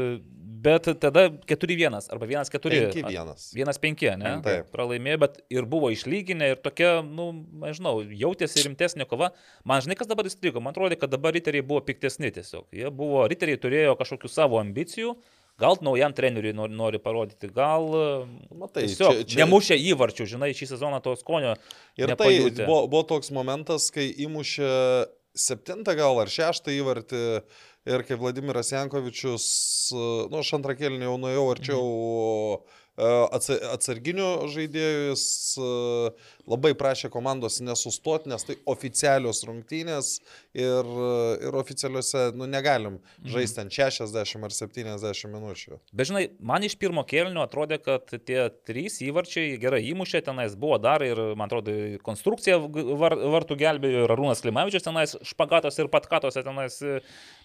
Bet tada 4-1 arba 1-4. 5-1. 1-5, ne? Taip. Pralaimėjo, bet ir buvo išlyginę ir tokia, nu, nežinau, jautėsi rimtesnė kova. Man žinai, kas dabar įstrigo, man atrodo, kad dabar riteriai buvo piktesni tiesiog. Jie buvo, riteriai turėjo kažkokių savo ambicijų. Gal naujam treneriui nori, nori parodyti, gal e, Matai, tiesiog čia- čia- nemušė įvarčių, žinai, šį sezoną to skonio. Ir tai nepajutę. buvo, buvo toks momentas, kai įmušė septintą gal ar šeštą įvartį ir kai Vladimiras Jankovičius, nu, aš antrą kėlinį jau nuėjau arčiau e, atsa- atsarginių žaidėjų, jis e, labai prašė komandos nesustoti, nes tai oficialios rungtynės ir, ir oficialiuose, nu, negalim žaisti ant 60 ar 70 minučių. Bet žinai, man iš pirmo kėlinio atrodė, kad tie trys įvarčiai gerai įmušė, tenais buvo dar ir, man atrodo, konstrukcija var, vartų gelbėjo ir Arūnas Klimavičius tenais špagatos ir patkatose tenais e,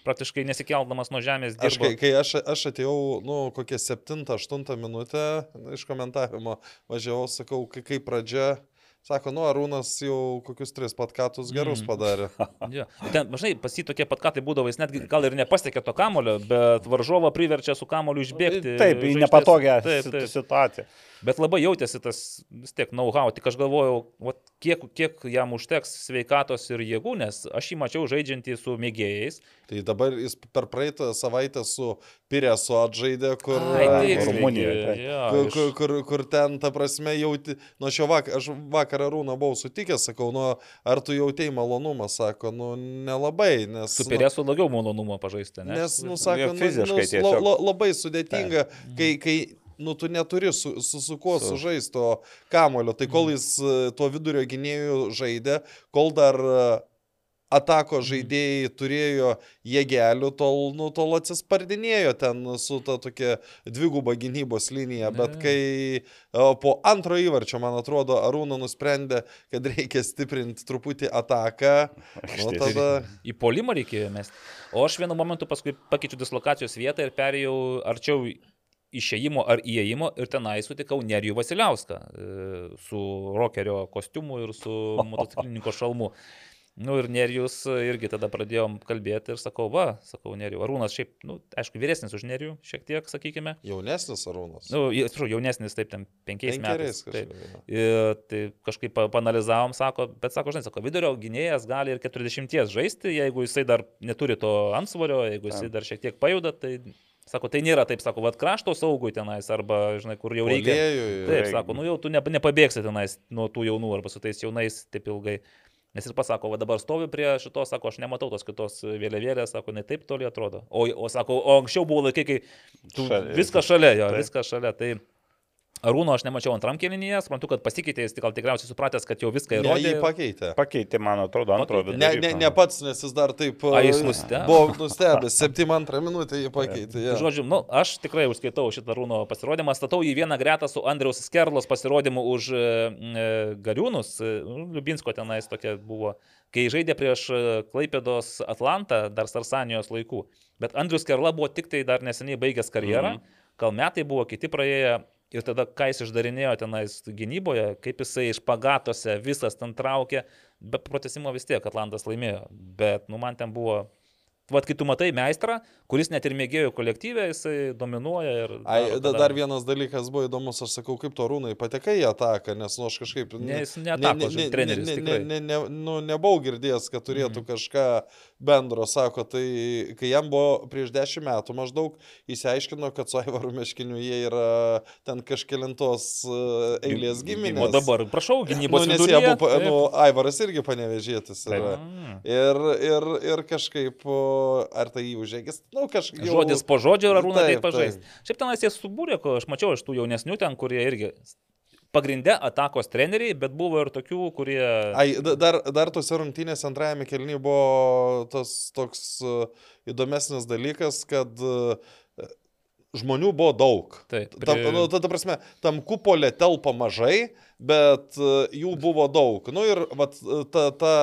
praktiškai nesikeldamas nuo žemės Aš, dirbo. kai, kai aš, aš atėjau, nu, kokią 7-8 minutę iš komentavimo važiavau, sakau, kai, pradžia, sako, nu, Arūnas jau kokius tris patkatus gerus Mhm. padarė. Ja. Ten, žinai, pas jį tokie patkatai būdavo, jis netgi gal ir nepasiekė to kamulio, bet varžovą priverčia su kamoliu išbėgti. Taip, į nepatogią Taip, taip. situaciją. Bet labai jautėsi tas vis tiek know-how, tik aš galvojau, vat, kiek, kiek jam užteks sveikatos ir jėgų, nes aš jį mačiau žaidžiantį su mėgėjais. Tai dabar jis per praeitą savaitę su Piresu atžaidė, kur, Ai, Ai, tiksliai, Rumunijoje, kur, kur, kur, kur ten, ta prasme, jauti, nu, aš jau vakar, aš vakar Arūną buvau sutikęs, sakau, nu, ar tu jautėjai malonumą, sako, nu, nelabai, nes... Su nu, Peresu daugiau malonumo pažaisti, ne? Nes, nu, sako, Jie nu, fiziškai nu, la, la, labai sudėtinga, kai, kai nu, tu neturi su, su, su kuo Su- sužaisti to kamulio. Tai kol jis e, tuo vidurio gynėjų žaidė, kol dar e, atako žaidėjai turėjo jėgelių, tol, nu, tol atsispardinėjo ten su ta tokia dviguba gynybos linija. Bet kai po antro įvarčio, man atrodo, Arūno nusprendė, kad reikia stiprinti truputį ataką, nu, tada... Į polimą reikėjo mesti. O aš vienu momentu paskui pakeičiau dislokacijos vietą ir perėjau arčiau išėjimo ar įėjimo ir tenai sutikau Nerijų Vasiliauską e, su rokerio kostiumu ir su motociklininko šalmu. Nu ir Nerijus irgi tada pradėjom kalbėti ir sakau, va, sakau Nerijų. Arūnas šiaip, nu, aišku, vyresnis už Nerijų, šiek tiek, sakykime. Jaunesnis Arūnas. Nu, atsiprašau, jaunesnis, taip, ten penkiais metais. Penkeriais Taip. kažkaip. jo. Ir tai kažkaip pa- panalizavom, sako, bet sako, žinai, sako, vidurio gynėjas gali ir 40 žaisti, jeigu jisai dar neturi to ansvario, jeigu jisai dar šiek tiek pajuda, tai, sako, tai nėra taip, sako, vad krašto saugui tenais, arba, žinai, kur jau reikia. Puolėjui, Taip, reikia. sako, nu jau tu ne, nepabėgsi tenais nuo tų jaunų arba su tais jaunais taip ilgai. Nes ir pasako, va dabar stovi prie šitos, sako, aš nematau tos kitos vėliavėlės, sako, ne taip toli atrodo. O, o sako, o anksčiau buvo laikai, kai tu Šalia. viską šalia, jo, Taip. viską šalia. Tai Arūno aš nemačiau antram kelinyje, suprantu, kad pasikeitė, jis tik gal tikriausiai supratęs, kad jau viską Ne, jį įrodė. pakeitė. Pakeitė, man atrodo, antro vidurio. Ne, ne, ne pats, nes jis dar taip... A, jis e, nustebo? Buvo nustebęs, 7-2 minutę jį pakeitė. Tai Ja. Žodžiu, nu, aš tikrai užskaitau šitą Rūno pasirodymą, statau į vieną gretą su Andriaus Skerlos pasirodymu už e, e, Gariūnus, e, nu, Liubinsko tenais tokia buvo, kai žaidė prieš Klaipėdos Atlantą dar Sarsanijos laikų. Bet Andrius Skerla buvo tik tai dar neseniai baigęs karjerą, Mhm. gal metai buvo kiti praėję. Ir tada, ką jis išdarinėjo tenais gynyboje, kaip jisai iš pagatose visas ten traukė, be pratesimo vis tiek Atlantas laimėjo. Bet, nu, man ten buvo Vat kai tu matai meistrą, kuris net ir mėgėjų kolektyvė, jisai dominuoja ir... Ai, daro, da, ką dar vienas dalykas buvo įdomus, aš sakau, kaip to rūnai patekai į ataką, nes nu aš kažkaip... Ne, jis neatako, žinai, treneris, ne, ne, tikrai. ne, ne, nu, nebuvau girdėjęs, kad turėtų Mhm. kažką bendro, sako, tai kai jam buvo prieš dešimt metų maždaug, įsiaiškino, kad su Aivaru Meškiniu jie yra ten kažkelintos e, eilės giminės. O dabar, prašau, Nu, gynybos nes viduryje, jie buvo, nu, Aivaras irgi panevežėtis yra. Ir, ir, ir kažkaip, ar tai jį užėgis, nu kažkaip. jau- Žodis po žodžio ir arūna Taip, taip pažais. Šiaip tenais jie subūrė, ko aš mačiau iš tų jaunesnių ten, kurie irgi pagrindė atakos treneriai, bet buvo ir tokių, kurie... Ai, da- dar, dar tose rungtynėse antrajame kelnyje buvo tas toks uh, įdomesnis dalykas, kad uh, žmonių buvo daug. Taip, Tam, prie- nu, ta, ta prasme, tam kupolė telpa mažai, bet uh, jų buvo daug. Nu ir vat, ta, ta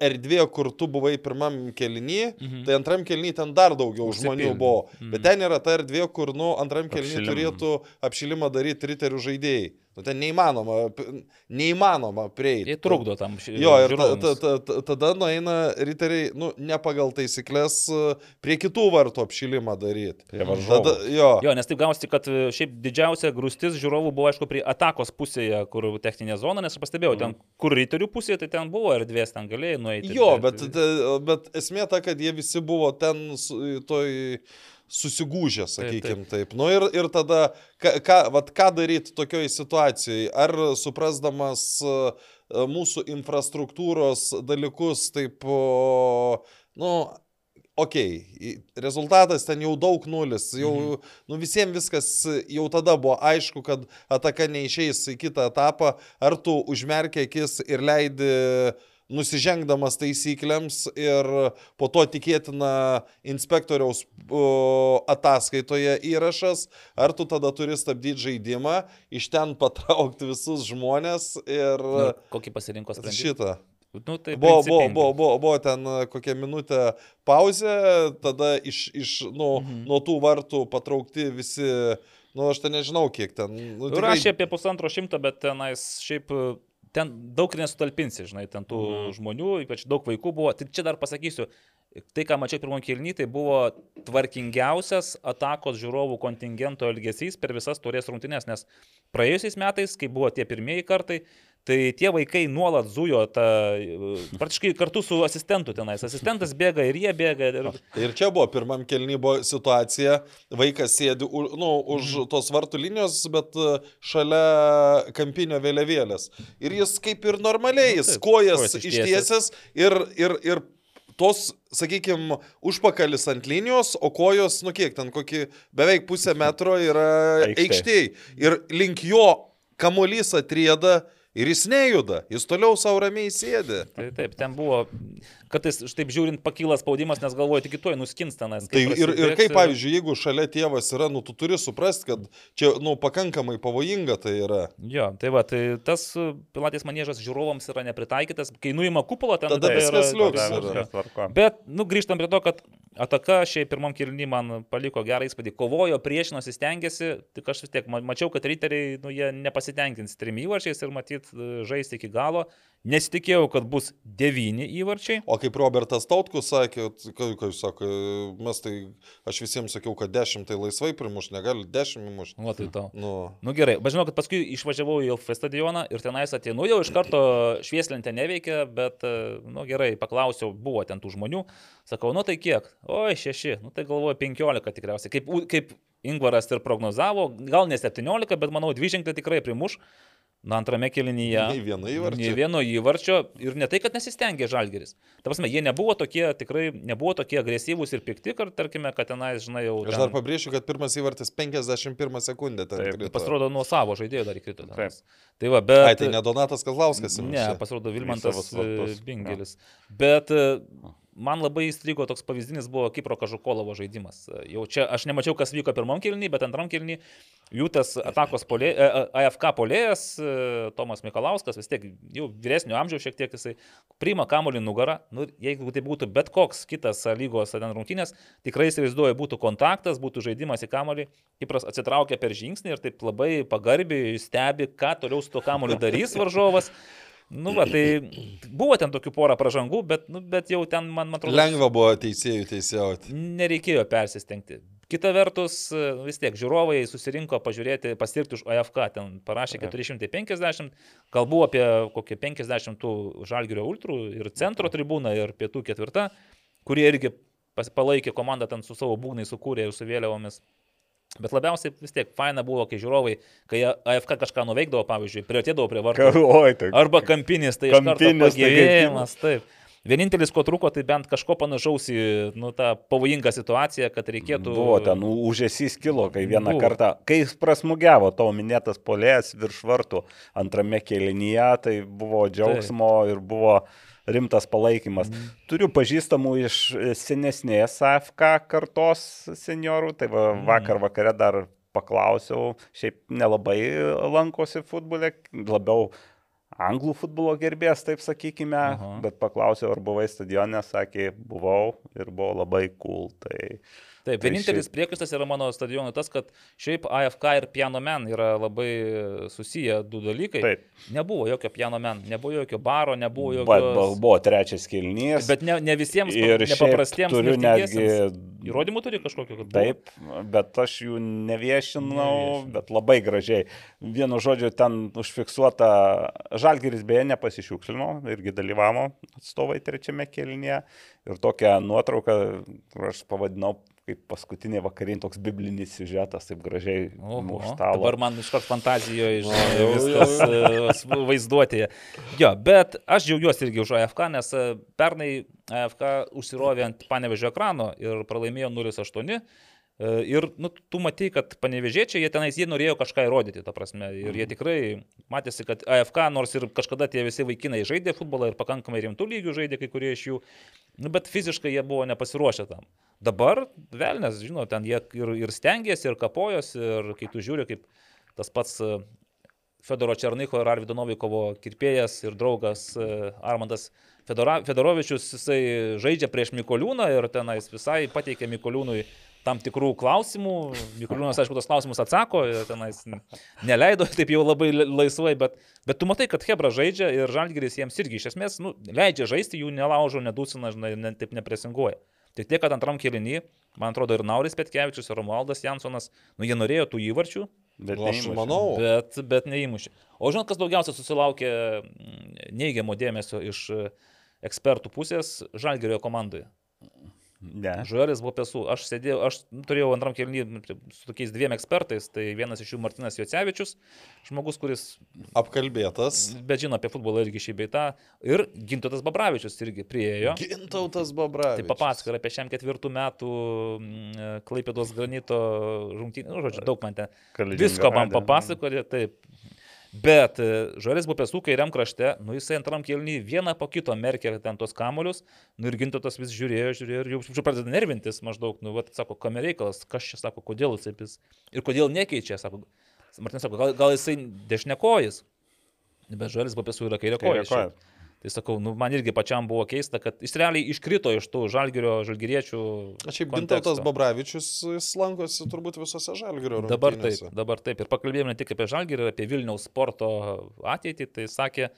erdvė, kur tu buvai pirmam kelny, Mhm. tai antram kelny ten dar daugiau žmonių Užsipildė. buvo. Mhm. Bet ten yra ta erdvė, kur, nu, antram kelny Apšilimą. turėtų apšilimą daryti riterių žaidėjai. Nu, ten neįmanoma, neįmanoma prieiti. Jie trukdo tam ši- Jo, ir ta, ta, ta, ta, tada nueina riteriai, nu, ne pagal taisyklės, e, prie kitų vartų apšilimą daryti. Prie Tada, varžovų. jo, Jo, nes taip gausi, kad e, šiaip didžiausia grūstis žiūrovų buvo, aišku, prie atakos pusėje, kur techninė zona, nes aš pastebėjau, ten, kur ryterių pusėje, tai ten buvo erdvės, ten galėjai nueiti. jo bet, bet esmė ta, kad jie visi buvo ten toj susigūžę, sakykime taip. Nu ir, ir tada, ką, ką, vat, ką daryti tokioj situacijai? Ar suprasdamas e, mūsų infrastruktūros dalykus taip, nu, ok, rezultatas ten jau daug nulis, jau mhm. nu, visiems viskas jau tada buvo aišku, kad ataka neišeis į kitą etapą, ar tu užmerkia akis ir leidi nusižengdamas taisyklėms ir po to tikėtina inspektoriaus ataskaitoje įrašas, ar tu tada turi stabdyti žaidimą, iš ten patraukti visus žmonės ir Nu, kokį pasirinko sprendimą? šitą. Nu, tai Buvo, buvo, buvo, buvo, buvo ten kokią minutę pauzė, tada iš, iš nu, mhm. nuo tų vartų patraukti visi, nu aš ten nežinau kiek ten. Nu, tikrai- Rašė apie pusantro šimto, bet tenais šiaip ten daug nesutalpinsi, žinai, ten tų mm. žmonių, ypač daug vaikų buvo. Tai čia dar pasakysiu, tai ką mačiau pirmą kilnį, tai buvo tvarkingiausias atakos žiūrovų kontingento elgesys per visas turės rungtynės, nes praėjusiais metais, kai buvo tie pirmieji kartai, tai tie vaikai nuolat zujo tą, e, praktiškai kartu su asistentu tenais. Asistentas bėga ir jie bėga. Ir... Ir čia buvo pirmam kelnybo situacija, vaikas sėdi u, nu, už Mhm. tos vartų linijos, bet e, šalia kampinio vėliavėlės. Ir jis kaip ir normaliai, jis kojas ištiesęs. ir, ir, ir tos, sakykime, užpakalis ant linijos, o kojos, nu kiek ten, kokį beveik pusę metro yra Aikštėj. aikštėj. Ir link jo kamuolys atrieda ir jis nejuda, jis toliau savo ramiai sėdi. Tai taip, ten buvo, kartais štaip žiūrint pakylas spaudimas, nes galvoju, tik kitoj nuskins tenais. Tai ir, ir kaip, pavyzdžiui, jeigu šalia tėvas yra, nu, tu turi suprasti, kad čia, nu, pakankamai pavojinga tai yra. Jo, tai va, tai tas e, pilatės manėžas žiūrovams yra nepritaikytas, kai nuima kupolą, ten Tada tai viskas liuks. Bet, nu, grįžtam prie to, kad ataka šiaip pirmam kilny man paliko gerą įspūdį. Kovojo, priešinosi, stengiasi, tik aš vis tiek ma- mačiau, kad riteriai, nu, jie nepasitenkins trim įvarčiais ir matyt e, žaisti iki galo. Nesitikėjau, kad bus devyni įvarčiai. O kaip Robertas Tautkus sakė, ką jūs sako, mes tai, aš visiems sakiau, kad dešimt tai laisvai primuš, negali dešimt įmušti. Nu, tai tau. Nu, Nu gerai, bet žinau, kad paskui išvažiavau į LF stadioną ir tenais ateinu, jau iš karto švieslentė neveikia, bet, e, nu gerai, paklausiau, buvo ten tų žmonių, sakau, nu tai kiek? Oi, šeši, nu tai galvoju, penkiolika tikriausiai. Kaip, kaip Ingvaras ir prognozavo, gal ne septyniolika, bet manau, dviženklį tikrai primuš. Na, antrame kelinyje. Nei vieno įvarčio. Nei vieno įvarčio ir ne tai, kad nesistengė žalgeris. Ta prasme, jie nebuvo tokie, tikrai nebuvo tokie agresyvūs ir pikti, kad, tarkime, kad tenais, žinai, jau... aš ten- dar pabrėšiu, kad pirmas įvartis 51 sekundę ten Taip. Pasirodo, nuo savo žaidėjo dar įkrito. Tai va, bet... Ai, tai ne Donatas Kazlauskas. Ne, pasirodo Vilmantas slaptus. e, Bingelis. Bet e, man labai įstrigo toks pavyzdinis buvo Kipro Kažukolovo žaidimas. Jau čia aš nemačiau, kas vyko pirmam kilnį, bet antram kilnį jų tas atakos polė, e, e, AFK polėjas, e, Tomas Mikalauskas, vis tiek jau vyresnio amžiaus šiek tiek jisai priima kamolį nugarą. Nu, jeigu tai būtų bet koks kitas lygos ten rungtynės, tikrai įsivaizduoju, būtų kontaktas, būtų žaidimas į kamolį. Kipras atsitraukia per žingsnį ir taip labai pagarbiai stebi, ką toliau su to kamoliu darys varžovas. Nu, va, tai buvo ten tokių porą pražangų, bet, nu, bet jau ten, man, man atrodo, Lengva buvo teisėjų teisėjauti. nereikėjo persistengti. Kita vertus, vis tiek žiūrovai susirinko pažiūrėti, pasirgti už AFK, ten parašė 450, kalbu apie kokį 50 tų žalgerio ultrų ir centro tribūną ir pietų ketvirtą, kurie irgi palaikė komandą ten su savo būgnai sukūrė ir su vėliavomis. Bet labiausiai vis tiek faina buvo, kai žiūrovai, kai AFK kažką nuveikdavo, pavyzdžiui, prieartėdavo prie vartų. Oi, tai. Arba kampinis, tai Kampinis, tai pagėjimas, taip. Vienintelis, ko trūko, tai bent kažko panašaus į nu, tą pavojingą situaciją, kad reikėtų... Buvo ten užėsys kilo, kai vieną Buvo. kartą, kai jis prasmugiavo tavo minėtas polės virš vartų antrame kėlinyje, tai buvo džiaugsmo ir buvo rimtas palaikymas. Mhm. Turiu pažįstamų iš senesnės AFK kartos seniorų, tai va, Mhm. vakar vakare dar paklausiau, šiaip nelabai lankosi futbole, labiau anglų futbolo gerbėjas, taip sakykime, Aha. bet paklausiau, ar buvai stadione, sakė, buvau ir buvo labai cool. Tai Taip, Tai vienintelis šiaip- priekaištas yra mano stadionui tas, kad šiaip AFK ir Piano Man yra labai susiję du dalykai. taip. Nebuvo jokio Piano Man, nebuvo jokio baro, nebuvo Bet jokio... bu- buvo trečias kilnys. Bet ne, ne visiems ir nepaprastiems turiu netgi. Įrodymų turi kažkokiu, kad buvo? Taip, bet aš jų neviešinau, Neviešinai. bet labai gražiai. Vienu žodžiu, ten užfiksuota, Žalgiris beje nepasišiukšlino, irgi dalyvavo atstovai trečiame kelnyje. Ir tokią nuotrauką, kur aš pavadinau kaip paskutinė vakarinė toks biblinis siužetas, taip gražiai stalo. dabar man iš karto fantazijoje O, žinai, jau, viskas e, vaizduotėje. Jo, bet aš džiaugiuosi irgi už AFK, nes e, pernai AFK užsirovė ant panevežio ekrano ir pralaimėjo 0-8. E, Ir nu, tu matai, kad panevežėčiai, jie tenais, jie norėjo kažką įrodyti, ta prasme. Ir jie tikrai matėsi, kad AFK, nors ir kažkada tie visi vaikinai žaidė futbolą ir pakankamai rimtų lygių žaidė kai kurie iš jų, nu, bet fiziškai jie buvo nepasiruošę tam. Dabar, velnės, žinot, ten jie ir, ir stengiasi, ir kapojosi, ir kai tu žiūri, kaip tas pats e, Fedoro Černiko ir Arvido Novikovo kirpėjas ir draugas e, Armandas Fedora, Fedorovičius, jisai žaidžia prieš Mikoliūną ir tenais visai pateikė Mikoliūnui tam tikrų klausimų. Mikoliūnas, aišku, tos klausimus atsako, tenais neleido taip jau labai la- laisvai, bet, bet tu matai, kad Hebra žaidžia ir Žalgiris jiems irgi iš esmės nu, leidžia žaisti, jų nelaužo, nedusina, žinai, ne, taip nepresinguoja. Tik tiek, kad antram kėlinį, man atrodo, ir Nauris Petkevičius, ir Romualdas Jansonas, nu jie norėjo tų įvarčių, Bet Nu, aš neįmušė. manau, bet, bet neįmušė. O žinot, kas daugiausia susilaukė mm, neigiamo dėmesio iš e, ekspertų pusės Žalgerio komandoje? Ne. Žuelis buvo pesų. Aš sėdėjau, aš turėjau antram kelnį su tokiais dviem ekspertais, tai vienas iš jų Martinas Jocevičius, žmogus, kuris apkalbėtas. bet žino apie futbolą irgi šį beitą, ir Gintotas Babravičius irgi priejo. Gintautas Babravičius. Tai papasakok apie šiam ketvirtų metų mm, Klaipėdos granito rungtynį, nu, žodžiu, daug man ten. Visko man papasakoja, taip. Bet Žalės buvo pesų kairiam krašte, nu jisai antram kelnį vieną po kito merkė ten tos kamolius, nu ir gintotas vis žiūrėjo, žiūrėjo ir jau pradeda nervintis maždaug, nu, vat, sako, kame reikalas, kas čia sako, kodėl jisai vis ir kodėl nekeičia, sako, Martinas sako, gal, gal jisai dešnekojas, bet Žalės buvo pesų yra koja. šiaip. Tai sakau, nu, man irgi pačiam buvo keista, kad jis realiai iškrito iš tų žalgerio, žalgeriečių. Šiaip konteksto. Gintautas Babravičius, jis lankosi turbūt visose žalgerio rungtynėse. Dabar taip, dabar taip. Ir pakalbėjome ne tik apie Žalgirį, ir apie Vilniaus sporto ateitį. Tai sakė,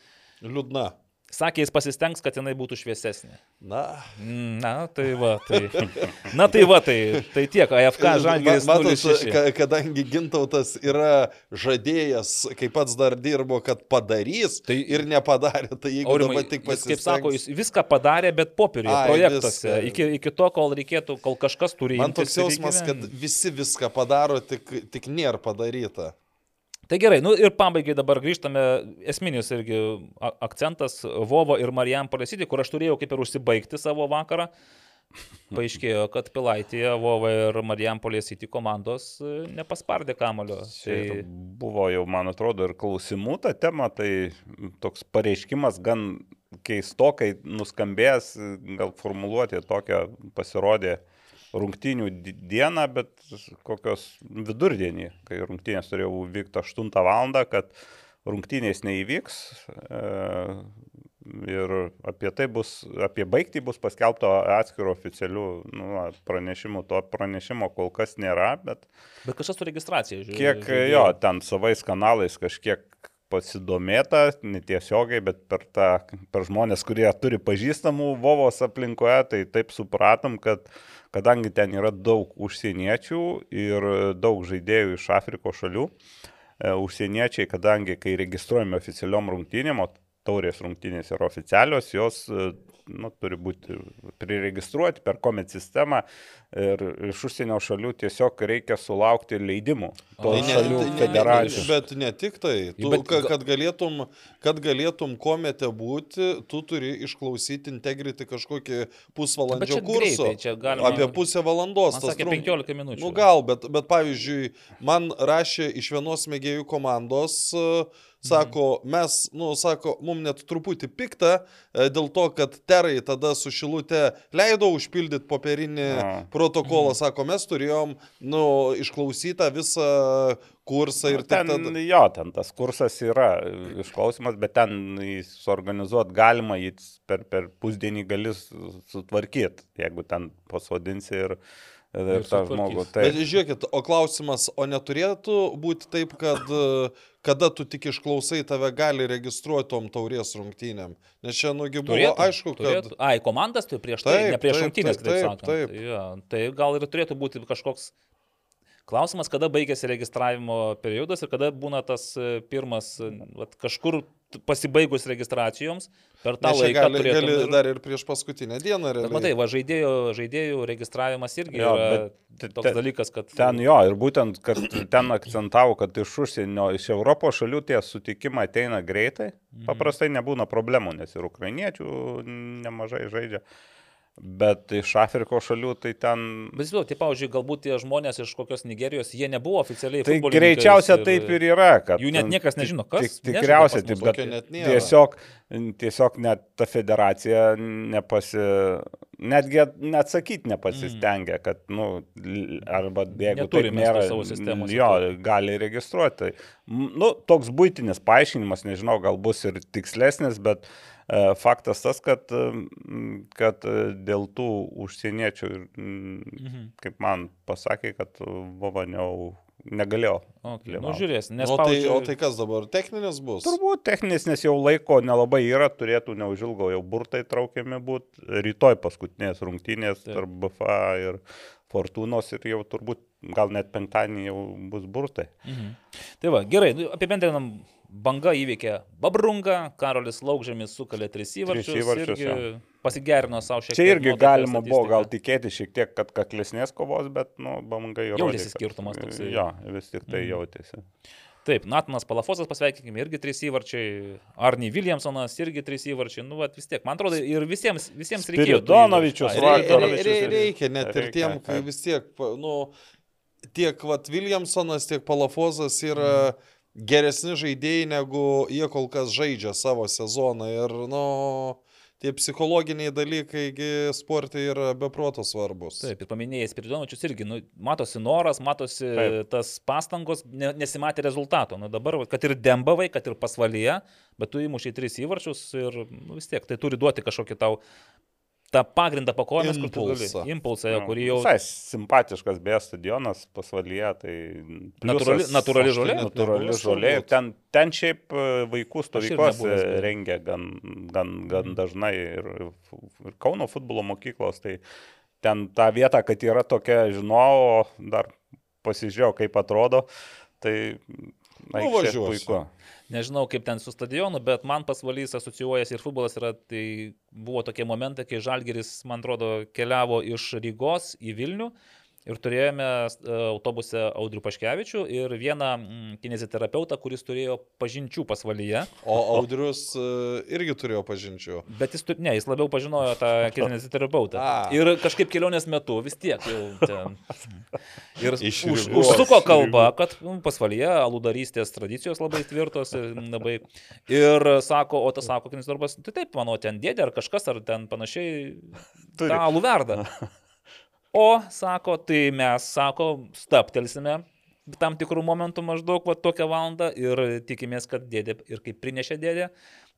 Liūdna. Sakė, jis pasistengs, kad jinai būtų šviesesnė. Na. Mm, Na, tai va, tai. Na, tai va, tai, tai tiek. AFK Žalgiris Ma- matot, 06. ka, kadangi Gintautas yra žadėjęs, kai pats dar dirbo, kad padarys Tai- ir nepadarė, tai jeigu Aurimai, dabar tik jis, kaip pasistengs. sako, jis viską padarė, bet popieriuje, projektuose. viską. Iki, iki to, kol reikėtų, kol kažkas turi Man imtis toks jausmas, kad visi viską padaro, tik, tik nėra padaryta. Tai gerai, nu ir pabaigai dabar grįžtame, esminis irgi akcentas Vovo ir Marijam Palesyti, kur aš turėjau kaip ir užsibaigti savo vakarą. Paaiškėjo, kad Pilaitėje Vovo ir Marijam Palesyti komandos e, nepaspardė kamulio. Tai buvo jau, man atrodo, ir klausimų tą temą, tai toks pareiškimas gan keistokai nuskambėjęs, gal formuluoti tokią pasirodė rungtynių di- dieną, bet kokios vidurdienį, kai rungtynės turėjo vykti 8 val. kad rungtynės neįvyks. E, Ir apie tai bus, apie baigtį bus paskelbta atskiro oficialių nu, pranešimų. To pranešimo kol kas nėra, bet Bet kažkas su registracija, žiūrėjau. Kiek jo, ten savais kanalais kažkiek pasidomėta, netiesiogiai, bet per, tą, per žmonės, kurie turi pažįstamų Vovos aplinkoje, tai taip supratom, kad kadangi ten yra daug užsieniečių ir daug žaidėjų iš Afrikos šalių, e, užsieniečiai, kadangi kai registruojame oficialiom rungtynėm, o taurės rungtynės yra oficialios, jos e, nu, turi būti priregistruoti per komet sistemą ir iš užsienio šalių tiesiog reikia sulaukti leidimų. To Tai ne- šalių tai ne- federacijų. Bet ne tik tai. Tu, Bet kad, galėtum, kad galėtum komete būti, tu turi išklausyti integrity kažkokį pusvalandžio kursą. galima- Apie pusę valandos. Man sakė trunka. 15 minučių. Nu gal, bet, bet pavyzdžiui, man rašė iš vienos mėgėjų komandos, e, sako, mes, nu, sako, mums net truputį pikta e, dėl to, kad terai tada su šilute leido užpildyti popierinį A. protokolą, sako, mes turėjom, nu, išklausytą visą kursą ir Nu, ten, tada... jo, ten tas kursas yra išklausimas, bet ten jį suorganizuoti galima, jį per, per pusdienį gali su- sutvarkyti, jeigu ten pasodinsi ir, ir, Ir tą žmogų. Bet Tai, žiūrėkit, o klausimas, o neturėtų būti taip, kad kada tu tik išklausai, tave gali registruoti tom taurės rungtynėm? Nes čia, nugi, buvo Turėtų, aišku, kad... turėtų. Ai, komandas tai prieš tai, Taip, ne prieš taip, šimtinės, taip, taip, sakant. taip. Ja, tai gal ir turėtų būti kažkoks klausimas, kada baigėsi registravimo periodas ir kada būna tas e, pirmas, e, vat, kažkur pasibaigus registracijoms, per tą Nes laiką gali, turėtų... gali dar ir prieš paskutinę dieną. Bet matai, va, žaidėjų, žaidėjų registravimas irgi Jo, yra bet toks te- dalykas, kad... ten jo, ir būtent, kad ten akcentavo, kad iš užsienio, iš Europos šalių tie sutikimai ateina greitai, Mhm. paprastai nebūna problemų, nes ir ukrainiečių nemažai žaidžia. Bet iš Afrikos šalių tai ten... Bet vis dėlto, tai, pavyzdžiui, galbūt tie žmonės iš kokios Nigerijos, jie nebuvo oficialiai. Tai greičiausia taip ir yra, kad... Jų net niekas nežino, kas tik- Tikriausiai taip, bet net nėra. tiesiog, tiesiog net ta federacija nepasi... Netgi neatsakyti nepasistengia, kad, nu, l- arba jeigu to nėra, savo sistemose, jo, gali registruoti. M, Nu, toks būtinis paaiškinimas, nežinau, gal bus ir tikslesnis, bet e, faktas tas, kad, kad e, dėl tų užsieniečių, ir, Mhm. kaip man pasakė, kad Vovaniau negalėjo. Okay. Nu, žiūrės, nes... O tai, pavyzdžiui, o tai kas dabar? Techninis bus? Turbūt techninis, nes jau laiko nelabai yra, turėtų neužilgo jau burtai traukiami būti. Rytoj paskutinės rungtynės Taip. tarp BFA ir Fortūnos ir jau turbūt gal net penktadienį jau bus burtai. Mhm. Tai va, gerai, nu, apibendrinam. Banga įveikė Babrunga, Karolis Laukžėmis sukalė tris įvarčius. Įvarčius, irgi Pasigerino savo šiek tiek. Čia irgi ir galima buvo gal tikėti šiek tiek, kad kaklesnės kovos, bet, nu, bangai jau. Jautėsi skirtumas toksai. Jo, vis tik tai Mhm. jautėsi. Taip, Natanas Palafosas, pasveikinkime, irgi trys įvarčiai. Arny Williamsonas irgi trys įvarčiai. Nu, vat, vis tiek, man atrodo, ir visiems, visiems reikėjo. Ai, vakar- reikia- reikia, net ir reikia, tiem, kai vis tiek, nu, tiek vat Williamsonas, tiek Palafozas yra geresni žaidėjai, negu jie kol kas žaidžia savo sezoną. Ir, nu, tie psichologiniai dalykai gi sportai yra beproto svarbus. Taip, ir paminėjai Spiridonovičius irgi, nu, matosi noras, matosi Taip. tas pastangos, ne, nesimatė rezultato. Nu, dabar, kad ir Dembavai, kad ir pasvalyje, bet tu įmušiai tris įvarčius ir nu, vis tiek tai turi duoti kažkokį tau tą pagrindą pakojomis, kur tu Impulsą. gali. Impulsą, Nu, kurį jau... Visai simpatiškas beje stadionas pasvalyje, tai... Natūrali, natūrali žolė. Natūrali žolė. Ten, ten šiaip e, vaikų stovyklos rengia gan, gan, gan dažnai ir, ir Kauno futbolo mokyklos. Tai ten ta vieta, kad yra tokia, žinau, dar pasižiūrėjau, kaip atrodo. Tai aikštė Nuvažiuosiu. puiku. Nežinau, kaip ten su stadionu, bet man pasvalys asocijuojasi ir futbolas yra, tai buvo tokie momentai, kai Žalgeris, man atrodo, keliavo iš Rygos į Vilnių ir turėjome e, autobuse Audrių Paškevičių ir vieną mm, kineziterapeutą, kuris turėjo pažinčių pasvalyje, O Audrius e, irgi turėjo pažinčių. bet jis, ne, jis labiau pažinojo tą kineziterapeutą. Ir kažkaip kelionės metu vis tiek ten. Ir Iš už, užsuko kalba, kad nu, pasvalyje aludarystės tradicijos labai tvirtos ir labai. Ir sako, o tas sako, darbas, tai taip, manau, ten dėdė ar kažkas, ar ten panašiai Turi. tą alų verda. O, sako, tai mes, sako, staptelsime tam tikrų momentų maždaug va, tokią valandą ir tikimės, kad dėdė ir kaip prinešė dėdė,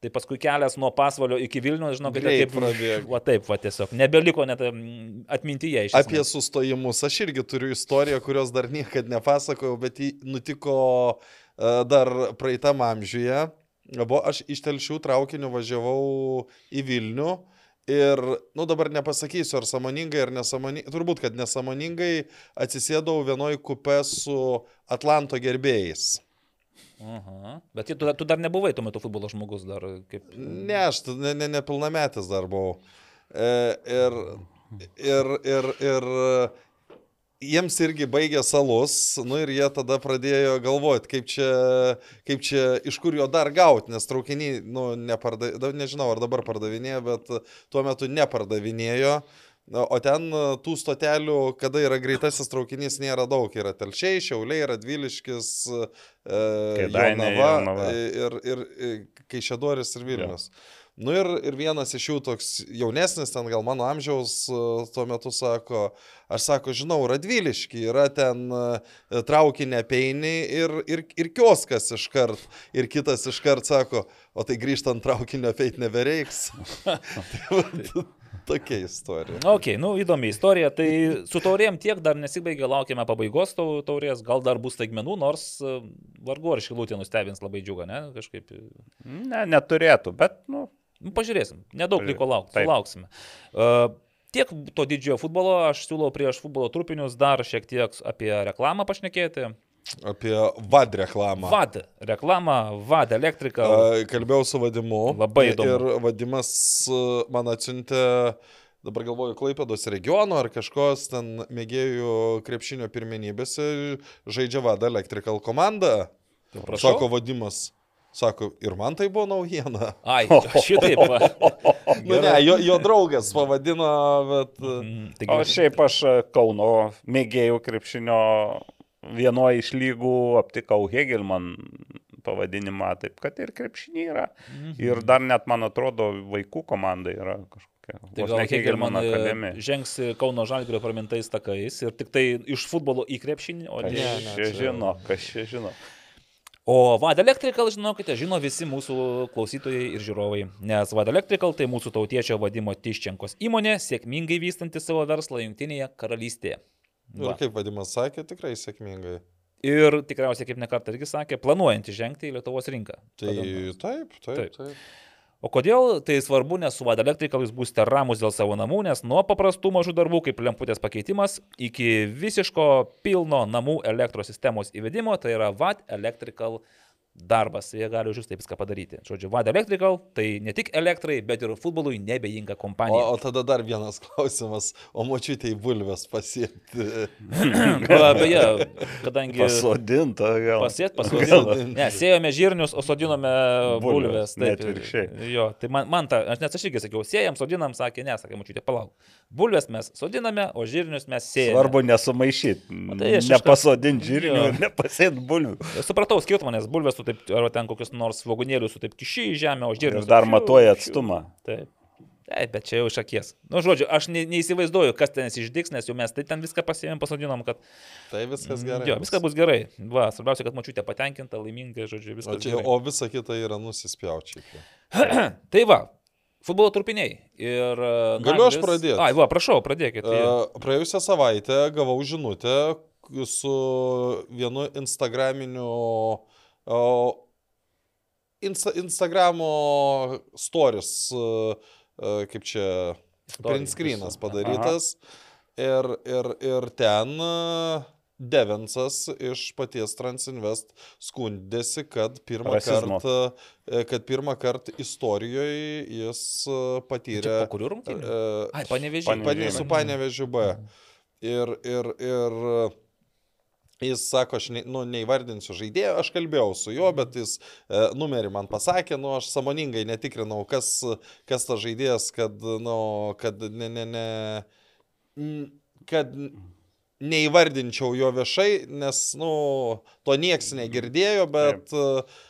tai paskui kelias nuo pasvalio iki Vilnių, žinau, kad kaip prabėgo. Va taip, va tiesiog, nebeliko net atmintyje iš Apie sustojimus aš irgi turiu istoriją, kurios dar niekada nepasakojau, bet ji nutiko e, dar praeitam amžiuje. Buvo, aš iš telšių traukiniu važiavau į Vilnių ir, nu dabar nepasakysiu, ar samoningai ar nesamoningai, turbūt, kad nesamoningai atsisėdau vienoj kupe su Atlanto gerbėjais. Aha. Bet tu, tu dar nebuvai tuo metu futbolo žmogus, dar kaip... Ne, aš ne, ne, nepilnametis dar buvau. E, ir, ir, ir, ir jiems irgi baigė salus, nu ir jie tada pradėjo galvoti, kaip čia, kaip čia, iš kur jo dar gauti, nes traukiniai, nu, neparda, da- nežinau, ar dabar pardavinėjo, bet tuo metu nepardavinėjo. O ten e, tų stotelių, kada yra greitasis traukinys, nėra daug. Yra telšiai, šiauliai, radviliškis, e, Kėdainiai, Jonava e, ir, ir, ir Kaišėdoris ir Vilnius. Nu ir, ir vienas iš jų toks jaunesnis, ten gal mano amžiaus e, tuo metu sako, aš sako, žinau, Radviliški, yra ten e, traukinė peini ir, ir, ir kioskas iškart. Ir kitas iškart sako, o tai grįžtant traukinio peit nebereiks. tai, tokia istorija. Ok, nu įdomi istorija. Tai su taurėm tiek dar nesibaigė, laukiame pabaigos tau- taurės, gal dar bus staigmenų, nors e, vargu ar šilutė nustebins labai džiugą, ne? Kažkaip. Ne, neturėtų, bet, nu, Nu, pažiūrėsim, nedaug liko laukti, sulauksime. Uh, tiek to didžiojo futbolo, aš siūlau prieš futbolo trupinius dar šiek tiek apie reklamą pašnekėti. Apie vad reklamą. VAD reklamą, VAD elektriką. A, Kalbėjau su vadimu. Labai įdomu. Ir vadimas a, man atsiuntė, dabar galvoju, Klaipėdos regiono ar kažkos ten mėgėjų krepšinio pirmenybėse žaidžia vada Electrical komanda. Sako vadimas. Sako, ir man tai buvo naujiena. Ai, šitaip. Nu, ne, jo, jo draugas pavadino, bet... Mm, o šiaip aš e, Kauno mėgėjų krepšinio vienoje iš lygų aptikau Hegelman pavadinimą, taip kad ir krepšinį yra. Mhm. Ir dar net, man atrodo, vaikų komanda yra kažkokia. Tai gal ne Hegelman Hegelman akademija. e, žengs Kauno Žalgirio pramintais takais ir tik tai iš futbolo į krepšinį, o ne. čia čia- žino, kas čia žino. O VAD Electrical, žinokite, žino visi mūsų klausytojai ir žiūrovai, nes VAD Electrical tai mūsų tautiečio vadimo Tiščenkos įmonė, sėkmingai vystanti savo verslą Junktinėje karalystėje. Ir Va. kaip vadimas sakė, tikrai sėkmingai. Ir tikriausiai, kaip nekartą irgi sakė, planuojantį žengti į Lietuvos rinką. Tai taip, taip, Taip. taip. O kodėl tai svarbu, nes su VAD Electrical jūs būsite ramus dėl savo namų, nes nuo paprastų mažų darbų kaip lemputės pakeitimas iki visiško pilno namų elektros sistemos įvedimo, tai yra VAD Electrical darbas. Jie gali už jūs taip viską padaryti. Žodžiu, VAD Electrical tai ne tik elektrai, bet ir futbolui nebejinga O, kompanija. o tada dar vienas klausimas, o močiutė į bulves pasiekti. Va, Beje, kadangi... Pasodinta gal. Pasėt, Gal. pasodinome. Ne, sėjome žirnius, o sodinome bulves. Bulves, ne Taip, atvirkščiai. Jo, tai man, man ta, aš net aš irgi sakiau, sėjam, sodinam, sakė, ne, sakė, mačiute, palauk. Bulves mes sodiname, o žirnius mes sėjame. Svarbu nesumaišyti. tai Nepasodinti žirnių ir nepasėti bulvių. Supratau skirtumą, nes bulves tu taip, ar ten kokius nors svogūnėlius tu taip kiši į žemę, o Ir žirnius. dar matuoja šiu, šiu. atstumą. Taip. Taip, bet čia jau iš akies. Na, nu, žodžiu, aš ne, neįsivaizduoju, kas ten išdiks, nes jau mes tai ten viską pasėmėm, pasodinom, kad... Tai viskas gerai. Jo, viskas bus gerai. Va, svarbiausia, kad mačiute patenkinta, laiminga, žodžiu, O, viskas čia, gerai. o visa kita yra nusispjaučiai. Tai va, futbolo trupiniai. Ir, e, Galiu aš Naglis- pradėt? Ai, va, prašau, pradėkite. Uh, praėjusią savaitę gavau žinutę su vienu Instagraminiu. Uh, Insta, Instagramo stories, kaip čia, Story print screenas visų. padarytas. Ir, ir, ir ten Devensas iš paties Transinvest skundėsi, kad pirmą Rasizmo. kartą, kad pirmą kartą istorijoje jis patyrė po kurių rungtynių? Ai, panevežiai. Panevėžy. Pane, su panevežiu B. Ir, ir, ir jis sako, aš ne, nu, neįvardinsiu žaidėjo, aš kalbėjau su juo, bet jis e, numerį man pasakė, nu, aš samoningai netikrinau, kas, kas tas žaidėjas, kad, nu, kad ne, ne, ne, kad neįvardinčiau jo viešai, nes, nu, to nieks negirdėjo, bet, uh,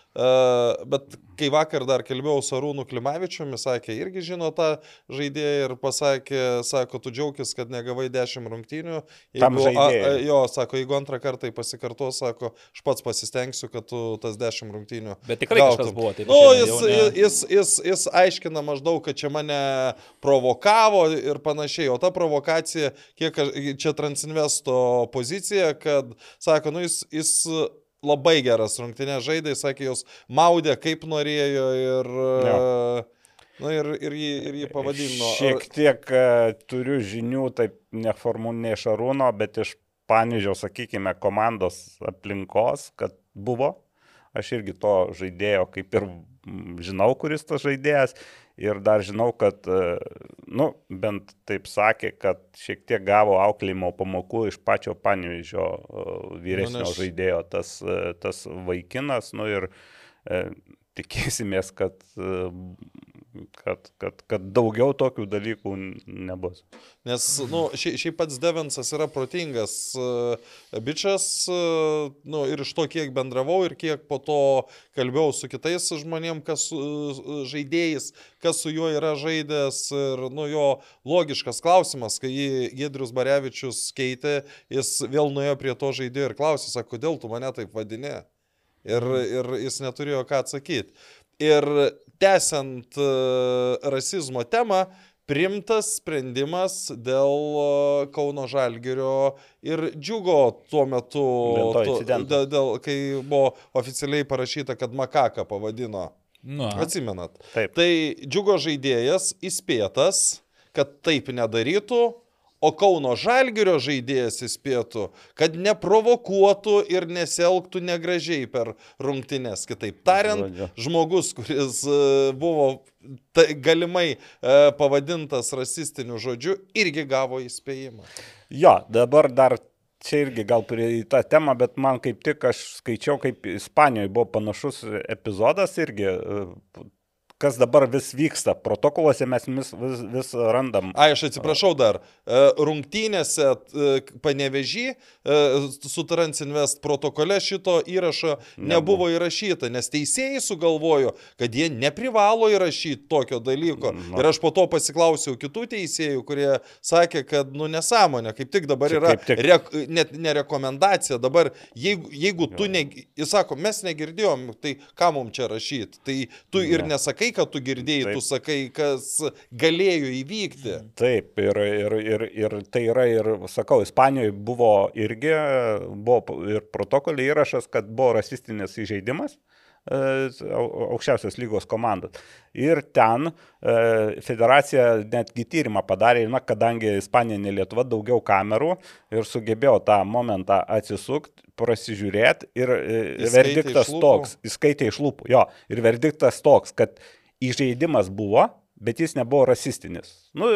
bet kai vakar dar kalbėjau su Arūnu Klimavičiumi, sakė, irgi žino tą žaidėją ir pasakė, sako, tu džiaugis, kad negavai 10 rungtynių. Jeigu, a, a, jo, sako, jeigu antrą kartą tai pasikarto, sako, aš pats pasistengsiu, kad tu tas 10 rungtynių. Bet tikrai gautum. kažkas buvo taip. Nu, jis, ne- jis, jis, jis aiškina maždaug, kad čia mane provokavo ir panašiai, o ta provokacija, kiek čia Transinvesto pozicija, kad, sako, nu, jis, jis labai geras rungtynės žaidė, sakė, jos maudė kaip norėjo ir... Na ir, ir, jį, ir jį pavadino. Šiek tiek e, turiu žinių, taip neformų ne iš Arūno, bet iš Panižio, sakykime, komandos aplinkos, kad buvo aš irgi to žaidėjo kaip ir žinau, kuris tas žaidėjas. Ir dar žinau, kad, e, nu, bent taip sakė, kad šiek tiek gavo auklėjimo pamokų iš pačio Panevižio vyresnio Nu, nes- žaidėjo, tas, e, tas vaikinas, nu ir e, tikėsimės, kad, e, kad, kad, kad daugiau tokių dalykų nebus. Nes, nu, šiaip, šiaip pats Devensas yra protingas uh, bičias, uh, nu, ir iš to, kiek bendravau ir kiek po to kalbėjau su kitais žmonėm, kas uh, žaidėjais, kas su juo yra žaidęs. Ir, nu, jo logiškas klausimas, kai Gedrius Barevičius keitė, jis vėl nuėjo prie to žaidėjo ir klausė, sako, kodėl tu mane taip vadini? Ir, ir jis neturėjo ką atsakyti. Ir tęsiant uh, rasizmo temą, primtas sprendimas dėl uh, Kauno Žalgirio ir džiugo tuo metu, tu- dėl, kai buvo oficialiai parašyta, kad Makaka pavadino. Nu, Atsimenat. Taip. Tai džiugo žaidėjas įspėtas, kad taip nedarytų, o Kauno Žalgirio žaidėjas įspėtų, kad neprovokuotų ir nesielgtų negražiai per rungtynes. Kitaip tariant, žmogus, kuris e, buvo ta, galimai e, pavadintas rasistiniu žodžiu, irgi gavo įspėjimą. Jo, dabar dar čia irgi gal prie į tą temą, bet man kaip tik aš skaičiau, kaip Ispanijoje buvo panašus epizodas irgi, e, kas dabar vis vyksta. Protokoluose mes vis, vis, vis randam. Ai, aš atsiprašau dar. E, Rungtynėse e, panevežį su Transinvest protokole šito įrašo nebuvo įrašyta, nes teisėjai sugalvojo, kad jie neprivalo įrašyti tokio dalyko. Na. Ir aš po to pasiklausiau kitų teisėjų, kurie sakė, kad, nu, nesąmonė, kaip tik dabar Čia yra kaip tik- rek, net ne rekomendacija, dabar jeigu, jeigu tu, ne, jis sako, mes negirdėjom, tai ką mums čia rašyti. Tai tu ir Ne. Nesakai, kad tu girdėjai, Taip. tu sakai, kas galėjo įvykti. Taip, ir, ir, ir, ir tai yra ir, sakau, Ispanijoje buvo irgi, buvo ir protokolė įrašas, kad buvo rasistinis įžeidimas e, au- aukščiausios lygos komandos. Ir ten e, federacija netgi tyrimą padarė, na, kadangi Ispanija ne Lietuva, daugiau kamerų ir sugebėjo tą momentą atsisukti, prasižiūrėti ir e, Įskaitė verdiktas toks, įskaitė iš lūpų, jo, ir verdiktas toks, kad įžeidimas buvo, bet jis nebuvo rasistinis. Nu,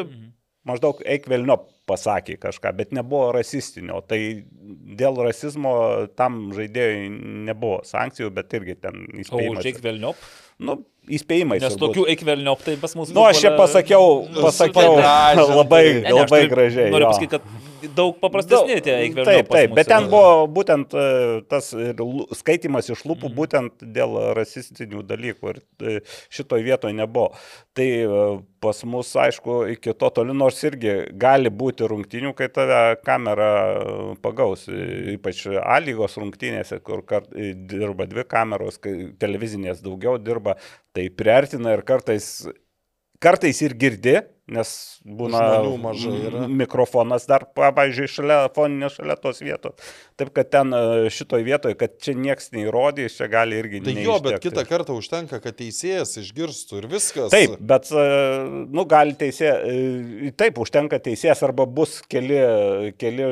maždaug eik vėlino pasakė kažką, bet nebuvo rasistinio. Tai dėl rasizmo tam žaidėjui nebuvo sankcijų, bet irgi ten o įspėjimas. už eikvelniop. Nu, įspėjimai. Nes tokių eikvelniop tai pas mus. Nu, aš čia pasakiau, pasakiau supagražintai. labai, Ne, ne, labai turiu- gražiai. Noriu pasakyti, kad daug paprastesni tie eikvelniop. Taip, taip, bet ten buvo būtent e, tas lu- skaitimas iš lūpų Mhm. būtent dėl rasistinių dalykų ir e, šitoj vietoje nebuvo. Tai e, pas mus, aišku, iki to toli, nors irgi gali būti rungtinių, kai tave kamera e, pagaus, E, ypač A lygos rungtynėse, kur kart, e, dirba dvi kameros, kai televizinės daugiau dirba, tai priartina ir kartais kartais ir girdi, nes būna mikrofonas dar, pavyzdžiui, šalia foninės, šalia tos vietos. Taip, kad ten e, šitoj vietoje, kad čia nieks neįrodys, čia gali irgi Tai jo, bet kitą kartą užtenka, kad teisėjas išgirstų ir viskas. Taip, bet, e, nu, gali teisė, e, taip, užtenka teisėjas arba bus keli, keli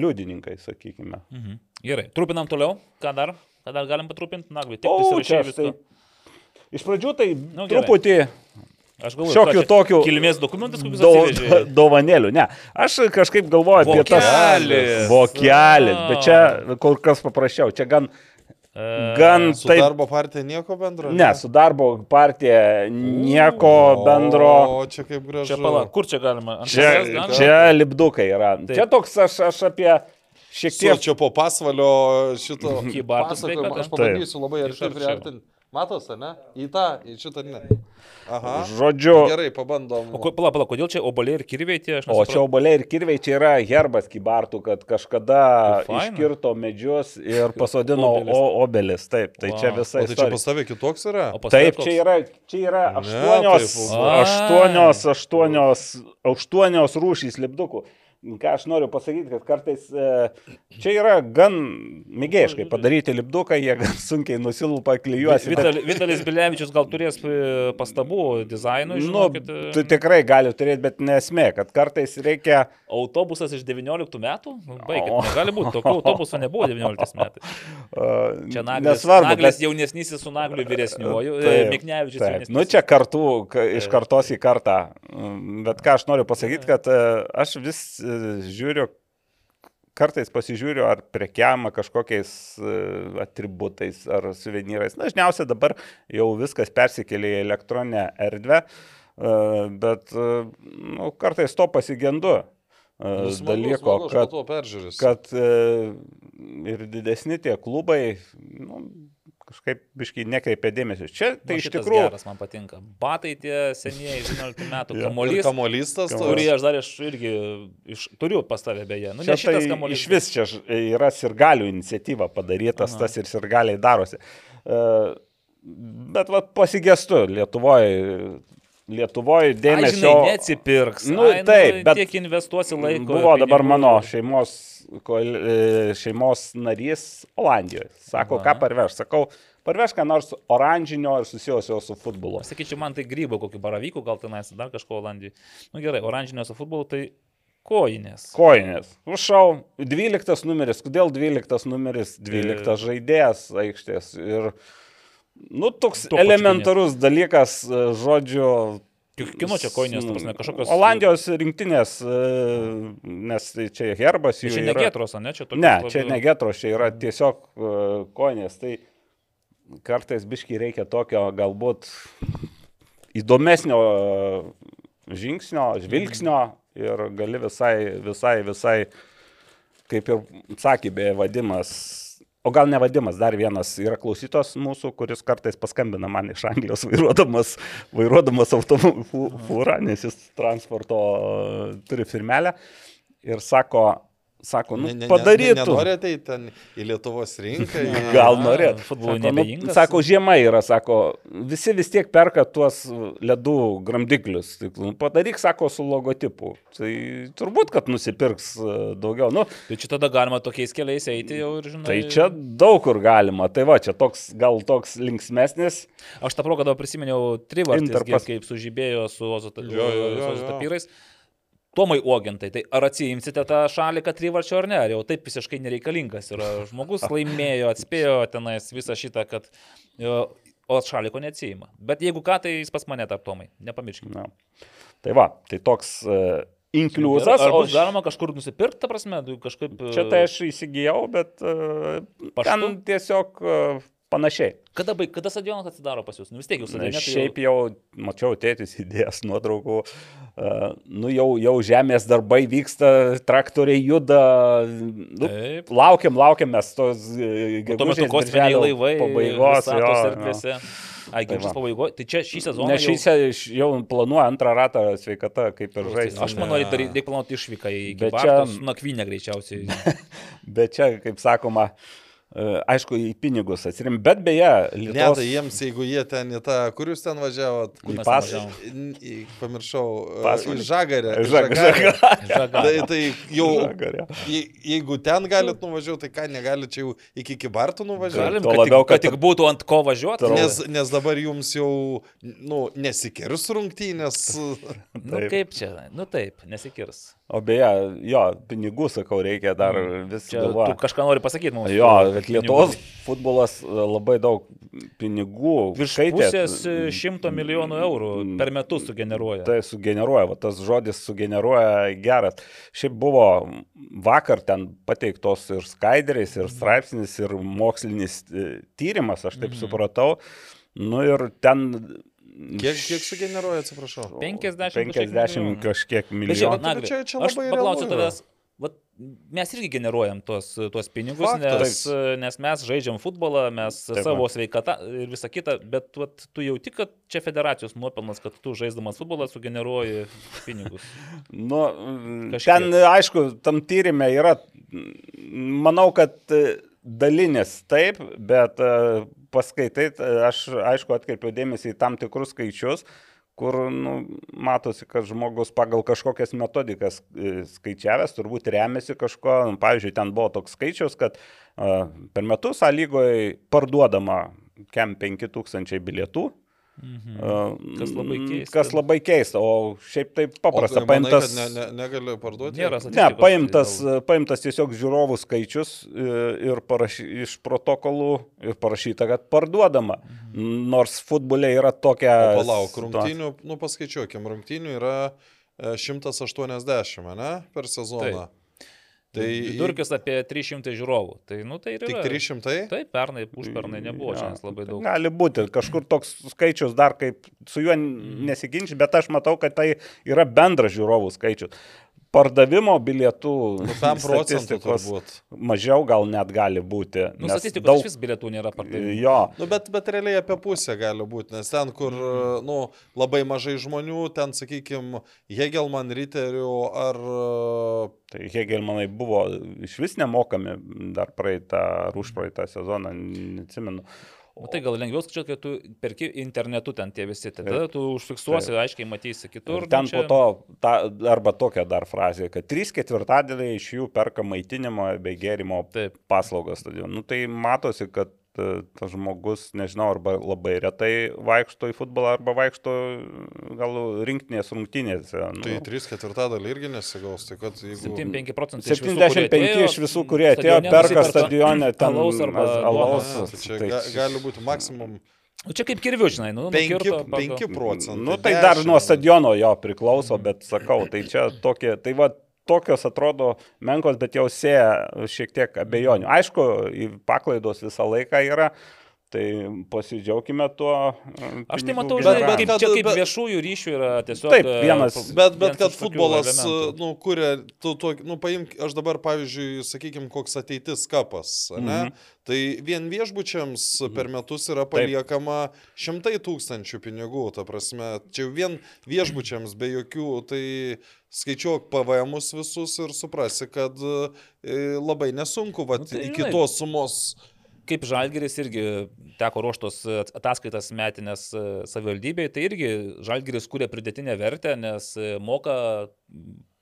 liudininkai, sakykime. Mhm. Gerai, trupinam toliau. Ką dar? Ką dar galim patrupinti? Nagvi, tik O, čia tai, iš pradžių tai Nu, nu, gerai. Aš galvoju, šiokių tokių Kilmės dokumentus kokius do, dovanėlių. Ne, aš kažkaip galvoju apie tas Vokelis. vokelis, bet čia kur kas paprasčiau. Čia gan, E, gan Su taip. darbo partija nieko bendro? Ne, su darbo partija nieko bendro. O čia kaip gražu. Čia pala, kur čia galima? Ant Čia, galima? čia lipdukai yra. Taip. Čia toks aš, aš apie šiek tiek. čia po pasvalio šito pasakojimo. sveikata? Aš pabandysiu labai arčiau. priartinti. Matosi, ne? Į tą, į šitą ne. Aha. Žodžiu, Gerai, pabandom. O pala, pala, kodėl čia oboliai ir kirviai tie? O čia oboliai ir kirviai, čia yra herbas kybartų, kad kažkada Tai iškirto medžius ir pasodino Obelis. o- obelis. Taip, tai Vau. čia visa O tai čia pas tave kitoks yra? Taip, čia yra, čia yra Ne, aštuonios, va. aštuonios, aštuonios, aštuonios rūšys lipdukų. Ką aš noriu pasakyti, kad kartais e, čia yra gan mėgėjiškai padaryti lipduką, jie gan sunkiai nusilpa, klyjuosi. bet- Vital, Vitalis Bilevičius gal turės e, pastabų dizainui, Nu, žinokit. e, tu tikrai gali turėti, bet nesmė, kad kartais reikia... Autobusas iš 19 metų? Nu, Baigit, O. negali būti, tokio autobuso nebuvo 19 metais. Uh, Čia Naglis, nesvarbu, Naglis bet- jaunesnysis su Nagliu vyresniuoju, Miknevičius jaunesnysis. Nu čia kartu, ka, iš kartos į kartą. Mm, Bet ką aš noriu pasakyti, kad aš vis žiūriu, kartais pasižiūriu, ar prekiama kažkokiais e, atributais ar suvenyrais. Dažniausiai dabar jau viskas persikėlė į elektroninę erdvę, e, bet e, nu, kartais to pasigendu Nu, smagu, dalyko, smagu, aš po kad kad ir didesni tie klubai nu, kažkaip biškai nekreipia dėmesio. Čia tai iš tikrųjų. Geras, man patinka. Batai tie senieji, 19 metų kamuolys. Kamuolys tas. Kurį aš dar iš, irgi iš, turiu pas tave beje. Nu, Čia ne šitas tai kamuolys. iš vis čia yra sirgalių iniciatyva padarytas, Aha. tas ir sirgaliai darosi. E, Bet va pasigestu Lietuvoje. Lietuvoje Ai, dėmesio. žinai, neatsipirks. Nu, Ai, taip, bet Tiek investuosi laiko. Buvo dabar mano šeimos, e, šeimos narys Olandijoje. Sako, Va. ką parveš. Sakau, parveš ką nors oranžinio ir susijusio su futbolu. Sakyčiau, man tai grybo kokių baravykų, gal tenais dar kažko Olandijai. Na nu, gerai, oranžinio su futbolu tai kojinės. Kojinės. Užšau, 12 numeris. Kodėl 12 numeris? 12 žaidėjas aikštės. Ir, nu, toks pačiu elementarus dalykas, e, žodžiu. Kino čia kojinės, ta prasme, kažkokios. Olandijos rinktinės, e, nes tai čia herbas Tai čia ne yra. getros, ne? Čia Ne, labiau- čia ne getros, čia yra tiesiog uh, kojinės. Tai kartais biškai reikia tokio galbūt įdomesnio e, žingsnio, žvilgsnio ir gali visai, visai, visai, kaip ir sakė, be vadimas. O gal ne vadimas, dar vienas yra klausytos mūsų, kuris kartais paskambina man iš Anglijos vairuodamas, vairuodamas automobilą, nes jis transporto turi firmelę ir sako, sako, nu, Ne- ne- ne- padarytų. Nenori ateiti ten į Lietuvos rinką. į- Gal norėt. futbolui Sako, nu? Sako, žiema yra, sako, visi vis tiek perka tuos ledų gramdiklius. Tai, nu, padaryk, sako, su logotipu. Tai turbūt, kad nusipirks e, daugiau. Nu, Tai čia tada galima tokiais keliais eiti jau ir žinai. tai čia daug kur galima. Tai va, čia toks, gal toks linksmesnis. Aš tą progą dabar prisiminiau Interpas. kaip sužibėjo su Ozo Jo, jo, jo, jo. Tomai Ogintai, tai ar atsiimsite tą šaliką trivarčio ar ne? Ar jau taip visiškai nereikalingas yra žmogus, laimėjo, atspėjo tenais visą šitą, kad... O šaliko neatsijima. Bet jeigu ką, tai jis pas mane tarp Tomai. Nepamirškime. Na. Tai va, tai toks uh, inkliuzas. Ar O bus galima kažkur nusipirkti, ta prasme, kažkaip... čia tai aš įsigijau, bet uh, Paštu? ten tiesiog uh, panašiai. Kada, baig, kada stadionas atsidaro pas jūs? Nu vis tiek jūs Na, stadione. tai Šiaip jau, mačiau tėtis įdėjęs nuotraukų, uh, nu jau, jau žemės darbai vyksta, traktoriai juda, nu, Taip. laukiam, laukiam mes tos O gegužės, kosminiai laivai pabaigos. jo, jo. Ai, Tai gegužės pabaigoje. Tai čia šį sezoną. Jau- šį se- jau planuoja antrą ratą sveikata, kaip ir žaisti. Aš manau, reikia planuoti išvyką į čia- nakvynę greičiausiai. Bet čia, kaip sakoma, e, aišku, į pinigus atsirim. Bet beje, Ne, Lietuvos... tai jiems, jeigu jie ten į tą, kur jūs ten važiavot, Į mes pas- nuvažiavom? Į- į- pamiršau, e, Pasvalį? į Žagarę. Žagarę. žag- Žaga. Tai, tai jau, Žagarė. je- jeigu ten galit nuvažiuoti, tai ką, negalit čia jau iki Kibartų nuvažiuoti? Galim, kad, labiau, tik, kad kad- tik būtų ant ko važiuoti. Nes, nes dabar jums jau, nu, nesikirs rungtynės. Nu Taip. kaip čia? Nu taip, nesikirs. O beje, jo, pinigų, sakau, reikia dar vis Čia galvoti. tu kažką nori pasakyti mums. Jo, pinigų. Lietuvos futbolas e, labai daug pinigų. Virš šaitė. pusės e, šimto milijonų eurų per metus sugeneruoja. Tai sugeneruoja, va, tas žodis sugeneruoja geras. Šiaip buvo vakar ten pateiktos ir skaidrės, ir straipsnis, ir mokslinis e, tyrimas, aš taip Mhm. supratau. Nu ir ten... Kiek, kiek sugeneruoja, atsiprašau? 50 50 kažkiek Bet milijonų. Tai Nagli, čia- čia aš paklausiu tavęs. Vat, mes irgi generuojam tuos, tuos pinigus, Faktas. nes, nes mes žaidžiam futbolą, mes Taip, savo sveikatą ir visą kitą, bet vat, tu jauti, kad čia federacijos nuopelnas, kad tu žaisdamas futbolą sugeneruoji pinigus. Nu, Kažkiek. ten, aišku, tam tyrimė yra, manau, kad dalinis taip, bet e, paskaitai, aš, aišku, atkreipiau dėmesį į tam tikrus skaičius, kur nu, matosi, kad žmogus pagal kažkokias metodikas e, skaičiavęs turbūt remiasi kažko. Nu, pavyzdžiui, ten buvo toks skaičius, kad uh, per metus A lygoje parduodama kem 5000 bilietų. Mhm. Uh, Kas labai keista. Kas labai keista, o šiaip taip paprasta. O tai manai, Paimtas, kad ne, ne, negali parduoti? Nėra Ne, paimtas, dėl- paimtas tiesiog žiūrovų skaičius e, ir parašy, iš protokolų ir parašyta, kad parduodama. Nors futbole yra tokia... O palauk, rungtynių, nu paskaičiuokim, rungtynių yra e, 180, ne, per sezoną. Tai Vidurkis apie 300 žiūrovų. Tai, nu, tai ir tik yra. 300? Taip, pernai, užpernai nebuvo Jo, šiandien labai daug. Gali būti, kažkur toks skaičius dar kaip su juo nesiginči, bet aš matau, kad tai yra bendras žiūrovų skaičius. Pardavimo bilietų Nu, 5 procentų turbūt. mažiau gal net gali būti. Nu, nes statistikos daug- vis bilietų nėra pardavimų. Jo, Nu, bet, bet realiai apie pusę gali būti, nes ten, kur nu, labai mažai žmonių, ten, sakykime, Hegelman riterių ar... Tai Hegelmanai buvo iš vis nemokami dar praeitą ar užpraeitą sezoną, neatsimenu. O tai gal lengviau skaičiuoti, kai tu perki internetu ten tie visi, tada tu užfiksuosi, aiškiai matysi kitur. Ir ten nu, čia- po to, ta, arba tokia dar frazė, kad 3 ketvirtadaliai iš jų perka maitinimo bei gėrimo Taip. paslaugas stadionų. Nu, tai matosi, kad tas žmogus, nežinau, arba labai retai vaikšto į futbolą, arba vaikšto gal rinktinės rungtynėse. Nu, Tai 3 ketvirtadalį irgi nesigaus, tai kad jeigu... 75 procentai. iš visų, kurie 75 atėjo, iš visų, kurie atėjo, stadione perka stadione ten alaus arba alaus. Tai čia tai- ga, gali būti maksimum Nu, čia kaip kirviu, žinai, nu, 5, nukirto pagal- 5 procentai. Nu, tai dar 10. nuo stadiono jo priklauso, bet sakau, tai čia tokie, tai va, tokios atrodo menkos, bet jau sėja šiek tiek abejonių. Aišku, į paklaidos visą laiką yra, tai pasidžiaugime tuo. e, Aš tai matau, Bet- bet kaip, kad- čia kaip bet- viešųjų ryšių yra tiesiog... Taip, e, vienas- Bet, bet vienas kad futbolas, elementų. nu, kuria, tu, tu, nu, paimk, aš dabar, pavyzdžiui, sakykime, koks ateitis kapas, ne? Mhm. Tai vien viešbučiams per metus yra paliekama šimtai tūkstančių pinigų, ta prasme, čia vien viešbučiams be jokių, tai skaičiuok PVMus visus ir suprasi, kad e, labai nesunku, va, Nu, tai iki žinai. tos sumos. kaip Žalgeris irgi teko ruoštos ataskaitas metinės e, savivaldybei, tai irgi Žalgeris kūrė pridėtinę vertę, nes e, moka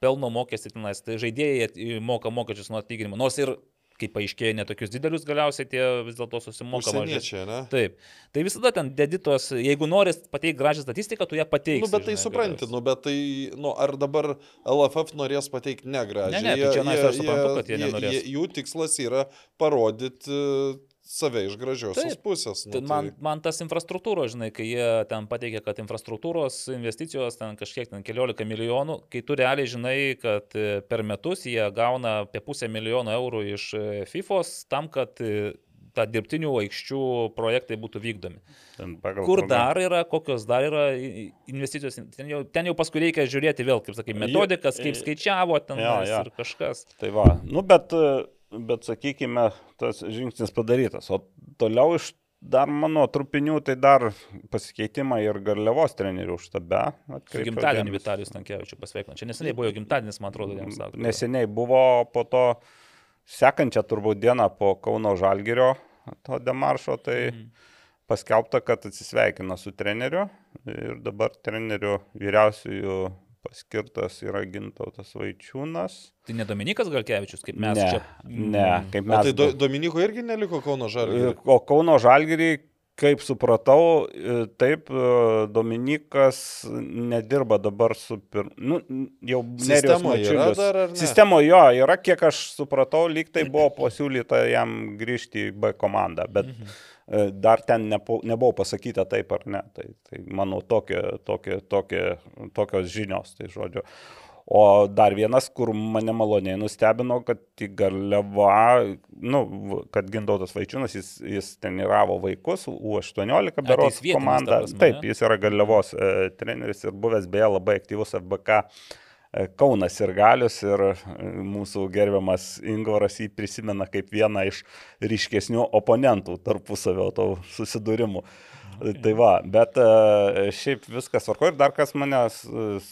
pelno mokestį tenais, tai žaidėjai moka mokesčius nuo atlyginimo. Nors ir, kaip paaiškėjo, netokius didelius galiausiai tie vis dėlto susimoka mažiau. Taip. Tai visada ten deditos, jeigu nori pateikti gražią statistiką, tu ją pateiksi. Nu, bet tai žinai, supranti, galiausiai. nu, bet tai, nu, ar dabar LFF norės pateikti negražiai? Ne, ne, tai čia, na, aš suprantu, kad jie nenorės. Jie, jų tikslas yra parodyti save iš gražiosios Taip. pusės. Nu, Tai man, man tas infrastruktūros, žinai, kai jie ten pateikia, kad infrastruktūros investicijos ten kažkiek ten keliolika milijonų, kai tu realiai žinai, kad e, per metus jie gauna apie pusę milijono eurų iš e, FIFOS tam, kad e, ta dirbtinių aikščių projektai būtų vykdomi. Ten pagal Kur dar yra, kokios dar yra investicijos, ten jau, ten jau paskui reikia žiūrėti vėl, kaip sakai, metodikas, kaip skaičiavo ten Jo, jo. ir kažkas. Tai va, nu bet, e, bet sakykime, tas žingsnis padarytas. O toliau iš dar mano trupinių, tai dar pasikeitimai ir garliavos trenerių štabe. Gimtadienį. Vitalijus Tankievičius pasveikino. Čia neseniai buvo jo gimtadienis, man atrodo, jiems sako. Neseniai buvo po to sekančią turbūt dieną po Kauno Žalgirio to demaršo, tai Mhm. paskelbta, kad atsisveikina su treneriu ir dabar treneriu vyriausiųjų paskirtas yra Gintautas Vaičiūnas. Tai ne Dominikas Galkevičius, kaip mes ne, čia. ne, kaip O mes. tai do, Dominiko irgi neliko Kauno žalgių. O Kauno Žalgirį, kaip supratau, e, taip, e, Dominikas nedirba dabar su... Pir... Nu, jau Sistemoje yra dar ar ne? Sistemoje jo yra, kiek aš supratau, lyg tai buvo pasiūlyta jam grįžti į B komandą, bet mhm. Dar ten nepo, nebuvo pasakyta taip ar ne. Tai, tai manau, tokie, tokie, tokie, tokios žinios, tai žodžiu. O dar vienas, kur mane maloniai nustebino, kad į Garliavą, nu, kad Gintautas Vaičiūnas, jis, jis treniravo vaikus, U18 tai beros prasme, Taip, jis yra Garliavos e, treneris ir buvęs beje labai aktyvus FBK e, Kaunas ir Galius ir e, mūsų gerbiamas Ingvaras jį prisimena kaip vieną iš ryškesnių oponentų tarpusavio to susidūrimų. Tai va, bet e, šiaip viskas tvarko ir dar kas mane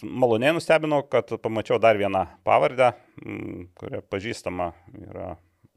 maloniai nustebino, kad pamačiau dar vieną pavardę, kuria pažįstama yra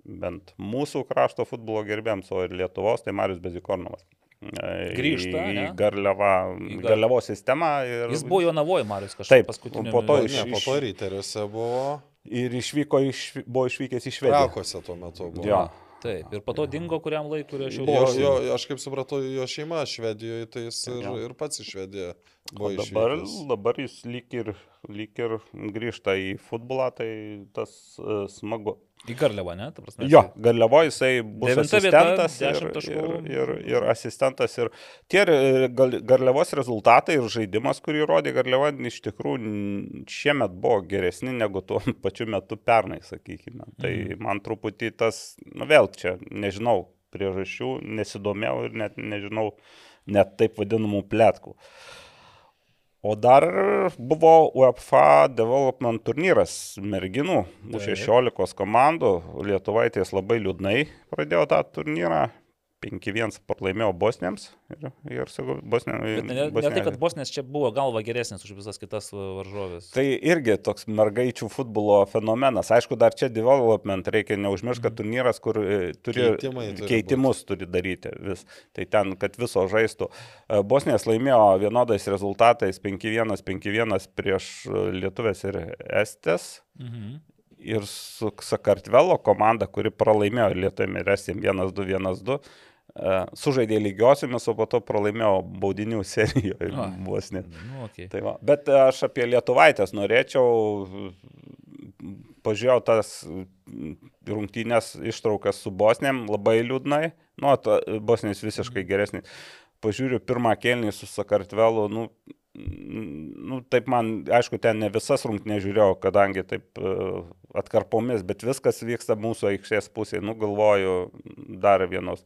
bent mūsų krašto futbolo gerbėms, o ir Lietuvos, tai Marius Bezikornovas. Grįžta, į ne? Garliavą, Į Gar- Garliavos sistemą. Ir, Jis buvo Jonavoje, Marius, kažkaip Taip, paskutiniu po to iš- Ne, po to ryteriuose buvo. ir išvyko, iš, buvo išvykęs į Švediją. Trakose tuo metu buvo. Jo. Taip, ir po to dingo kuriam laikui, aš jau Jo, jo, jo, aš kaip supratau, jo šeima Švedijoje, tai jis ir, ir pats į Švediją O buvo dabar, išvykęs. dabar jis lyg ir, lyg ir grįžta į futbolą, tai tas uh, smagu. Į Garliavą, ne? Prasme, Jo, Garliavo jisai bus Devinta vieta, asistentas ir, 10 taškų. ir, ir, ir asistentas. Ir tie Garliavos rezultatai ir žaidimas, kurį rodė Garliava, iš tikrųjų šiemet buvo geresni negu tuo pačiu metu pernai, sakykime. Tai man truputį tas, nu vėl čia, nežinau priežasčių, nesidomėjau ir net nežinau net taip vadinamų plėtkų. O dar buvo UEFA Development turnyras merginų, už Taip. 16 komandų. Lietuvaitės labai liūdnai pradėjo tą turnyrą. 5-1 pralaimėjo Bosniams. Ir, ir sakau, Bosnė, Bet ne, ne tai, kad Bosnės čia buvo galva geresnis už visas kitas va, varžovės. Tai irgi toks mergaičių futbolo fenomenas. Aišku, dar čia development reikia neužmiršti, kad turnyras, kur e, turi Keitimai turi keitimus turi daryti vis. Tai ten, kad viso žaistų. E, Bosnijas laimėjo vienodais rezultatais 5-1, 5-1 prieš e, Lietuvės ir Estės. Mhm. Ir su Sakartvelo komanda, kuri pralaimėjo Lietuvėm ir Estėm 1-2, 1-2. e, Sužaidė lygiosiomis, o po to pralaimėjo baudinių serijoje A. Bosnija. Nu, okay. Tai va. Bet aš apie Lietuvaitės norėčiau, pažiūrėjau tas rungtynės ištraukas su Bosnėm labai liūdnai, nu, ta, Bosnijos visiškai geresnis. Pažiūriu pirmą kelnį su Sakartvelu, nu, nu, taip man, aišku, ten ne visas rungtynės žiūrėjau, kadangi taip e, atkarpomis, bet viskas vyksta mūsų aikštės pusėje, nu, galvoju, dar vienos.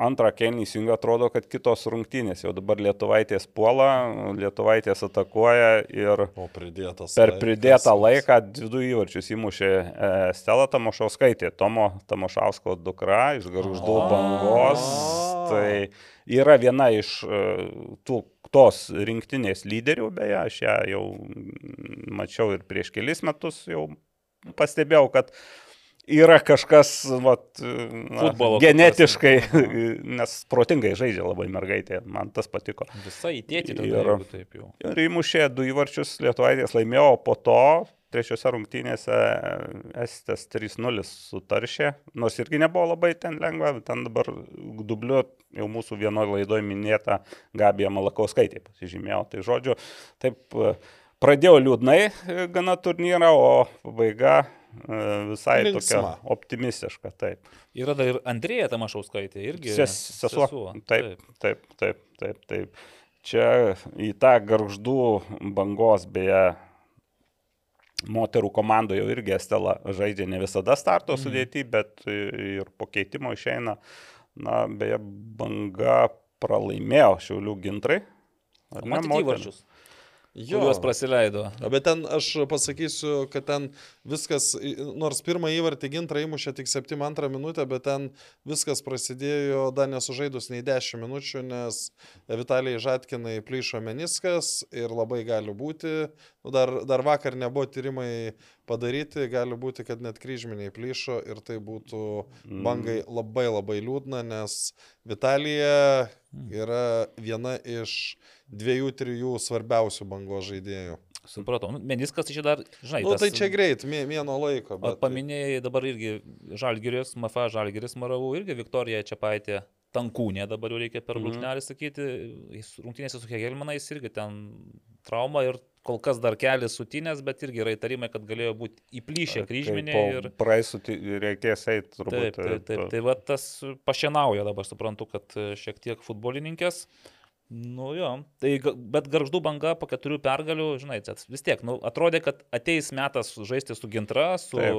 Antrą kelnį įsijungia, atrodo, kad kitos rungtynės. Jau dabar Lietuvaitės puola, Lietuvaitės atakuoja ir per pridėtą laiką du įvarčius įmušė e, Stela Tamošauskaitė, Tomo Tamošausko dukra iš Garždų bangos. Tai yra viena iš e, tų, tos rinktinės lyderių, beje, aš ją jau mačiau ir prieš kelis metus jau pastebėjau, kad yra kažkas vat, na, Futbolo genetiškai, nes protingai žaidžia labai mergaitė, man tas patiko. Visai įtėti, Ir- taip jau. Ir įmušė du įvarčius Lietuvaitės laimėjo, o po to trečiose rungtynėse Estes 3-0 sutaršė, nors irgi nebuvo labai ten lengva, ten dabar dubliu jau mūsų vienoje laidoje minėta Gabija Malakauskaitė pasižymėjo. Tai žodžiu, taip pradėjo liūdnai gana turnyrą, o pabaiga visai Linksma. tokia optimistiška. Taip. Yra dar ir Andrėja Tamašauskaitė, irgi. Ses, sesuo. Taip, taip, taip, taip, taip. Čia į tą garždų bangos, beje, moterų komandoje jau irgi Estela žaidžia ne visada starto Mhm. sudėti, bet ir po keitimo išeina. Na, beje, banga pralaimėjo Šiaulių gintrai. Ar ne, įvarčius, Jo. kuriuos praleido. Bet ten aš pasakysiu, kad ten viskas, nors pirmą įvartį gintrą įmušė tik 72 minutę, bet ten viskas prasidėjo dar nesužaidus nei 10 minučių, nes Vitalijai Žatkinai plyšo meniskas ir labai gali būti, nu, dar, dar vakar nebuvo tyrimai padaryti, gali būti, kad net kryžminiai plyšo ir tai būtų bangai labai labai liūdna, nes Vitalija yra viena iš dviejų, trijų svarbiausių bangos žaidėjų. Supratau. Nu, Meniskas tai čia dar, žinai, Na, nu, tas- tai čia greit, mė- mėno laiko. Bet... paminėjai dabar irgi Žalgiris, MFA Žalgiris Maravų, irgi Viktorija Čiapaitė tankūnė, dabar jau reikia per Mhm. brūkšnelį sakyti, jis rungtynėse su Hegelmanais irgi ten trauma ir kol kas dar kelias sutinės, bet irgi yra įtarimai, kad galėjo būti įplyšę kryžminė ir... Praeisų reikės eiti Taip, turbūt. taip, taip. Tai va tas pašienauja dabar, suprantu, kad e, šiek tiek futbolininkės. Nu jo, tai, bet garždų banga po keturių pergalių, žinai, vis tiek, nu, atrodė, kad ateis metas žaisti su Gintra, su Taip.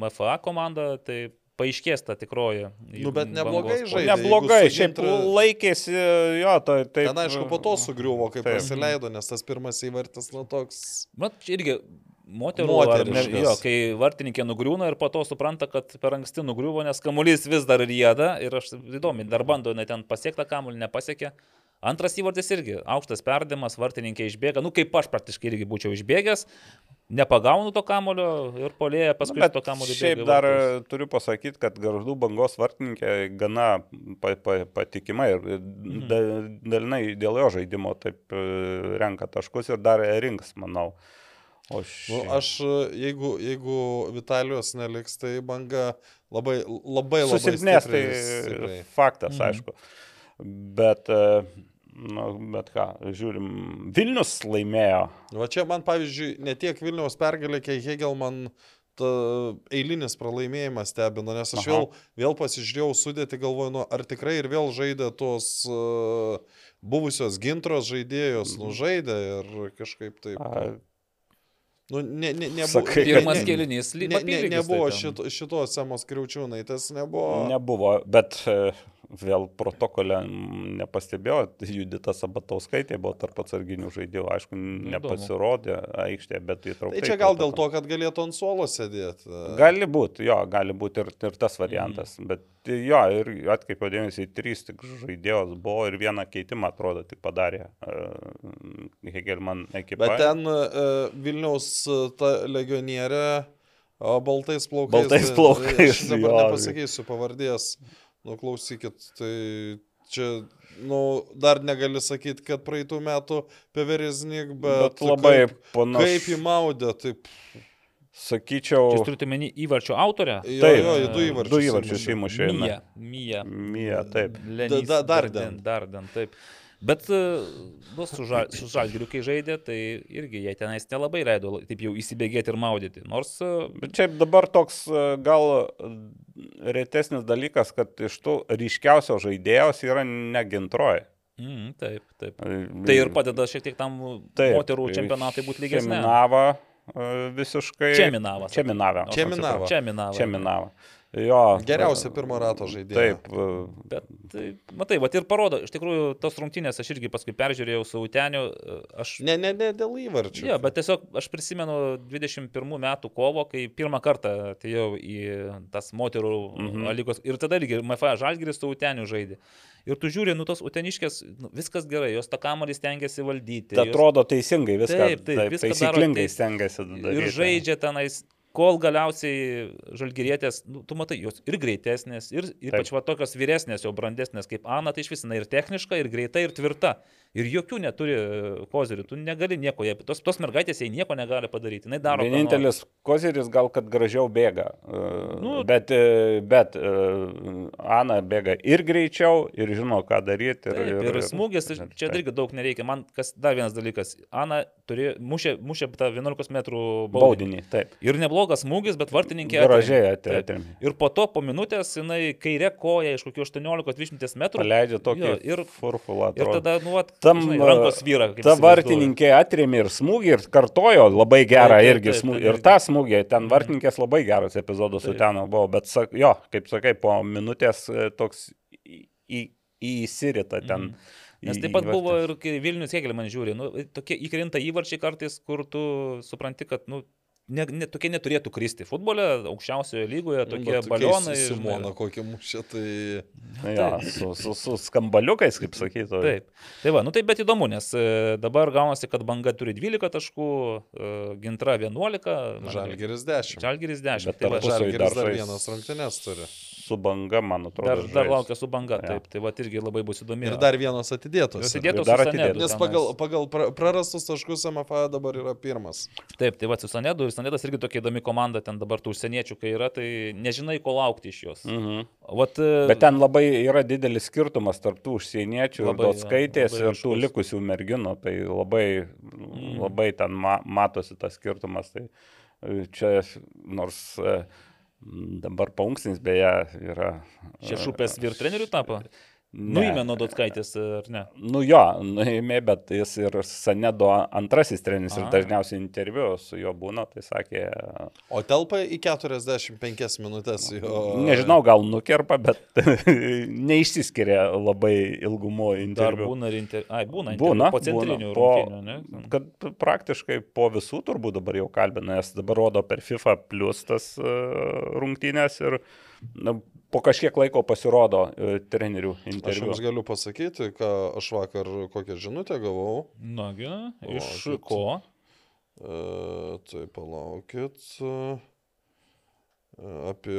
MFA komanda, tai paaiškės ta tikroji. Nu, bet neblogai žaidė. Neblogai, šiaip Gintra- laikėsi, jo, tai taip. Ten aišku, po to sugriuvo, kai Taip. pasileido, nes tas pirmas įvartis, nu toks... Mat, irgi moterų, ar ne, jo, kai vartininkė nugriūna ir po to supranta, kad per anksti nugriuvo, nes kamuolys vis dar rieda ir aš įdomi, dar bando jinai ten pasiekti tą kamuolį, nepasiekė. Antras įvartis irgi aukštas perdavimas, vartininkė išbėga, nu kaip aš praktiškai irgi būčiau išbėgęs, nepagaunu to kamulio ir polėje paskui Nu, Bet to kamulio. šiaip dar e, turiu pasakyti, kad garždų bangos vartininkė gana pa, pa, patikima ir Mhm. da, dalinai dėl jo žaidimo taip e, renka taškus ir dar rinks, manau. O ši... Nu, aš, jeigu, jeigu Vitalijos neliks, tai banga labai, labai, labai Susilpnės, tai stipriai. faktas, Mhm. aišku. Bet, e, nu, bet ką, žiūrim, Vilnius laimėjo. Va čia man, pavyzdžiui, ne tiek Vilniaus pergalė, kiek Hegelman ta eilinis pralaimėjimas stebina, nes aš Aha. vėl, vėl pasižiūrėjau sudėti, galvoju, nu, ar tikrai ir vėl žaidė tos uh, buvusios gintros žaidėjos, nu žaidė ir kažkaip taip. A, Nu, ne, ne, nebuvo, Sakai, Pirmas ne- kelinys, ne, ne, apylygis, nebuvo tai šito, šitos Semos Kriaučiūnaitės, nebuvo. Nebuvo, bet e, vėl protokolė mm, nepastebėjo, Judita Sabatauskaitė buvo tarp atsarginių žaidėjų, aišku, nepasirodė aikštėje, bet įtraukta. Tai čia į gal dėl to, kad galėtų ant suolo sėdėti. Gali būti, jo, gali būti ir, ir tas variantas, Mhm. mm. bet jo, ir atkreipiau dėmesį, trys tik žaidėjos buvo ir vieną keitimą atrodo tik padarė uh, Hegelman ekipa. Bet ten uh, Vilniaus ta legionierė uh, baltais plaukais. Baltais tai- plaukais, Aš dabar jo. nepasakysiu pavardės. Nu, klausykit, tai čia, nu, dar negali sakyti, kad praeitų metų Peveriznik, bet, bet labai kaip, panašu. kaip įmaudė, taip. Sakyčiau, Jūs turite menį įvarčio autorę? Jo, Taip, jo, du įvarčius. du įvarčius įmušė. Mija. Mija. Mija, taip. Lenys Da- da- Darden. Darden, taip. Bet e, nu, su, žal, su Žalgiriu, kai žaidė, tai irgi jie tenais nelabai leido taip jau įsibėgėti ir maudyti. Nors e, Bet čia dabar toks e, gal retesnis dalykas, kad iš tų ryškiausio žaidėjos yra negintroji. mm, taip, taip. Tai ir padeda šiek tiek tam moterų čempionatai būti lygesnė. Minava visiškai. Čia minavas. Čia minava. Čia minava. Jo. Geriausia pirmo rato žaidėja. Taip. e, Bet, tai, matai, va ir parodo, iš tikrųjų, tos rungtynės aš irgi paskui peržiūrėjau su Uteniu, e, aš... Ne, ne, ne dėl įvarčių. Jo, bet tiesiog aš prisimenu 21 metų kovo, kai pirmą kartą atėjau į tas moterų Mhm. lygos ir tada irgi MFA Žalgiris su Uteniu žaidė. Ir tu žiūri, nu tos Uteniškės, nu, viskas gerai, jos tą kamalį stengiasi valdyti. Tai jos- atrodo teisingai viską. Taip, taip, viską daro taisyklingai teis- stengiasi daryti. ir žaidžia tenais, kol galiausiai žalgyrėtės, nu, tu matai, jos ir greitesnės, ir ypač va tokios vyresnės, jau brandesnės kaip Ana, tai iš vis jinai ir techniška, ir greita, ir tvirta. Ir jokių neturi e, kozerių, tu negali nieko, jie- tos, tos mergaitės jai nieko negali padaryti. Daro. Vienintelis kozeris gal, kad gražiau bėga. Nu, Nu, bet e, bet e, Ana bėga ir greičiau, ir žino, ką daryti. Ir, Taip, ir, ir smūgis, tai ir- čia taip. irgi daug nereikia. Man kas dar vienas dalykas. Ana turėjo, mušė, mušė tą 11 metrų baudinį. Baudinį, taip. Ir neblogas smūgis, bet vartininkė. Gražiai atėmė. Ir po to po minutės jinai kairė koja iš kokių 18-20 metrų. Paleidžia tokį Jo, ir ir- furfulą. Ir tada, nu, vat, Tam žinai, rankos vyra. Ta vartininkė atrėmė ir smūgį ir kartojo labai gerą Taip, taip, irgi taip, smūgį. taip, Ir tą smūgį, ten vartininkės labai geras epizodas su Taip. ten buvo, bet jo, kaip sakai, po minutės e, toks į- į- įsirita ten. Mhm. Nes taip pat buvo ir Vilnius Hegelman žiūri, nu, tokie įkrinta įvarčiai kartais, kur tu supranti, kad, nu, ne, ne, tokie neturėtų kristi. Futbole, aukščiausioje lygoje, tokie Bet balionai. žinai. Simona kokį mušė, tai... Na, jo, su, su, su skambaliukais, kaip sakytų. Taip. Tai va, nu tai bet įdomu, nes e, dabar gaunasi, kad banga turi 12 taškų, e, gintra 11, man- Žalgeris 10. Žalgiris 10. Bet Tai va, Žalgeris dar vienas rungtynės turi. Su banga, man atrodo. dar, dar laukia su banga, Jo. taip. Tai va, irgi labai bus įdomi. Ir dar vienas atidėtas. Jos yra. įdėtos Dar. Sanedu Nes pagal, pagal pra- prarastus taškus MFA dabar yra pirmas. Taip, tai va, su Sanedu ir Sanedas irgi tokia įdomi komanda, ten dabar tų užsieniečių, kai yra, tai nežinai, ko laukti iš jos. Mhm. Vat, e, Bet ten labai yra didelis skirtumas tarp tų užsieniečių, Labai, dotskaitės labai ir tų likusių merginų. Tai labai, Mm. labai ten ma matosi tas skirtumas. Tai e, čia nors m, dabar paunksnis beje yra. e, Šešupės vyr trenerių tapo? Nuėmė nuo Dotskaitės, ar ne? Nu jo, nuėmė, bet jis ir Sanedo antrasis treneris ir dažniausiai interviu su juo būna, tai sakė, O telpa į 45 minutės jo. nežinau, gal nukerpa, bet neišsiskiria labai ilgumo Dar interviu. būna ir inter... Ai, būna. Būna, interviu Po centrinių būna, po- rungtynių, ne? Kad praktiškai po visų turbūt dabar jau kalbina, nes dabar rodo per FIFA plus tas uh, rungtynės ir na, po kažkiek laiko pasirodo e, trenerių Aš interviu. jums galiu pasakyti, ką aš vakar kokią žinutę gavau. Nagi, iš Palaukit. ko? E, tai palaukit. e, Apie.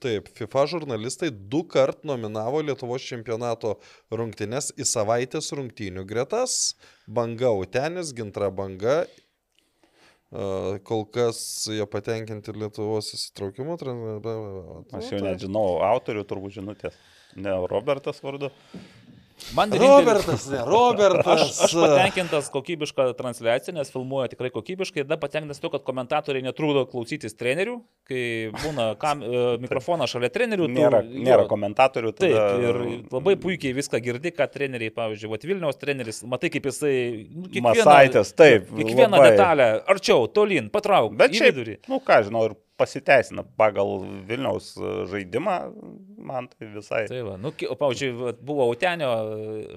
Taip, FIFA žurnalistai du kart nominavo Lietuvos čempionato rungtynes į savaitės rungtynių gretas. Banga Utenis, Gintra Banga. Kol kas jie patenkinti Lietuvos įsitraukimu. Aš jau nežinau, autorių turbūt žinutės. Ne Robertas vardu. Man Robertas, ne, Robertas. Aš, aš patenkintas kokybišką transliaciją, nes filmuoja tikrai kokybiškai. Ir dar patenkintas to, kad komentatoriai netrukdo klausytis trenerių, kai būna kam, e, mikrofonas šalia trenerių. tu- Nėra, jo, nėra komentatorių. Taip, tada- ir labai puikiai viską girdi, ką treneriai, pavyzdžiui, vat Vilniaus treneris, matai, kaip jisai... nu, Masaitės, taip, Kiekvieną labai. detalę, arčiau, tolin, patrauk, Bet šiaip, vidurį. nu ką žinau, ir pasiteisina pagal Vilniaus e, žaidimą, man tai visai. Tai va, nu, o, pavyzdžiui, buvo Utenio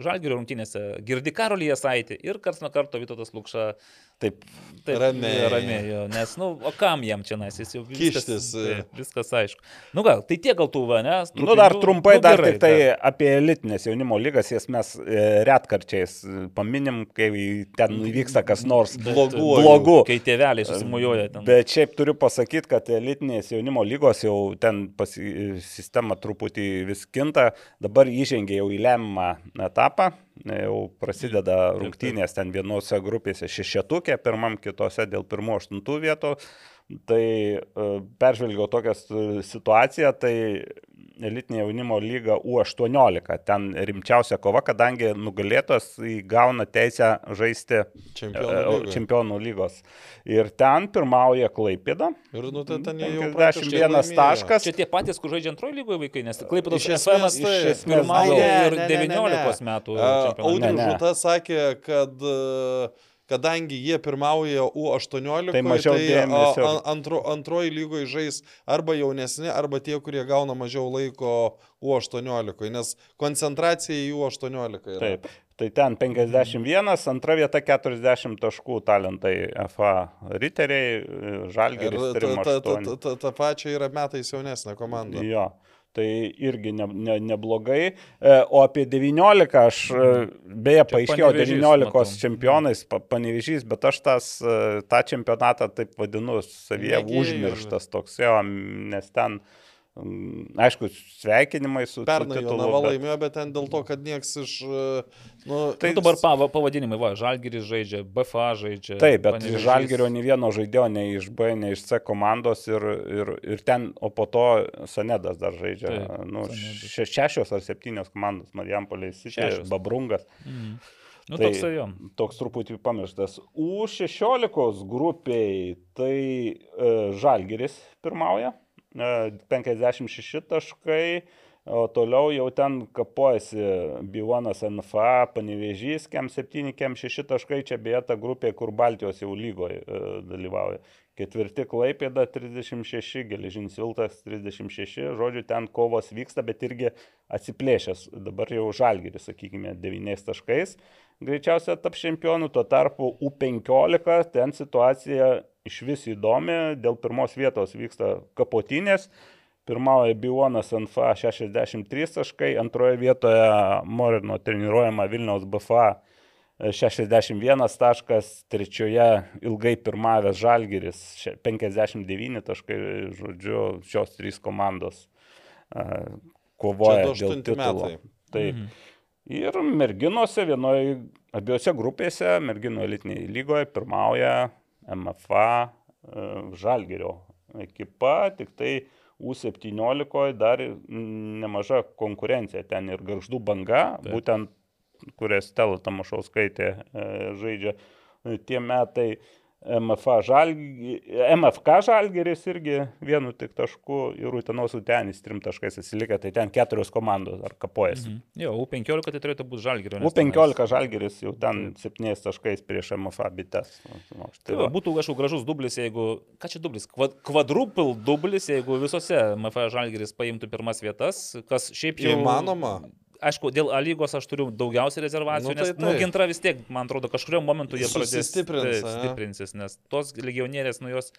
Žalgirio rungtynėse, girdi Karolį Jasaitį ir kars nuo karto Vytautas Lukša. Taip, Taip, Ramiai. Ramiai, nes, nu, o kam jam čia, nes jis jau viskas, Kištis, e. taip, viskas aišku. Nu gal, tai tiek gal tų, va, ne? Nu, dar trumpai, nu, dar gerai, tik tai dar. apie elitinės jaunimo lygas, jas mes e, retkarčiais e, paminim, kai ten įvyksta kas nors Bloguoju. blogų. Kai tėveliai susimuoja ten. Bet šiaip turiu pasakyti, kad elitinės jaunimo lygos jau ten pasi, sistema truputį vis kinta, dabar įžengia jau į lemiamą etapą, jau prasideda rungtynės ten vienose grupėse šešetukė, pirmam kitose dėl pirmo aštuntų vietų. Tai e, peržvelgiau tokią situaciją, tai elitinė jaunimo lyga U18, ten rimčiausia kova, kadangi nugalėtos įgauna teisę žaisti Čempionų e, čempionų lygos. Ir ten pirmauja Klaipėda. Ir nu, ten, ten jie jau 51 praktiškai laimėjo. taškas. Čia tie patys, kur žaidžia antrojo lygoje vaikai, nes Klaipėdos Iš esmės, ne, ir ne, ne, ne, ne. 19 metų. Audrius Ne, ne. Žuta sakė, kad e, kadangi jie pirmauja U18, Tai mažiau a, antro, antroji lygoje žais arba jaunesni, arba tie, kurie gauna mažiau laiko U18, nes koncentracija į U18 yra. Taip. Tai ten 51, antra vieta 40 taškų talentai FA riteriai, Ir Žalgiris ta, ta, ta, 38. ta, ta pačia yra metais jaunesnė komanda. Jo. Tai irgi ne, ne, neblogai. E, O apie 19 aš, e, beje, paaiškėjau Panevėžys, 19 matau. čempionais, pa- panevežys, bet aš tas, e, tą čempionatą taip vadinu, savyje užmirštas toks, jo, nes ten, mm, aišku, sveikinimai su, Pernai Jonava bet- laimėjo, bet ten dėl to, kad nieks iš... e, Nu, Tai dabar pava, pavadinimai, va, Žalgiris žaidžia, BFA žaidžia. Taip, bet Panevėžys. Žalgerio nei vieno žaidėjo, nei iš B, nei iš C komandos ir, ir, ir ten, o po to Sanedas dar žaidžia. Taip, nu, še, šešios ar septynios komandos, Marijampolės, Šešios. Babrungas. Mhm. Nu, Tai- toks jo. Toks truputį pamirštas. U16 grupiai tai e, Žalgeris pirmauja, 56 taškai, o toliau jau ten kapojasi Bivonas NFA, Panevežys, Kem 7, Kem 6 taškai, čia beje ta grupė, kur Baltijos jau lygoje dalyvauja. Ketvirti Klaipėda 36, Geležinis Viltas 36, žodžiu, ten kovos vyksta, bet irgi atsiplėšęs. Dabar jau Žalgeris, sakykime, 9 taškais greičiausiai taps čempionu, tuo tarpu U15 ten situacija iš vis įdomi, dėl pirmos vietos vyksta kapotinės, pirmauja Bionas NFA 63 taškai, antroje vietoje Morino treniruojama Vilniaus BFA 61 taškas, trečioje ilgai pirmavęs Žalgiris še- 59 taškai, žodžiu, šios trys komandos a, kovoja dėl titulo. metai. Taip. Mhm. Ir merginose vienoje, abiejose grupėse, merginų elitinėje lygoje pirmauja MFA e, Žalgerio ekipa, tik tai U17 dar nemaža konkurencija, ten ir garždų banga, Taip. būtent kurią Stela Tamašauskaitė e, žaidžia e, tie metai. MFA žalgi, MFK Žalgeris irgi vienu tik tašku ir Utenos Utenis trim taškais atsilikę, tai ten keturios komandos ar kapojasi. Mhm. Jo, U15 tai turėtų būti Žalgirio. nes U15 tenais- žalgeris jau ten 7 taškais prieš MFA bites. Nu, Tai Tai va, va. būtų, aišku, gražus dublis, jeigu, ką čia dublis, Kvad, kvadrupil dublis, jeigu visose MFA Žalgiris paimtų pirmas vietas, kas šiaip jau... Įmanoma. Aišku, dėl A lygos aš turiu daugiausiai rezervacijų, Nu, nu, tai nes, nu, taip. gintra vis tiek, man atrodo, kažkurio momentu jie pradės Susistiprins, taip, a? stiprinsis, nes tos legionierės, nu jos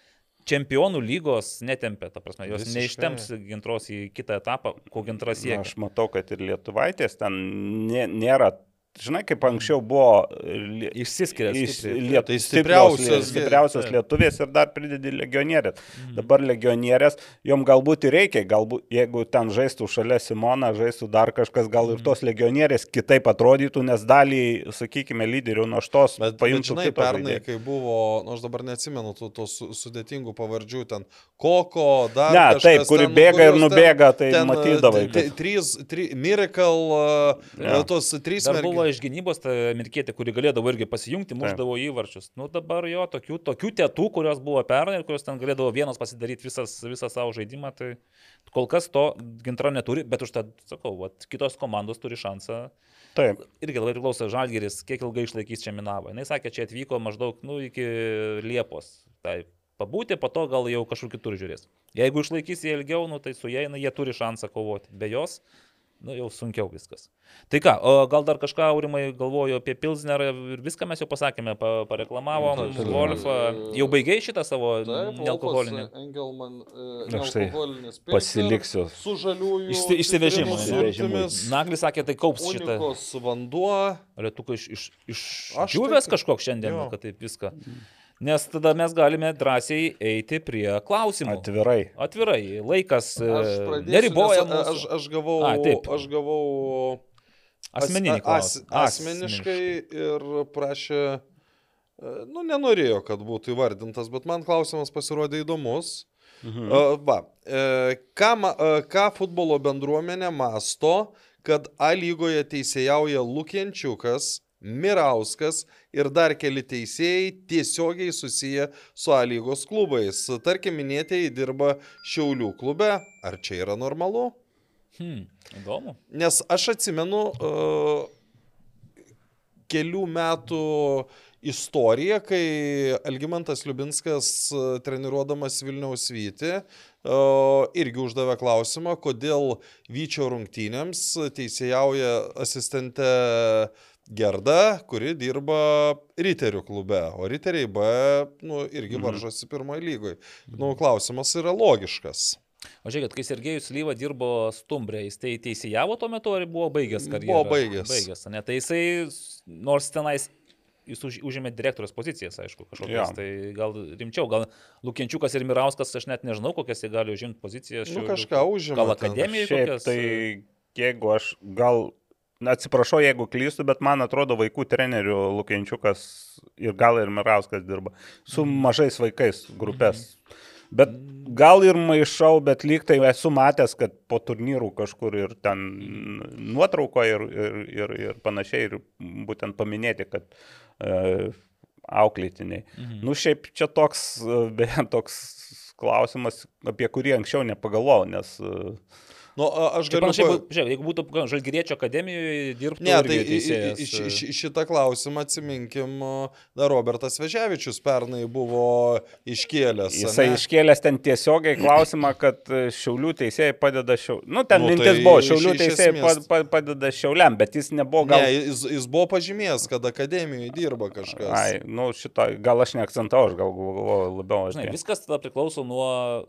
čempionų lygos netempia, ta prasme, jos Visiškai. neištemps gintros į kitą etapą, ko gintras Na, siekia. Aš matau, kad ir lietuvaitės ten nė, nėra. Žinai, kaip anksčiau buvo lie- Išsiskiria iš- stipriai. liet- Tai stipriausios- stipriausios lietuvės ir dar pridedi legionierės. Dabar legionierės, jom galbūt ir reikia, galbūt jeigu ten žaistų šalia Simona, žaistų dar kažkas, gal ir tos legionierės kitaip atrodytų, nes dalį, sakykime, lyderių naštos paimtų žinai, kitą pernai, žaidėją. kai buvo, nu aš dabar neatsimenu tų, tų su- sudėtingų pavardžių, ten Koko, dar. Ne, kažkas taip, kuri ten, bėga ir nubėga, tai ten, matydavai, Trys, Miracle, uh, tos trys Dar mergi- buvo iš gynybos ta amerikietė, kuri galėdavo irgi pasijungti, muždavo įvarčius. Nu dabar jo, tokių, tokių tėtų, kurios buvo pernai ir kurios ten galėdavo vienas pasidaryti visas, visą savo žaidimą, tai kol kas to gintra neturi, bet užtat, sakau, vat, kitos komandos turi šansą. Taip. Irgi labai priklauso Žalgeris, kiek ilgai išlaikys čia Minavą. Jis sakė, čia atvyko maždaug nu, iki Liepos. Tai pabūti, po to gal jau kažkur kitur žiūrės. Jeigu išlaikys jie ilgiau, nu, tai su jais na, jie turi šansą kovoti. Be jos, nu, jau sunkiau viskas. Tai ką, o gal dar kažką, Aurimai, galvoju apie Pilsnerą ir viską mes jau pasakėme, pa, pareklamavom, Taip, taip. Wolfą. Jau baigiai šitą savo Taip, nealkoholinį. Engelman, e, tai nealkoholinis Pilsner pasiliksiu. Su žaliųjų. Išsi- išsivežimui. citrinų sultimis, Naglis sakė, tai kaups šitą. Unikos vanduo. Lietuka iš, iš, iš Aš džiūvės tai- kažkoks šiandien, jo. kad taip viską. Nes tada mes galime drąsiai eiti prie klausimų. Atvirai. Atvirai, laikas e, neriboja. Aš, aš gavau, A, taip. aš gavau as- Asmeninį as, klausimą. asmeniškai ir prašė, e, nu nenorėjo, kad būtų įvardintas, bet man klausimas pasirodė įdomus. Mhm. Uh, va, e, ką, e, ką futbolo bendruomenė masto, kad A lygoje teisėjauja Lukienčiukas, Mirauskas ir dar keli teisėjai tiesiogiai susiję su A lygos klubais. Tarkim, minėtieji dirba Šiaulių klube. Ar čia yra normalu? Hmm, įdomu. Nes aš atsimenu uh, kelių metų istoriją, kai Algymantas Liubinskas e, treniruodamas Vilniaus Vyti uh, irgi uždavė klausimą, kodėl Vyčio rungtynėms teisėjauja asistente Gerda, kuri dirba Riterių klube, o Riteriai B nu, irgi Mhm. varžosi pirmoje lygoje. Nu, klausimas yra logiškas. O žiūrėkit, kai Sergejus Lyva dirbo Stumbrė, jis tai teisėjavo tuo metu ar buvo baigęs karjerą? Buvo baigęs. Baigęs, ne? Tai jisai, nors tenais jis už, užėmė direktorius pozicijas, aišku, kažkokias. Jo. Tai gal rimčiau, gal Lukienčiukas ir Mirauskas, aš net nežinau, kokias jie gali užimti pozicijas. Nu, kažką užima Gal Šiaip kokias? tai jeigu aš gal, atsiprašau, jeigu klystu, bet man atrodo vaikų trenerių Lukienčiukas ir gal ir Mirauskas dirba su mažais vaikais grupės. Bet gal ir maišau, bet lyg tai esu matęs, kad po turnyrų kažkur ir ten nuotrauko ir, ir, ir, ir panašiai, ir būtent paminėti, kad e, auklėtiniai. Mhm. Nu šiaip čia toks, e, beje, toks klausimas, apie kurį anksčiau nepagalvojau, nes e, Nu, a- aš galiu... panašiai, pa- bu- žiūrėk, jeigu būtų Žalgiriečio akademijoje dirbtų Ne, tai teisėjas. į ši- ši- šitą klausimą atsiminkim, dar Robertas Veževičius pernai buvo iškėlęs. Jisai ane? iškėlęs ten tiesiogiai klausimą, kad e, šiaulių teisėjai padeda šiauliam. Nu, ten Nu, mintis tai buvo, šiaulių iš teisėjai pa, esmės- pa, padeda šiauliam, bet jis nebuvo Ne, gal... jis, jis buvo pažymėjęs, kad akademijoje dirba kažkas. Ai, nu šito, gal aš neakcentavau, aš gal galvoju labiau. Žinai, viskas tada priklauso nuo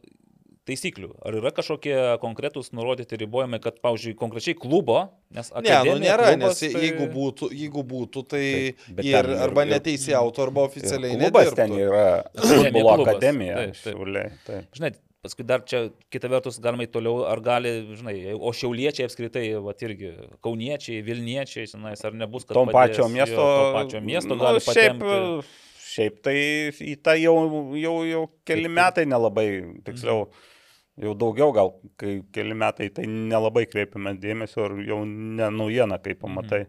taisyklių. Ar yra kažkokie konkretūs nurodyti ribojimai, kad, pavyzdžiui, konkrečiai klubo, nes Ne, nu akademija, nėra, klubas, nes tai... jeigu būtų, jeigu būtų tai Taip, ir, ten ir- arba neteisėjautų, arba oficialiai Klubas ten nedirbtų. yra Akademija, futbolo klubas. akademija. Taip, taip. Taip. Žinai, paskui dar čia kita vertus galima į toliau, ar gali, žinai, o šiauliečiai apskritai, va irgi, kauniečiai, vilniečiai, žinai, ar nebus, kad Tom padės, pačio jo, miesto. to pačio miesto nu, gali šiaip, patempti. Šiaip tai į tą jau, jau, jau keli metai nelabai, tiksliau, jau daugiau gal, kai keli metai, tai nelabai kreipiame dėmesio ir jau ne naujiena, kai pamatai.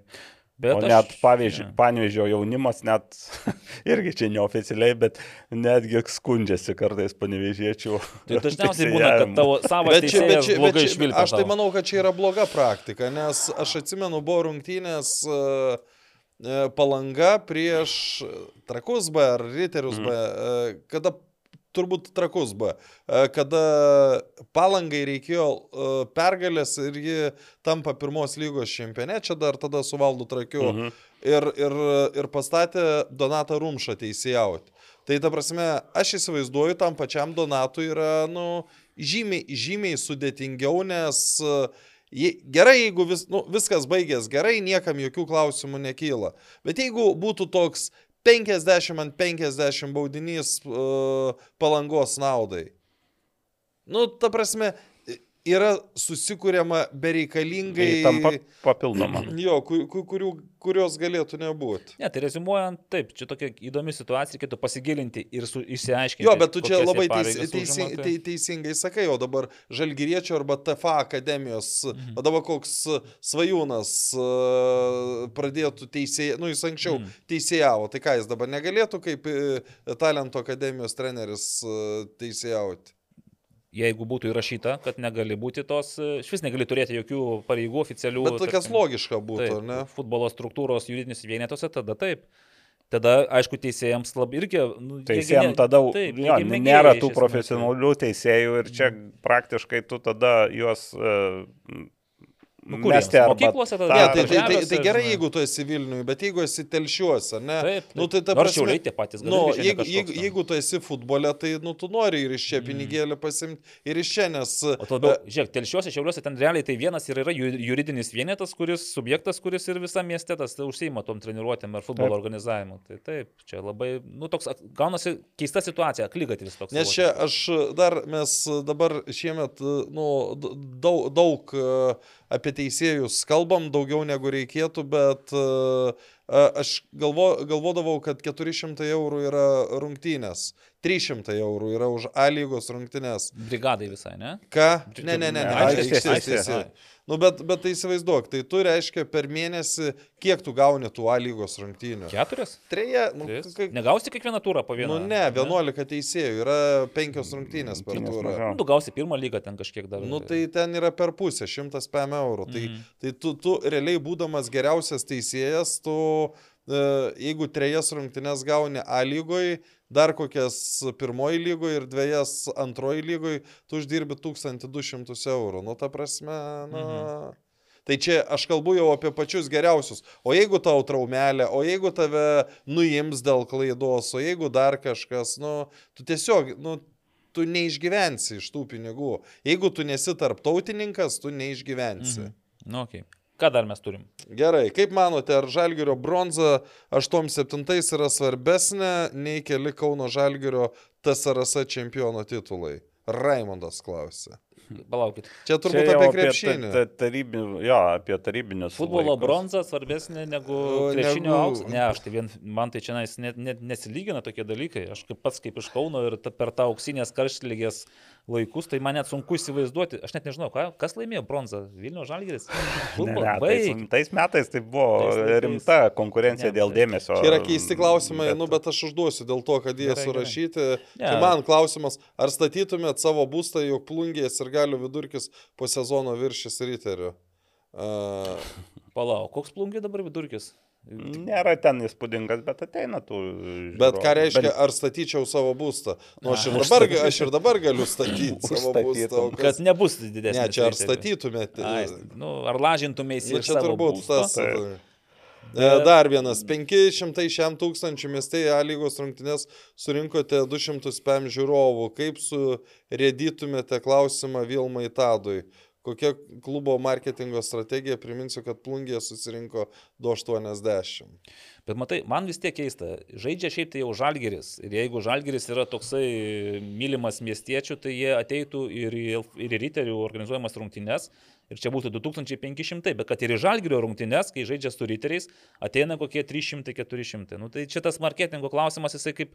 Bet o aš- net, pavyzdžiui, jo. panevežio jaunimas, net irgi čia neoficialiai, bet netgi skundžiasi kartais panevežiečių. Tai dažniausiai būna, kad tavo Bet čia, bet teisėjas čia, blogai čia, išvilka. aš tai manau, kad čia yra bloga praktika, nes aš atsimenu, buvo rungtynės e, palanga prieš trakus B ar riterius B, kada turbūt trakus B, kada palangai reikėjo pergalės ir ji tampa pirmos lygos čempionė, čia dar tada su valdu trakiu. Mhm. Ir, ir, ir pastatė Donatą Rumšą teisėjauti. Tai ta prasme, aš įsivaizduoju, tam pačiam Donatui yra, nu, žymiai, žymiai sudėtingiau, nes uh, gerai, jeigu vis, nu, viskas baigės gerai, niekam jokių klausimų nekyla. Bet jeigu būtų toks 50 ant 50 baudinys uh, palangos naudai, nu, ta prasme, yra susikūriama bereikalingai... Tampa papildoma. Jo, ku- ku- kurių, kurios galėtų nebūti. Ne, tai rezumuojant, taip, čia tokia įdomi situacija, reikėtų pasigilinti ir su, išsiaiškinti. Jo, bet tu čia labai teis, teisi, tai- tei, teisingai sakai, o dabar Žalgiriečio arba TFA akademijos, mhm. o dabar koks svajūnas uh, pradėtų teisėjai, nu jis anksčiau Mhm. teisėjavo, tai ką jis dabar negalėtų kaip e, talento akademijos treneris teisėjauti. Jeigu būtų įrašyta, kad negali būti tos, iš vis negali turėti jokių pareigų oficialių. Bet tokias tarkim, logiška būtų, taip, ar ne? Futbolo struktūros juridinius vienetuose, tada taip. Tada, aišku, teisėjams labai irgi... Nu, Teisėjams ne- tada taip, jo, mėgėjai nėra tų profesionalių teisėjų ir čia praktiškai tu tada juos uh, Nu, kur jiems? Mokyklose tada? Ne, tai, tai, tai, tai gerai, jeigu tu esi Vilniuje, bet jeigu esi telšiuose, ne? Taip, taip. Nu, tai ta prasme- šiauliai tie patys, Nu, jeigu, jeigu, ten. jeigu tu esi futbole, tai nu, tu nori ir iš čia pinigėlį pasimti, ir iš čia, nes... Mm. O to labiau, žiūrėk, telšiuose, šiauliuose ten realiai tai vienas ir yra ju- juridinis vienetas, kuris, subjektas, kuris ir visam mieste tas tai užsima tom treniruotėm ir futbolo Taip. organizavimu. Tai taip, čia labai, nu, toks, gaunasi keista situacija, klygatis toks. Nes čia aš dar, mes dabar šiemet, nu, daug, daug e, apie teisėjus kalbam, daugiau negu reikėtų, bet e, aš galvo, galvodavau, kad 400 eurų yra rungtynės, 300 eurų yra už A lygos rungtynės. Brigadai visai, ne? Ką? Ne, ne, ne, ne, Aikštės. Nu, bet, bet tai įsivaizduok, tai tu reiškia per mėnesį, kiek tu gauni tų A lygos rungtynių? Keturias? Treja, nu, kai, Negausi kiekvieną turą po vieną? nu ne, 11 teisėjų, yra 5 rungtynės per turą. Nu, tu gausi pirmą lygą ten kažkiek dar. Nu, tai ten yra per pusę, 100 PM eurų. Tai, Mhm. tai tu, tu realiai būdamas geriausias teisėjas, tu e, jeigu trejas rungtynes gauni A lygoje, dar kokias pirmoji lygoje ir dviejas antroji lygoje, tu uždirbi 1200 eurų. Nu, ta prasme, na. Mhm. Tai čia aš kalbu jau apie pačius geriausius. O jeigu tau traumelė, o jeigu tave nuims dėl klaidos, o jeigu dar kažkas, nu, tu tiesiog, nu, tu neišgyvensi iš tų pinigų. Jeigu tu nesi tarptautininkas, tu neišgyvensi. Mhm. Nu, okay. Ką dar mes turim? Gerai, kaip manote, ar Žalgirio bronza 8-7 yra svarbesnė nei keli Kauno Žalgirio TSRS čempiono titulai? Raimondas klausė. Palaukit. Čia Čia turbūt jau apie krepšinį. ta- tarybinių- Jo, apie tarybinius. Futbolo laikus. bronza svarbesnė negu krepšinio negu- auksas. Ne, aš tai vien, man tai čia net, net nesilygina tokie dalykai. Aš kaip pats kaip iš Kauno ir ta, per tą auksinės karštlygės laikus, tai man net sunku įsivaizduoti. Aš net nežinau, ką, kas laimėjo bronzą. Vilnių Žalgiris. Tais, tais metais tai buvo Tais rimta konkurencija Ne, dėl tai- dėmesio. Čia yra keisti klausimai, bet... nu, bet aš užduosiu dėl to, kad jie Gerai, gerai. surašyti. Ne. Tai man klausimas, ar statytumėt savo būstą, jog plungės ir galių vidurkis po sezono viršis riterių? Uh, Palauk, koks plungiai dabar vidurkis? Nėra ten įspūdingas, bet ateina tų. bet ką žiūrovų. reiškia, Bent- ar statyčiau savo būstą? Nu, aš ir dabar, aš ir dabar galiu statyti savo būstą. o Kad kas- nebus didesnis. Ne, čia ar riterių. statytumėte? Ai, nu, ar lažintumėsi Nu, iš čia savo turbūt būsto? tas. Taip. E, Dar vienas. 500 šiam tūkstančių mieste į A lygos rungtynės surinkote 200 spam žiūrovų. Kaip surėdytumėte klausimą Vilmai Tadui? Kokia klubo marketingo strategija? Priminsiu, kad plungė susirinko 280. Bet matai, man vis tiek keista. Žaidžia šiaip tai jau žalgeris. Ir jeigu žalgeris yra toksai mylimas miestiečių, tai jie ateitų ir į, ir į riterių organizuojamas rungtynes. Ir čia būtų 2500. Bet kad ir į žalgerio rungtynes, kai žaidžia su riteriais, ateina kokie 300-400. Nu, tai čia tas marketingo klausimas, jisai kaip,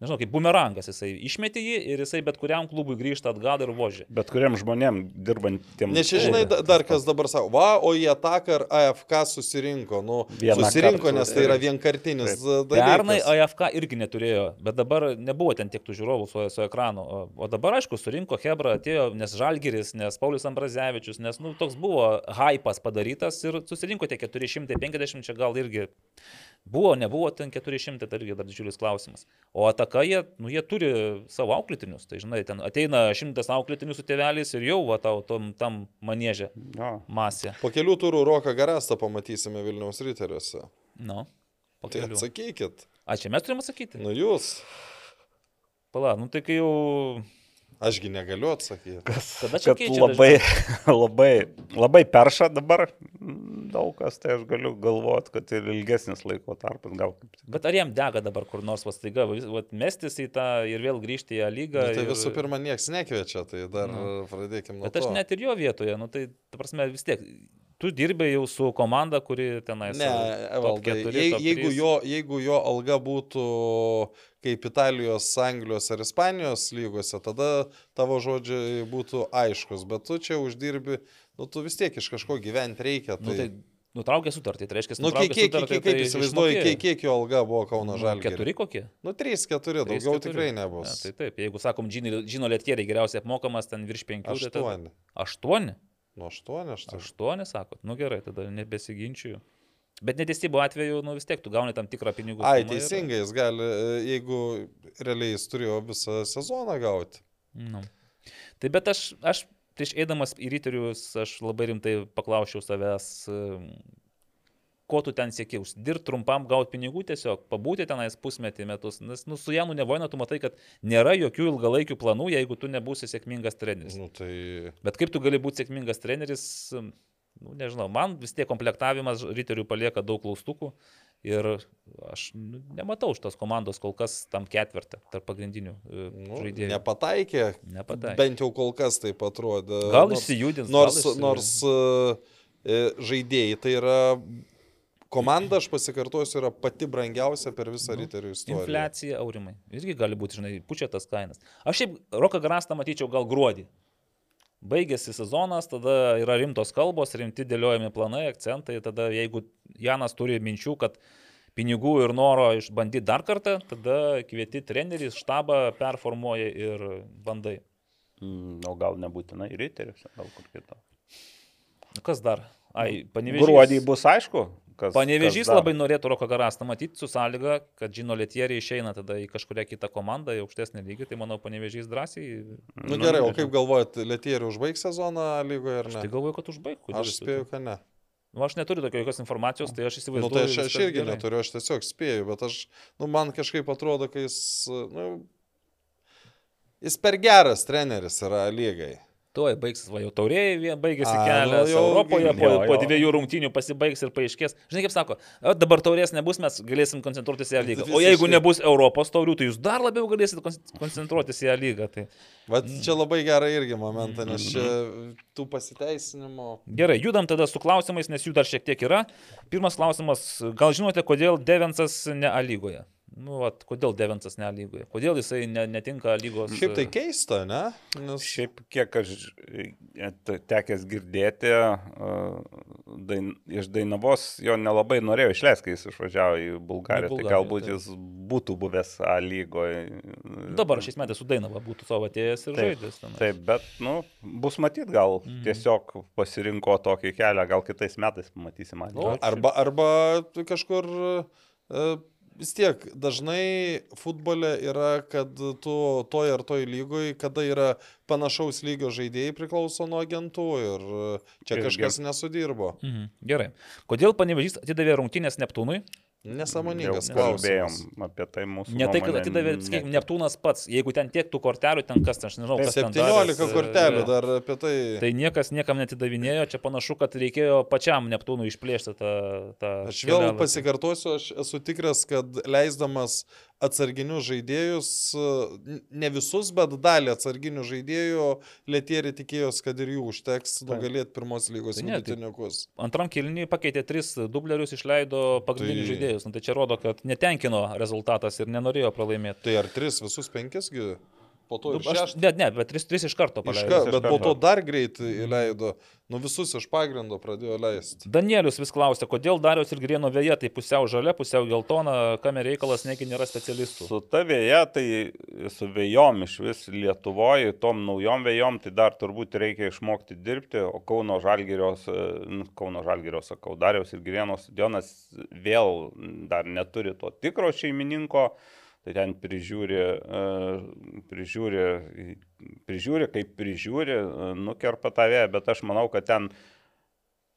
nežinau, kaip bumerangas. Jisai išmeti jį ir jisai bet kuriam klubui grįžta atgal ir vožia. Bet kuriam žmonėm dirbantiem. Nes čia, žinai, da- dar kas dabar sako, va, o į ataką ar AFK susirinko. Nu, Vieną susirinko, kartą, nes tai yra vienkartinis Taip. dalykas. Pernai AFK irgi neturėjo, bet dabar nebuvo ten tiek tų žiūrovų su, su ekranu. O, o dabar, aišku, surinko Hebra, atėjo, nes Žalgiris, nes Paulius Ambrazevičius, nes, nu, toks buvo hypas padarytas ir susirinko tie 450, čia gal irgi buvo, nebuvo ten 400, tai irgi dar didžiulis klausimas. O ataka, jie, nu, jie turi savo auklėtinius, tai žinai, ten ateina šimtas auklėtinių su tėveliais ir jau, va, tau tom, tam manėžė Jo. masė. Po kelių turų Roką Garastą pamatysime Vilniaus riteriuose. Nu, po Tai kelių. atsakykit. A, čia mes turime atsakyti. Nu jūs. Pala, nu tai kai jau... Ašgi negaliu atsakyti. Kada čia Kad keičia labai, labai, labai perša dabar daug kas, tai aš galiu galvoti, kad ir ilgesnis laiko tarpas gal kaip. Bet ar jam dega dabar kur nors vastaiga, mestis į tą ir vėl grįžti į ją lygą? Nu, tai ir... visų pirma, niekas nekviečia, tai dar Nu. pradėkime nuo Bet aš to. net ir jo vietoje, nu tai, ta prasme, vis tiek, tu dirbai jau su komanda, kuri tenais. Ne, top Evaldai, keturi, top jeigu, jo, jeigu jo alga būtų kaip Italijos, Anglijos ar Ispanijos lygose, tada tavo žodžiai būtų aiškus, bet tu čia uždirbi, nu tu vis tiek iš kažko gyventi reikia. Tai, Nu, tai nutraukė sutartį, tai reiškia, nu, kiek, kiek, kiek, kaip įsivaizduoji, kiek, kiek jo alga buvo Kauno? Nu, Keturi kokie? Nu, 3-4, daugiau Trys, keturi. tikrai Ne, nebus. tai taip, jeigu sakom, Gino- Žino Lietieriai geriausiai apmokamas ten virš penkių. tai tada- 8. Aštuoni? Nu, 8 aš tai. Aštuoni, sakot. Nu gerai, tada nebesiginčiu. Bet netesybų atveju, nu vis tiek tu gauni tam tikrą pinigų. Ai, sumą ir- teisingai, jis gali, e, jeigu realiai jis turėjo visą sezoną gauti. Nu. Tai bet aš, aš prieš eidamas į ryterius, aš labai rimtai paklausiau savęs, em, ko tu ten siekiai, užsidirbti trumpam, gauti pinigų tiesiog, pabūti tenais pusmetį metus. Nes nu, su Janu Nevoina tu matai, kad nėra jokių ilgalaikių planų, jeigu tu nebūsi sėkmingas treneris. Nu, tai Bet kaip tu gali būti sėkmingas treneris, nu, nežinau, man vis tiek komplektavimas ryterių palieka daug klaustukų ir aš nu, nematau šitos komandos kol kas tam ketvirtą tarp pagrindinių e, nu, žaidėjų. nepataikė. Nepataikė. Bent jau kol kas taip atrodė. Gal Nors- išsijudins. Nors, gal išsijudins. nors e, žaidėjai tai yra komanda, aš pasikartosiu, yra pati brangiausia per visą Nu, riterių istoriją. Infliacija, aurimai. Irgi gali būti, žinai, pučia tas kainas. Aš šiaip Roką Grastą matyčiau gal gruodį. Baigėsi sezonas, tada yra rimtos kalbos, rimti dėliojami planai, akcentai. Tada jeigu Janas turi minčių, kad pinigų ir noro išbandyti dar kartą, tada kvieti trenerį, štabą performuoji ir bandai. Mm, O gal nebūtinai riterius, gal kur kitą. Kas dar? Ai, panevežys. Gruodį bus aišku, kas. Panevežys kas labai norėtų Roko Garastą matyti su sąlyga, kad žino Lietieriai išeina tada į kažkurią kitą komandą, į aukštesnį lygį, tai manau Panevežys drąsiai. Na nu, gerai, o kaip galvojat, Lietierių užbaigs sezoną lygoje ar Aš ne? tai galvoju, kad užbaigtų. Aš spėju, kad ne. Nu, aš neturiu tokios jokios informacijos, tai aš Na, įsivaizduoju. nu, tai aš, aš irgi gerai. neturiu, aš tiesiog spėju, bet aš, nu, man kažkaip atrodo, kad jis, nu, jis per geras treneris yra lygai. Tuoj baigsis, va jau taurėjai, baigėsi A, nu, kelias jau- Europoje, po, po dviejų rungtynių pasibaigs ir paaiškės. Žinai, kaip sako, "O, dabar taurės nebus, mes galėsim koncentruotis į ją lygą. O jeigu nebus Europos taurių, tai jūs dar labiau galėsite kon- koncentruotis į ją lygą. Tai... Vat Mm. čia labai gerai irgi momentą, nes čia tų pasiteisinimų. Gerai, judam tada su klausimais, nes jų dar šiek tiek yra. Pirmas klausimas, gal žinote, kodėl Devensas ne A lygoje? Nu, vat, kodėl Devensas ne A lygoje? Kodėl jisai ne, netinka lygos? Šiaip tai keista, ne? Nes... Šiaip kiek aš e, te- tekęs girdėti, e, dain, iš Dainavos jo nelabai norėjo išleisti, kai jis išvažiavo į Bulgariją. Į Tai Bulgariją, galbūt taip. jis būtų buvęs A lygoje. Dabar šiais metais su Dainava būtų savo atėjęs ir Taip, žaidęs. tenai. Taip, bet, nu, bus matyt, gal Mhm. tiesiog pasirinko tokį kelią, gal kitais metais pamatysim. Nu. Arba, arba kažkur e, vis tiek dažnai futbole yra, kad tu toj ar toj lygoj, kada yra panašaus lygio žaidėjai priklauso nuo agentų ir e, čia kažkas nesudirbo. Mhm. Gerai. Kodėl panevežys atidavė rungtynės Neptūnui? Nesąmoningas klausimas. apie tai mūsų. Ne tai, kad atidavė, sakykime, Neptūnas pats. Jeigu ten tiek tų kortelių, ten kas, aš nežinau, kas ten 17 davęs, kortelių dar apie tai. Tai niekas niekam netidavinėjo, čia panašu, kad reikėjo pačiam Neptūnui išplėšti tą... tą Aš vėl kelialapį. pasikartosiu, aš esu tikras, kad leisdamas atsarginius žaidėjus, ne visus, bet dalį atsarginių žaidėjų, Lietieri tikėjos, kad ir jų užteks nugalėti pirmos lygos Tai ne, tai-. Antram kilniui pakeitė tris dublerius, išleido pagrindinius Tai- žaidėjus. Nu, tai čia rodo, kad netenkino rezultatas ir nenorėjo pralaimėti. Tai ar tris, visus penkisgi? Po to ir Aš, šeštą. ne, ne, bet tris, tris iš karto Iš paleido. ka, iš bet po karto. to dar greit įleido. Nu visus iš pagrindo pradėjo leisti. Danielius vis klausė, kodėl Darius ir Grieno vėja tai pusiau žalia, pusiau geltona, kam reikalas, negi nėra specialistų. Su ta vėja, tai su vėjom iš vis Lietuvoje, tom naujom vėjom, tai dar turbūt reikia išmokti dirbti, o Kauno Žalgirios, e, nu, Kauno Žalgirios, sakau, Dariaus ir Girienos stadionas vėl dar neturi to tikro šeimininko, tai ten prižiūri, e, prižiūri, prižiūri kaip prižiūri, e, nukerpa vėją, bet aš manau, kad ten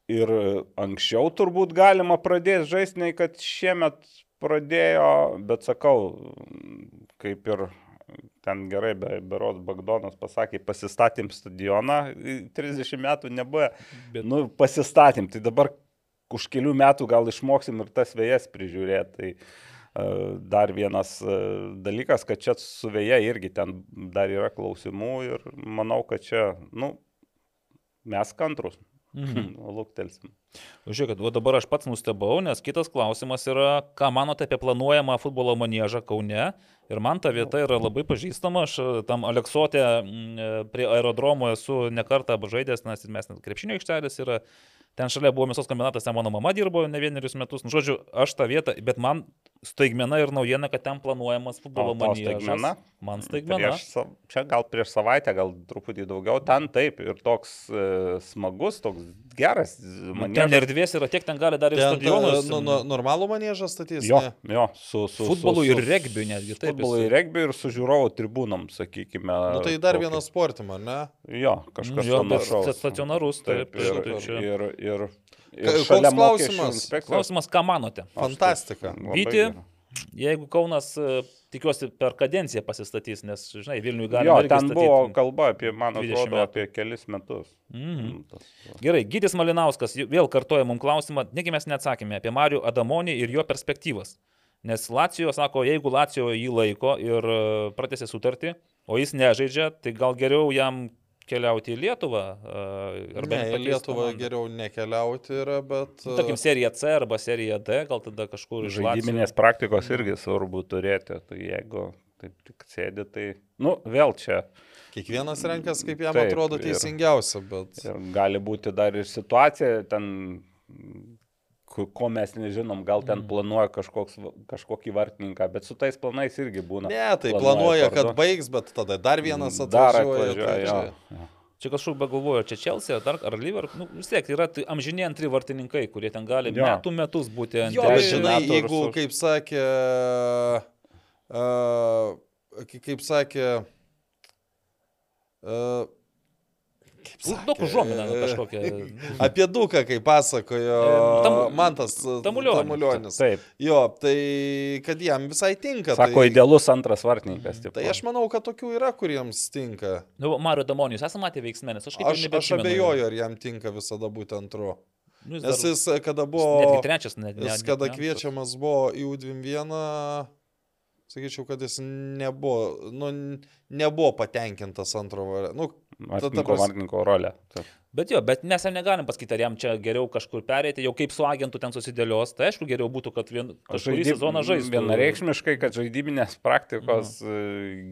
ir anksčiau turbūt galima pradėti žaisti, nei kad šiemet pradėjo, bet sakau, kaip ir, ten gerai, be, beros Bagdonas pasakė, pasistatėm stadioną, i, 30 metų nebuvo, Bet- nu, pasistatėm, tai dabar už kelių metų gal išmoksim ir tas vėjas prižiūrėti. Tai, Dar vienas e, dalykas, kad čia su vėja irgi ten dar yra klausimų ir manau, kad čia, nu, mes kantrus. Mhm. Luktelsim. Žiūrėkit, o dabar aš pats nustebau, nes kitas klausimas yra, ką manote apie planuojamą futbolo manėžą Kaune. Ir man ta vieta yra labai pažįstama, aš e, tam Aleksotė prie aerodromo esu nekartą žaidęs, nes mes net krepšinio aikštelės yra. Ten šalia buvo mėsos kombinatas, ten mano mama dirbo ne vienerius metus. Nu, žodžiu, aš tą vietą, bet man staigmena ir naujiena, kad ten planuojamas futbolo manėžas. staigmena? Man staigmena. Prieš, sa- čia gal prieš savaitę, gal truputį daugiau, ten taip ir toks e, smagus, toks geras. Nu, Ten erdvės yra tiek, ten gali dar ir Ten stadionus. nu, nu, normalų manėžą statys. Jo, ne? jo, su, su Futbolui su, ir regbiui netgi, taip, Futbolui jisai- ir regbiui ir su žiūrovų tribūnom, sakykime. Nu, tai dar tokį- vienas sportima, ne? Jo, kažkas panašaus. stacionarus, taip, ir, tai ir, ir, ir šalia koks klausimas? Klausimas, ką manote? Tai- Fantastika. labai Vyti. Jeigu Kaunas, e, tikiuosi, per kadenciją pasistatys, nes, žinai, Vilniui gali. Jo, ten buvo kalba apie, man 20 atrodo, apie kelis metus. Mm, tas, va. Gerai, Gydis Malinauskas vėl kartoja mums klausimą, negi mes neatsakėme apie Marių Adamonį ir jo perspektyvas. Nes Lacijo sako, jeigu Lacijo jį laiko ir e, pratęsė sutartį, o jis nežaidžia, tai gal geriau jam keliauti į Lietuvą. e, arba Ne, į Lietuvą komandą. geriau nekeliauti yra, bet... Nu, Tarkim, serija C arba serija D, gal tada kažkur iš. Žaidiminės praktikos irgi svarbu turėti. Tai jeigu taip tik sėdi, tai, nu, vėl čia. Kiekvienas renkas, kaip jam Taip, atrodo teisingiausia, bet... Ir gali būti dar ir situacija ten, ko mes nežinom, gal Mm. ten planuoja kažkoks, kažkokį vartininką, bet su tais planais irgi būna. Ne, tai Planuoja planuoja, kad baigs, bet tada dar vienas Dar atvažiuoja. atvažiuoja, tai jo. čia- jo. Čia kažkur begalvoju, čia Chelsea ar, dar, ar Liverpool, nu, vis tiek yra tai amžiniai antri vartininkai, kurie ten gali Jo. metų metus būti ant Jo, žinai, jeigu, su- kaip sakė, uh, kaip sakė, uh, Daug užuominą kažkokią. nu, Apie duką, kaip pasakojo E, Tam- Mantas Tamulionis. Tamulionis. Taip, Jo, tai kad jam visai tinka. sako, tai, idealus antras vartininkas. tipo. tai aš manau, kad tokių yra, kuriems tinka. Nu, Mario Damonijus, esame matę veiksmę, nes aš kaip ir Aš, aš abejoju, ar jam tinka visada būti antru. Nu, jis Nes dar- jis, kada Netgi buvo, trečias, net ne. jis, kada kviečiamas buvo į U21, sakyčiau, kad jis nebuvo, nu, nebuvo patenkintas antro varianto. Nu, Vartininko, vartininko rolę. Taip. Bet jo, bet mes jam negalim pasakyti, ar jam čia geriau kažkur perėti, jau kaip su agentu ten susidėlios. Tai aišku, geriau būtų, kad vien, kažkurį Žaidib- sezoną žaistų. Vienareikšmiškai, kad žaidybinės praktikos e,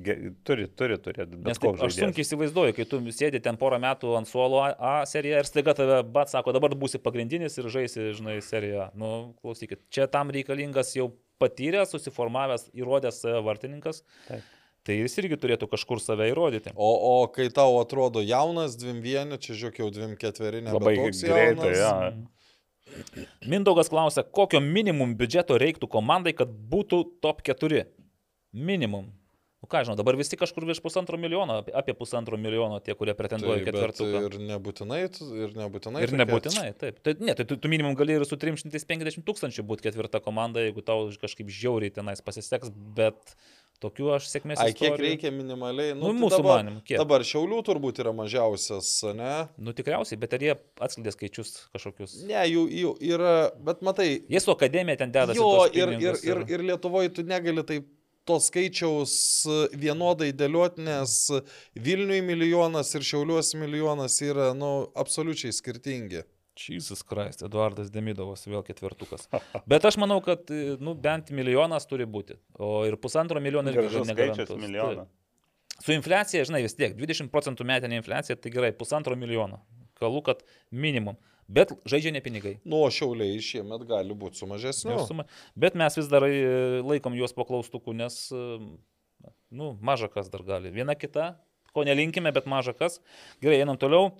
ge- turi, turi turėti. Nes taip, aš sunkiai įsivaizduoju, kai tu sėdi ten porą metų ant suolo A, seriją ir staiga tave bat sako, dabar būsi pagrindinis ir žaisi, žinai, seriją. Nu, klausykit, čia tam reikalingas jau patyręs, susiformavęs, įrodęs save vartininkas. Taip. Tai jis irgi turėtų kažkur save įrodyti. o, o kai tau atrodo jaunas, dvim vieni, čia žiūrėk jau dvim ketveri, ne Labai greitai, jo. Mindaugas klausia, kokio minimum biudžeto reiktų komandai, kad būtų top 4? Minimum. Nu ką žinau, dabar visi kažkur virš pusantro milijono, apie- pusantro milijono tie, kurie pretenduoja ketvirtuką. ir nebūtinai, ir nebūtinai. Ir tokie- nebūtinai, taip. Tai, ne, tai tu, tu minimum gali ir su 350 tūkstančių būti ketvirta komanda, jeigu tau kažkaip žiauriai tenais pasiseks, bet tokių aš sėkmės. Ai, kiek istorijų- reikia minimaliai? Nu, tai mūsų dabar, manymu, kiek? Dabar Šiaulių turbūt yra mažiausias, ne? Nu tikriausiai, bet ar jie atskleidė skaičius kažkokius? Ne, jų, jų yra, bet matai, Jie su akademija ten dedasi. jo ir, ir, ir, ir Lietuvoje tu negali taip to skaičiaus vienodai dėlioti, nes Vilniui milijonas ir Šiauliuos milijonas yra, nu, absoliučiai skirtingi. Jesus Christ, Eduardas Demidovas vėl ketvirtukas. Bet aš manau, kad e, nu, bent milijonas turi būti. O ir pusantro milijono irgi skaičius milijoną. Taip. Su infliacija, žinai, vis tiek 20 procentų metinė infliacija, tai gerai, pusantro milijono. Kalbu, kad minimum. Bet žaidžia ne pinigai. Nu, o Šiauliai šiemet gali būti su mažesniu. Ir suma- Bet mes vis dar e, laikom juos po klaustukų, nes, e, nu, maža kas dar gali. Viena kita, ko nelinkime, bet maža kas. Gerai, einam toliau.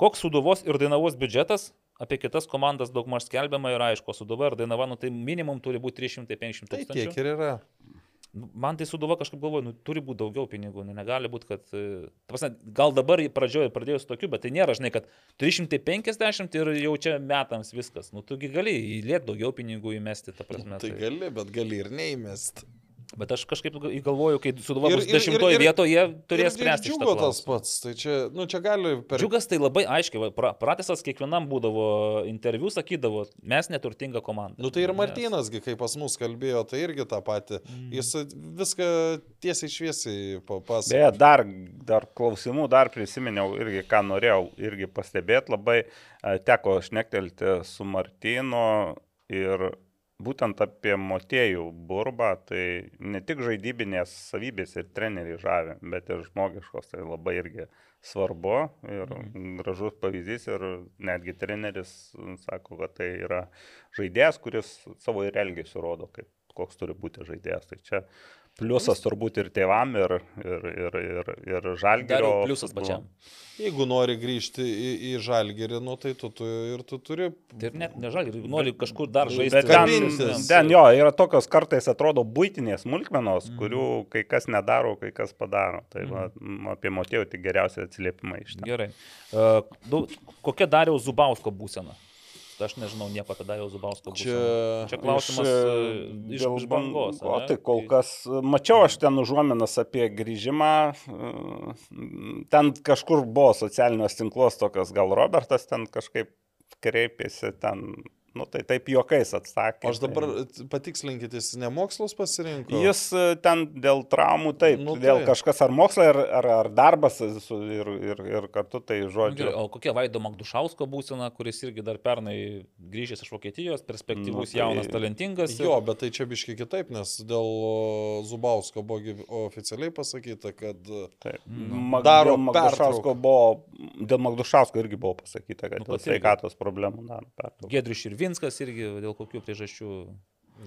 Koks Suduvos ir Dainavos biudžetas? Apie kitas komandas daug maž skelbiama ir aišku, Suduva ir Dainava, nu, tai minimum turi būti 350 Tai tūkstančių. tiek ir yra. Nu, Man tai Suduva kažkaip galvoju, nu, turi būti daugiau pinigų, nu, negali būti, kad... e, Prasme, gal dabar pradžioje pradėjus tokiu, bet tai nėra, žinai, kad 350 ir jau čia metams viskas. Nu, tugi gali įlėti daugiau pinigų įmesti, ta prasme. Tai gali, bet gali ir neįmest. Bet aš kažkaip įgalvoju, kai Suduva Ir- bus dešimtoje vietoje, jie turės spręsti šitą Džiugo tas klausimą. pats, tai čia, nu čia gali per... Džiugas tai labai aiškiai, pra- Pratesas kiekvienam būdavo interviu, sakydavo, mes neturtinga komanda. Nu tai ir Martinasgi, kai pas mus kalbėjo, tai irgi tą patį. Mm. Jis viską tiesiai šviesiai papasakė. Beje, dar, dar klausimų, dar prisiminiau irgi, ką norėjau irgi pastebėti, labai e, teko šnektelti su Martinu ir būtent apie motėjų burbą, tai ne tik žaidybinės savybės ir treneriai žavi, bet ir žmogiškos, tai labai irgi svarbu ir gražus pavyzdys ir netgi treneris sako, kad tai yra žaidėjas, kuris savo ir elgesiu rodo, kaip, koks turi būti žaidėjas. Tai čia pliusas turbūt ir tėvam, ir, ir, ir, ir, ir Dar žalgerio. jau pliusas pačiam. Jeigu nori grįžti į, į žalgerį, nu tai tu, tu ir tu turi... Tai ir net nežalgi, jeigu nori kažkur dar žaisti. Bet ten, ten jo, yra tokios kartais atrodo būtinės smulkmenos, mm. kurių kai kas nedaro, kai kas padaro. Tai va, m, apie motėjų tik geriausia atsiliepimai iš ten. Gerai. Uh, kokia Dariaus Zubausko būsena? Aš nežinau nieko apie Dariaus Zubausko. Čia- Čia klausimas Iš, iš, e, iš, dėl iš bangos. O tai kol kas, mačiau aš ten užuominas apie grįžimą, e, ten kažkur buvo socialiniuose tinkluose tokios, gal Robertas ten kažkaip kreipėsi, ten, nu tai taip juokais atsakė. Aš dabar tai- patikslinkit, jis ne mokslus pasirinko. Jis e, ten dėl traumų, taip, Nu, dėl taip. kažkas ar mokslo, ar, ar, ar darbas su, ir, ir, ir kartu tai žodžiu. O kokia Vaido Magdušausko būsena, kuris irgi dar pernai grįžęs iš Vokietijos, perspektyvus, Nu, tai- tai... jaunas, talentingas. ir- Jo, bet tai čia biški kitaip, nes dėl Zubausko buvo oficialiai pasakyta, kad Taip. Nu. Mag, Daro dėl Magdušausko buvo, dėl Magdušausko irgi buvo pasakyta, kad Nu, dėl sveikatos problemų daro pertrauką. Gedrius Širvinskas irgi dėl kokių priežasčių.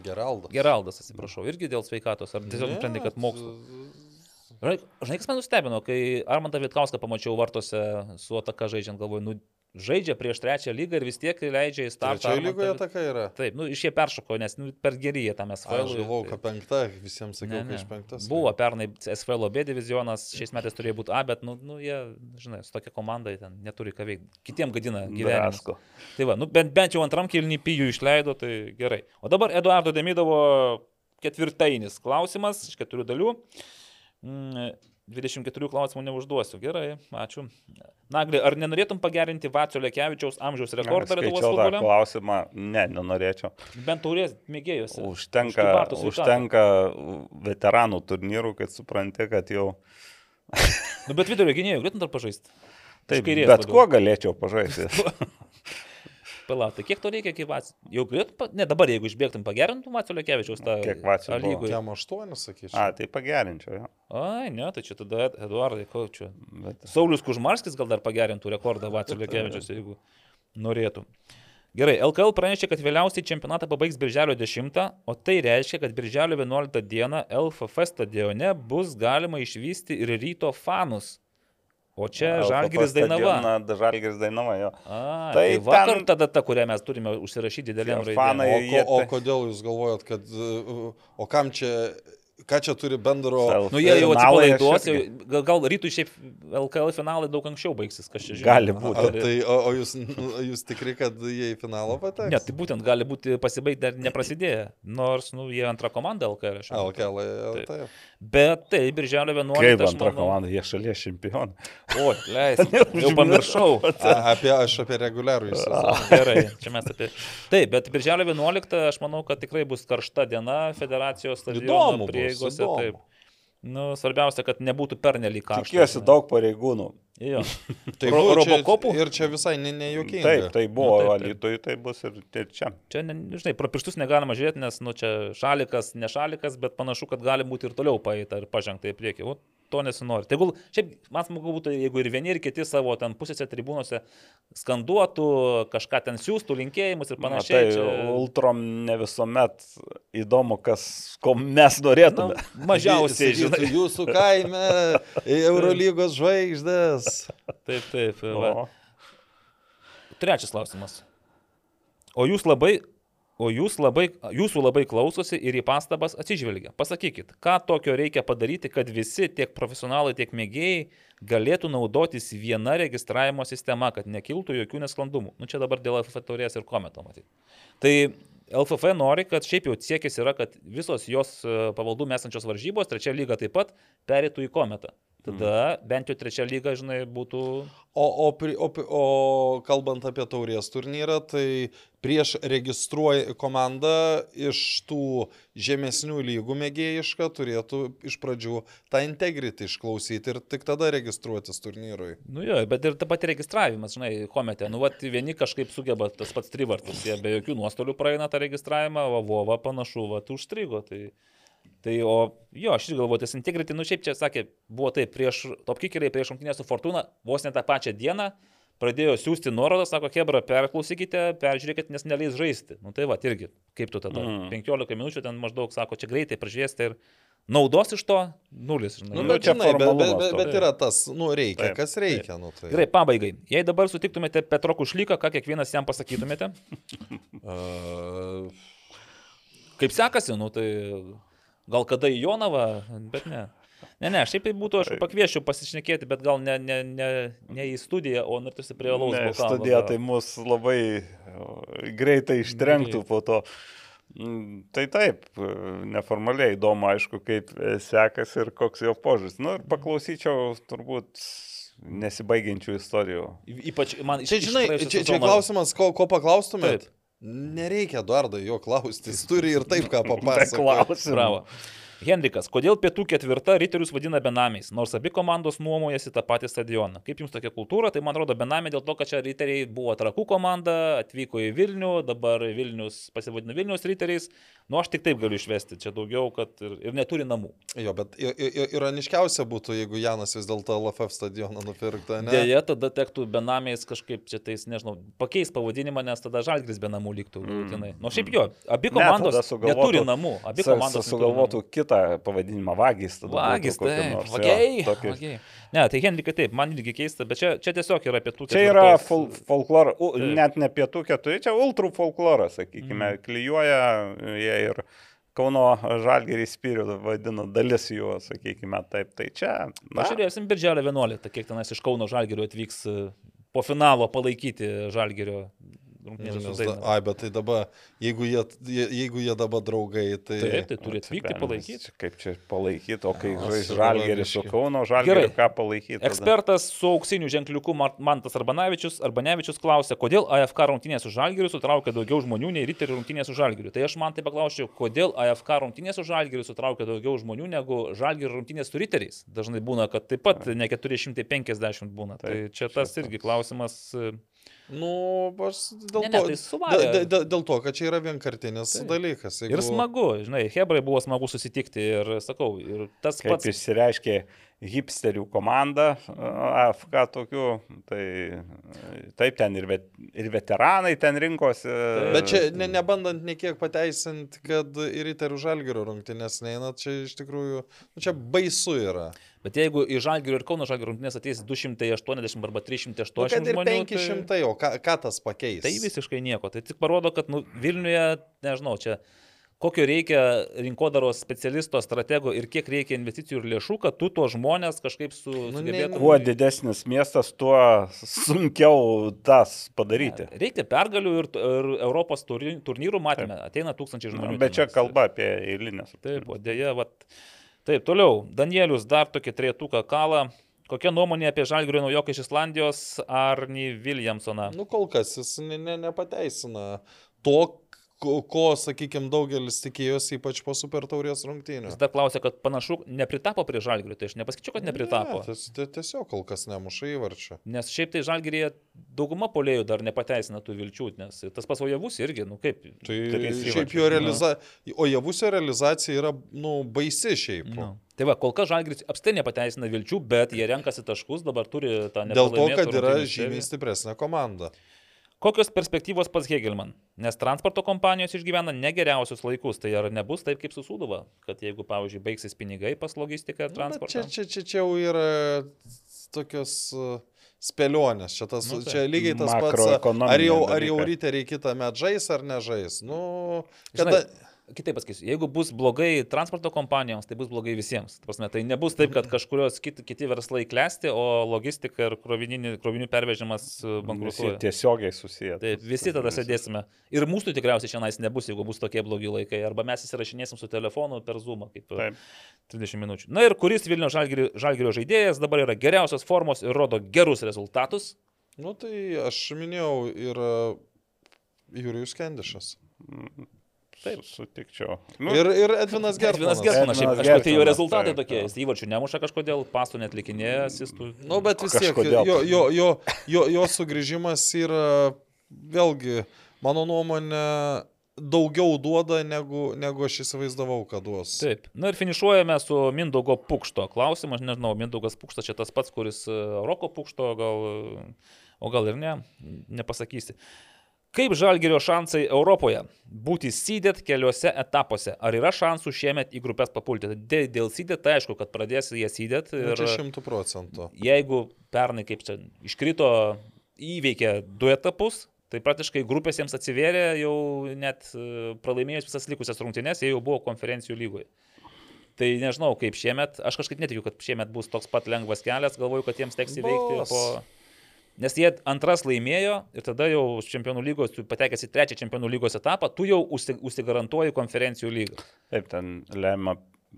Geraldas. Geraldas, atsiprašau, irgi dėl sveikatos. Ar tiesiog nusprendė, kad mokslo. Žinai, žinai, kas man nustebino, kai Armantą Vitkauską pamačiau vartose su ataka žaidžiant, galvoju, nu, žaidžia prieš trečią lygą ir vis tiek leidžia į startą. Trečioje lygoje taka yra. Taip, nu, iš jie peršoko, nes nu, per gerį jie tam Aš SFL. galvojau, kad penkta, visiems sakiau, kad iš penktas. Buvo pernai SFL B divizionas, šiais metais turėjo būti A, bet, nu, nu jie, žinai, su tokia komanda ten neturi ką veikti. Kitiem gadina gyvenimą. Drasko. Tai va, nu, bent, bent jau antram kilnį pijų išleido, tai gerai. O dabar Eduardo Demidovo ketvirtainis klausimas iš keturių dalių. Mm, 24 klausimų neužduosiu. Gerai, ačiū. Nagli, ar nenorėtum pagerinti Vacio Lekevičiaus amžiaus rekordą Lietuvos futbole? klausimą, ne, nenorėčiau. Bent taurės mėgėjose. Užtenka, užtenka veteranų turnyrų, kad supranti, kad jau... Nu, bet vidurio gynėjų galėtum dar pažaisti. Taip, bet labiau. kuo galėčiau pažaisti. Palauk, tai kiek to reikia, kaip Vacio? Jau galėtum, ne dabar, jeigu išbėgtum, pagerintum Vacio Lekevičiaus tą... Kiek buvo? lygoj? Jam aštuonis, sakyčiau. A, tai pagerinčiau. Jo. Ai, ne, tai čia tada Ed- Eduardai, ko čia. Bet... Saulis Kužmarskis gal dar pagerintų rekordą Vacio Lekevičius, jeigu norėtų. Gerai, LKL pranešė, kad vėliausiai čempionatą pabaigs birželio 10, o tai reiškia, kad birželio 11 dieną LFF stadione bus galima išvysti ir ryto fanus. O čia Žalgiris Dainava. Žalgiris Dainava, jo. A, tai, Tai vakar ten- ta data, kurią mes turime užsirašyti didelėm Tie raidėm. O, o tai- kodėl jūs galvojat, kad... uh, O kam čia... Ką čia turi bendro... Sel- Nu, jie jau atsipalaiduos, gal, gal rytų šiaip LKL finalai daug anksčiau baigsis, kas čia žino. Gali A, būti. tai, o, o jūs, jūs tikri, kad jie į finalą pateks? Ne, tai būtent gali būti pasibaigti dar neprasidėję, nors, nu, jie antra komanda LKL. metu. LKL, Taip. taip. Bet tai, birželio 11. Kaip antra manau- komanda, jie šalies čempionai. O, leis. jau pamiršau. A, apie, aš apie reguliarų sezoną. Gerai, čia mes apie. Taip, bet birželio 11 aš manau, kad tikrai bus karšta diena federacijos Įdomu stadiono bus, prieigose. Įdomu. Taip. Nu, svarbiausia, kad nebūtų pernelyg karšta. Tikiuosi žinai. daug pareigūnų. Jo. Tai buvo Robocopų? Ir čia visai ne- nejuokinga. Taip, tai buvo, Nu, nu, taip, taip. Lietuvoje tai bus ir, ir čia. Čia, ne, žinai, pro pirštus negalima žiūrėti, nes, nu, čia šalikas, ne šalikas, bet panašu, kad gali būti ir toliau paeita ir pažengta į priekį. O to nesinori. Tegul, šiaip, man smagu būtų, jeigu ir vieni, ir kiti savo ten pusėse tribūnose skanduotų, kažką ten siūstų, linkėjimus ir Na, panašiai. tai čia, ultrom ne visuomet įdomu, kas, ko mes norėtume. nu, mažiausiai, žinai. Jūsų kaime Eurolygos žvaigždės. Taip, taip. Trečias klausimas. O jūs labai, o jūs labai, jūsų labai klausosi ir į pastabas atsižvelgia. Pasakykit, ką tokio reikia padaryti, kad visi, tiek profesionalai, tiek mėgėjai, galėtų naudotis viena registravimo sistema, kad nekiltų jokių nesklandumų. Nu čia dabar dėl FF taurės ir kometo matyti. Tai LFF nori, kad šiaip jau siekis yra, kad visos jos e, pavaldų mesančios varžybos, trečia lyga taip pat, perėtų į kometą. Tada bent jau trečia lyga, žinai, būtų... O, o, o, o kalbant apie taurės turnyrą, tai prieš registruoja komandą iš tų žemesnių lygų mėgėjišką turėtų iš pradžių tą integrity išklausyti ir tik tada registruotis turnyrui. Nu jo, bet ir ta pati registravimas, žinai, komete. Nu, vat, vieni kažkaip sugeba tas pats trivartas, jie be jokių nuostolių praeina tą registravimą, o Vova panašu, va, užstrigo. Tai, tai o jo, aš ir galvoju, tas integrity, nu šiaip čia sakė, buvo taip, prieš topkikeriai, prieš rungtynę su Fortuna, vos ne tą pačią dieną pradėjo siūsti nuorodą, sako, Hebra, perklausykite, peržiūrėkit, nes neleis žaisti. Nu tai va, irgi, kaip tu tada, Mm. 15 minučių ten maždaug sako, čia greitai pražiūrėsite ir naudos iš to nulis. Žinai. Nu, Nu, bet, žinai, bet, bet, bet, bet yra tas, nu, reikia, Taip, kas reikia. Nu, tai. Gerai, pabaigai. Jei dabar sutiktumėte Petro Kušlyką, ką kiekvienas jam pasakytumėte? Kaip sekasi, nu tai gal kada į Jonavą, bet ne. Ne, ne, šiaip tai būtų, aš pakviešiu pasišnekėti, bet gal ne, ne, ne, ne į studiją, o nartusi prie alaus. Ne, bokalo, studija tai mus labai greitai ištrenktų Greit. po to. Mm, Tai taip, neformaliai įdomu, aišku, kaip sekasi ir koks jo požiūris. Nu ir paklausyčiau turbūt nesibaigiančių istorijų. Ypač man čia, iš žinai, praėjusio čia, čia klausimas, ko, ko paklaustumėt? Taip. Nereikia Eduardo jo klausti, jis turi ir taip ką papasakoti. klausimų. Bravo. Henrikas, kodėl pietų ketvirta riterius vadina benamiais, nors abi komandos nuomojasi tą patį stadioną? Kaip jums tokia kultūra? Tai man atrodo benamiai dėl to, kad čia riteriai buvo trakų komanda, atvyko į Vilnių, dabar Vilnius pasivadino Vilnius riteriais. Nu, aš tik taip galiu išvesti, čia daugiau, kad ir, ir neturi namų. Jo, bet ironiškiausia būtų, jeigu Janas vis dėlto LFF stadioną nupirktų, ne? Deja, tada tektų benamiais kažkaip čia tais, nežinau, pakeis pavadinimą, nes tada žalgris be namų liktų galutinai. Na, nu, šiaip jo, abi Ne, komandos sugalvotų- neturi namų. Abi komandos Sugalvotų kitą pavadinimą vagis. tada būtų Vagis, kokia taip, nors, jo, vagiai. tokį- vagiai. Ne, tai Henrikai taip, man irgi keista, bet čia, čia tiesiog yra pietų Čia yra fol folkloras, Taip. net ne pietų keturi, čia ultrų folkloras, sakykime, mm. klyjuoja jie ir Kauno Žalgerį spirių vadina dalis jų, sakykime, taip. Tai čia, na, Pažiūrėsim, birželio 11, kiek tenais iš Kauno Žalgerio atvyks e, po finalo palaikyti Žalgerio rungtynėse su Nes da- Daina. Ai, bet tai dabar, jeigu jie, je- jeigu jie dabar draugai, tai... Taip, tai turi atvykti palaikyti. Kaip čia palaikyti, o kai žais Žalgeris su. Kauno Žalgeriu, Gerai. ką palaikyti? tada? Ekspertas su auksiniu ženkliuku Mantas Arbanavičius, Arbanevičius klausė, kodėl AFK rungtynės su Žalgiriu sutraukia daugiau žmonių nei Riterių rungtynės su Žalgiriu. Tai aš man tai paklausčiau, kodėl AFK rungtynės su Žalgiriu sutraukia daugiau žmonių negu Žalgirių rungtynės su Riteriais. Dažnai būna, kad taip pat ne 450 būna. Tai čia tas irgi klausimas. Nu, aš dėl Ne, ne, to... tai suvarė. dėl, dėl, dėl to, kad čia yra vienkartinis Taip. dalykas. Ir smagu, žinai, Hebrai buvo smagu susitikti ir sakau, ir tas Kaip pats. išsireiškė hipsterių komanda, AFK tokių, tai taip ten ir, vet, ir veteranai ten rinkosi. Bet čia ne, nebandant niekiek pateisinti, kad ir įtarių žalgerio rungtynės neina, čia iš tikrųjų, nu, čia baisu yra. Bet jeigu į Žalgirio ir Kauno Žalgirio rungtynės ateis 280 arba 380 Nu, žmonių, 500, tai, o ką, ką tas pakeis? tai visiškai nieko. Tai tik parodo, kad nu, Vilniuje, nežinau, čia kokio reikia rinkodaros specialisto, stratego ir kiek reikia investicijų ir lėšų, kad tu tuos žmonės kažkaip su... Nu, ne- Kuo didesnis miestas, tuo sunkiau tas padaryti. Reikia pergalių ir, ir Europos turny- turnyrų matėme. Ateina tūkstančiai žmonių. Bet čia kalba apie eilinės. Taip, o dėja, vat. Taip, toliau. Danielius dar tokį trietuką kalą. Kokia nuomonė apie Žalgirio naujoką iš Islandijos Arni Williamsoną? Nu, kol kas jis ne, ne, nepateisina to, ko, sakykime, daugelis tikėjosi, ypač po super taurės rungtynių. Jis dar klausė, kad panašu nepritapo prie Žalgirio. Tai aš nepasakyčiau, kad nepritapo. Ne, tie- tiesiog kol kas nemuša įvarčio. Nes šiaip tai Žalgirėje dauguma polėjų dar nepateisina tų vilčių, nes tas pasvojavus irgi, nu kaip. Tai šiaip jo realizacija, o javusio realizacija yra, nu, baisi šiaip. Nu. Tai va, kol kas Žalgiris apstai nepateisina vilčių, bet jie renkasi taškus, dabar turi tą Dėl to, kad yra žymiai stipresnė komanda. Kokios perspektyvos pas Hegelman? Nes transporto kompanijos išgyvena negeriausius laikus, tai ar nebus taip kaip su Sūduva, kad jeigu, pavyzdžiui, baigsis pinigai pas logistiką ir Nu, transportą? Čia, čia, čia, čia jau yra tokios uh, spėlionės. Čia, tas, Nu, tai. čia lygiai tas pats. Makroekonominiai Ar jau, ar jau riteriai kitą metą žais ar nežais. Nu, kada... Žinai, kitaip pasakysiu, jeigu bus blogai transporto kompanijoms, tai bus blogai visiems. Prasme, tai nebus taip, kad kažkurios kiti, kiti verslai klesti, o logistika ir krovinių pervežimas e, Visi bankrutuoja. tiesiogiai susiję. Taip, visi tada sėdėsime. Ir mūsų tikriausiai šiandien nebus, jeigu bus tokie blogi laikai. Arba mes įsirašinėsim su telefonu per Zoom, kaip e, Taip. 30 minučių. Na ir kuris Vilnių žalgirio, žalgirio žaidėjas dabar yra geriausios formos ir rodo gerus rezultatus. Nu tai aš minėjau ir Jurijus Kendišas. Taip, sutikčiau. Nu, Ir, ir Edvinas Gertvinas Gertmanas. Gertmanas, šiaip Edvinas kažkokie tai jo rezultatai taip, tokie. Jis įvarčių nemuša kažkodėl, pastų net likinėja, asistų. Nu, bet vis tiek, jo, jo, jo, jo, jo sugrįžimas yra, vėlgi, mano nuomonė, daugiau duoda, negu, negu aš įsivaizdavau, kad duos. Taip. Na ir finišuojame su Mindaugo Pukšto klausimu. Aš nežinau, Mindaugas Pukštas čia tas pats, kuris e, Roko Pukšto, gal, o gal ir ne, nepasakysi. Kaip žalgerio šansai Europoje? Būti sydėt keliuose etapuose. Ar yra šansų šiemet į grupės papulti? Dėl, dėl sydėt, tai aišku, kad pradės jie sydėt. Nu, Ir Čia šimtų procentų. jeigu pernai, kaip čia, iškrito, įveikė du etapus, tai praktiškai grupės jiems atsivėrė jau net e, pralaimėjus visas likusias rungtynes, jie jau buvo konferencijų lygoje. Tai nežinau, kaip šiemet, aš kažkaip netikiu, kad šiemet bus toks pat lengvas kelias, galvoju, kad jiems teks įveikti Bus. po... Nes jie antras laimėjo ir tada jau čempionų lygos, tu patekęs į trečią čempionų lygos etapą, tu jau užsi- užsigarantuoji konferencijų lygą. taip, ten lemia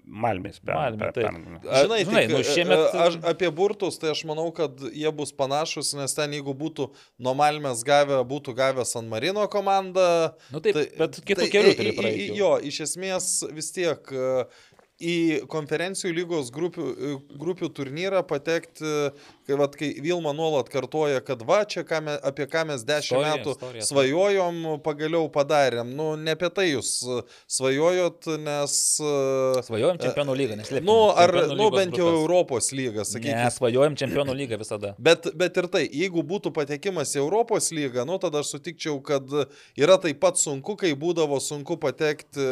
Malmės per. Malmė, per- taip. per- A, Žinai, žinai, tik, nu, šiemet- šiemet... aš, apie burtus, tai aš manau, kad jie bus panašus, nes ten jeigu būtų nuo Malmės gavę, būtų gavę San Marino komanda. Nu taip, bet kitų kelių turi praeiti. Jo, iš esmės vis tiek e, į konferencijų lygos grupių, e, grupių turnyrą patekti, kai, vat, kai Vilma nuolat kartoja, kad va, čia ką me, apie ką mes dešimt Istorija, metų istorija, taip. svajojom, pagaliau padarėm. Nu, ne apie tai jūs e, svajojot, nes... e, Svajojom čempionų lygą, neslėpkim. Nu, ar, nu, bent jau grupės. Europos lygą, sakykime. Ne, svajojom čempionų lygą visada. Bet, bet ir tai, jeigu būtų patekimas į Europos lygą, nu tada aš sutikčiau, kad yra taip pat sunku, kai būdavo sunku patekti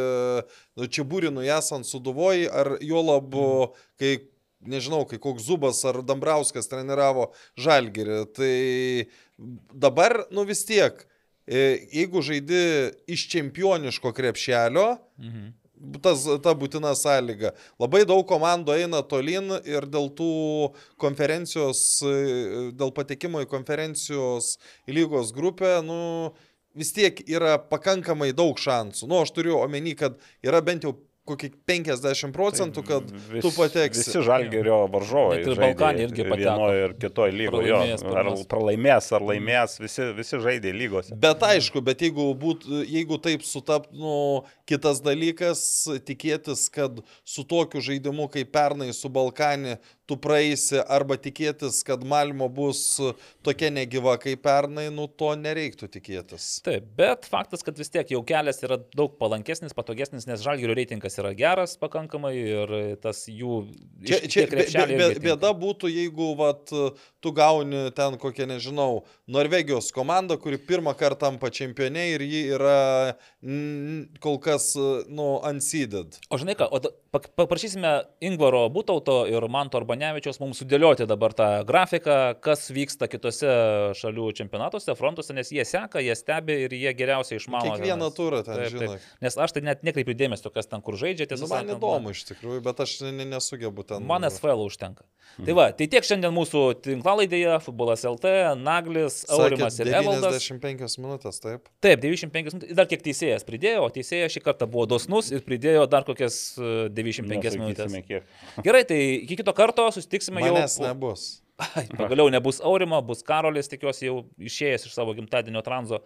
nu, čia būrinui esant suduvoji, ar jo labu, kai, nežinau, kai koks Zubas ar Dambrauskas treniravo Žalgirį. Tai dabar, nu vis tiek, e, jeigu žaidi iš čempioniško krepšelio, Mhm. tas, ta būtina sąlyga. Labai daug komandų eina tolin ir dėl tų konferencijos, e, dėl patekimo į konferencijos lygos grupę, nu, vis tiek yra pakankamai daug šansų. Nu, aš turiu omeny, kad yra bent jau kokį 50 procentų, kad Vis- tu pateksi. Visi žalgerio varžovai. Net ir Balkanai irgi pateko. Vienoje ir kitoje lygoje. Ar pralaimės, ar laimės, visi, visi žaidė lygose. Bet aišku, bet jeigu, būt, jeigu taip sutaptų, nu, kitas dalykas, tikėtis, kad su tokiu žaidimu kaip pernai su Balkanė tu praeisi, arba tikėtis, kad Malmo bus tokia negyva kaip pernai, nu to nereiktų tikėtis. Taip, bet faktas, kad vis tiek jau kelias yra daug palankesnis, patogesnis, nes žalgerio reitingas yra geras pakankamai ir tas jų... Čia, čia bė, bė, bėda būtų, jeigu vat, tu gauni ten kokią, nežinau, Norvegijos komandą, kuri pirmą kartą tampa čempionė ir ji yra mm, kol kas, nu, unseeded. O žinai ką, o da- paprašysime Ingvaro Būtauto ir Manto Arbanevičiaus mums sudėlioti dabar tą grafiką, kas vyksta kitose šalių čempionatuose, frontuose, nes jie seka, jie stebi ir jie geriausiai išmano. Kiekvieną tenais. turą ten, Taip, taip. žinai. Nes aš tai net nekreipiu dėmesio, kas ten kur žaidžia, tiesą Nu, man sakant, įdomu iš tikrųjų, bet aš ne- ne- nesugebu ten. Man SFL užtenka. Tai va, tai tiek šiandien mūsų tinklalaidėje, futbolas LT, Naglis, Aurimas ir Evaldas. 95 minutės, taip. Taip, 95 minutės. Dar kiek teisėjas pridėjo, o teisėjas šį kartą buvo dosnus ir pridėjo dar kokias e, 95 minutės. Nesakysime, kiek. Gerai, tai iki kito karto susitiksime jau. Manęs po- nebus. Ai, Pagaliau nebus Aurimo, bus Karolis, tikiuosi jau išėjęs iš savo gimtadienio tranzo.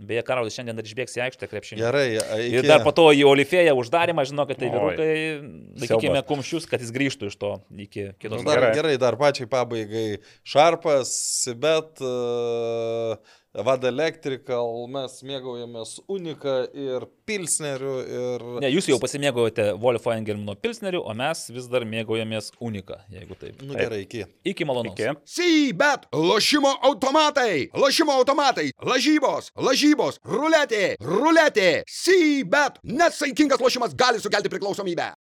Beje, Karolis šiandien dar išbėgs į aikštę krepšinį. Gerai, iki... Ir dar po to į Olifėją uždarimą, žinau, kad tai vyrukai, laikykime kumščius, kad jis grįžtų iš to iki Nu, kitos. dar, Gerai. gerai, dar pačiai pabaigai. Šarpas, bet uh, Vada Electrical, mes mėgaujamės Unika ir Pilsneriu ir... Ne, jūs jau pasimėgaujate Wolfo Engelmino Pilsneriu, o mes vis dar mėgaujamės Unika, jeigu taip. Nu gerai, iki. Iki malonaus. Iki. Sybet, lošimo automatai, lošimo automatai, lažybos, lažybos, ruletė, ruletė, Sybet, nesaikingas lošimas gali sukelti priklausomybę.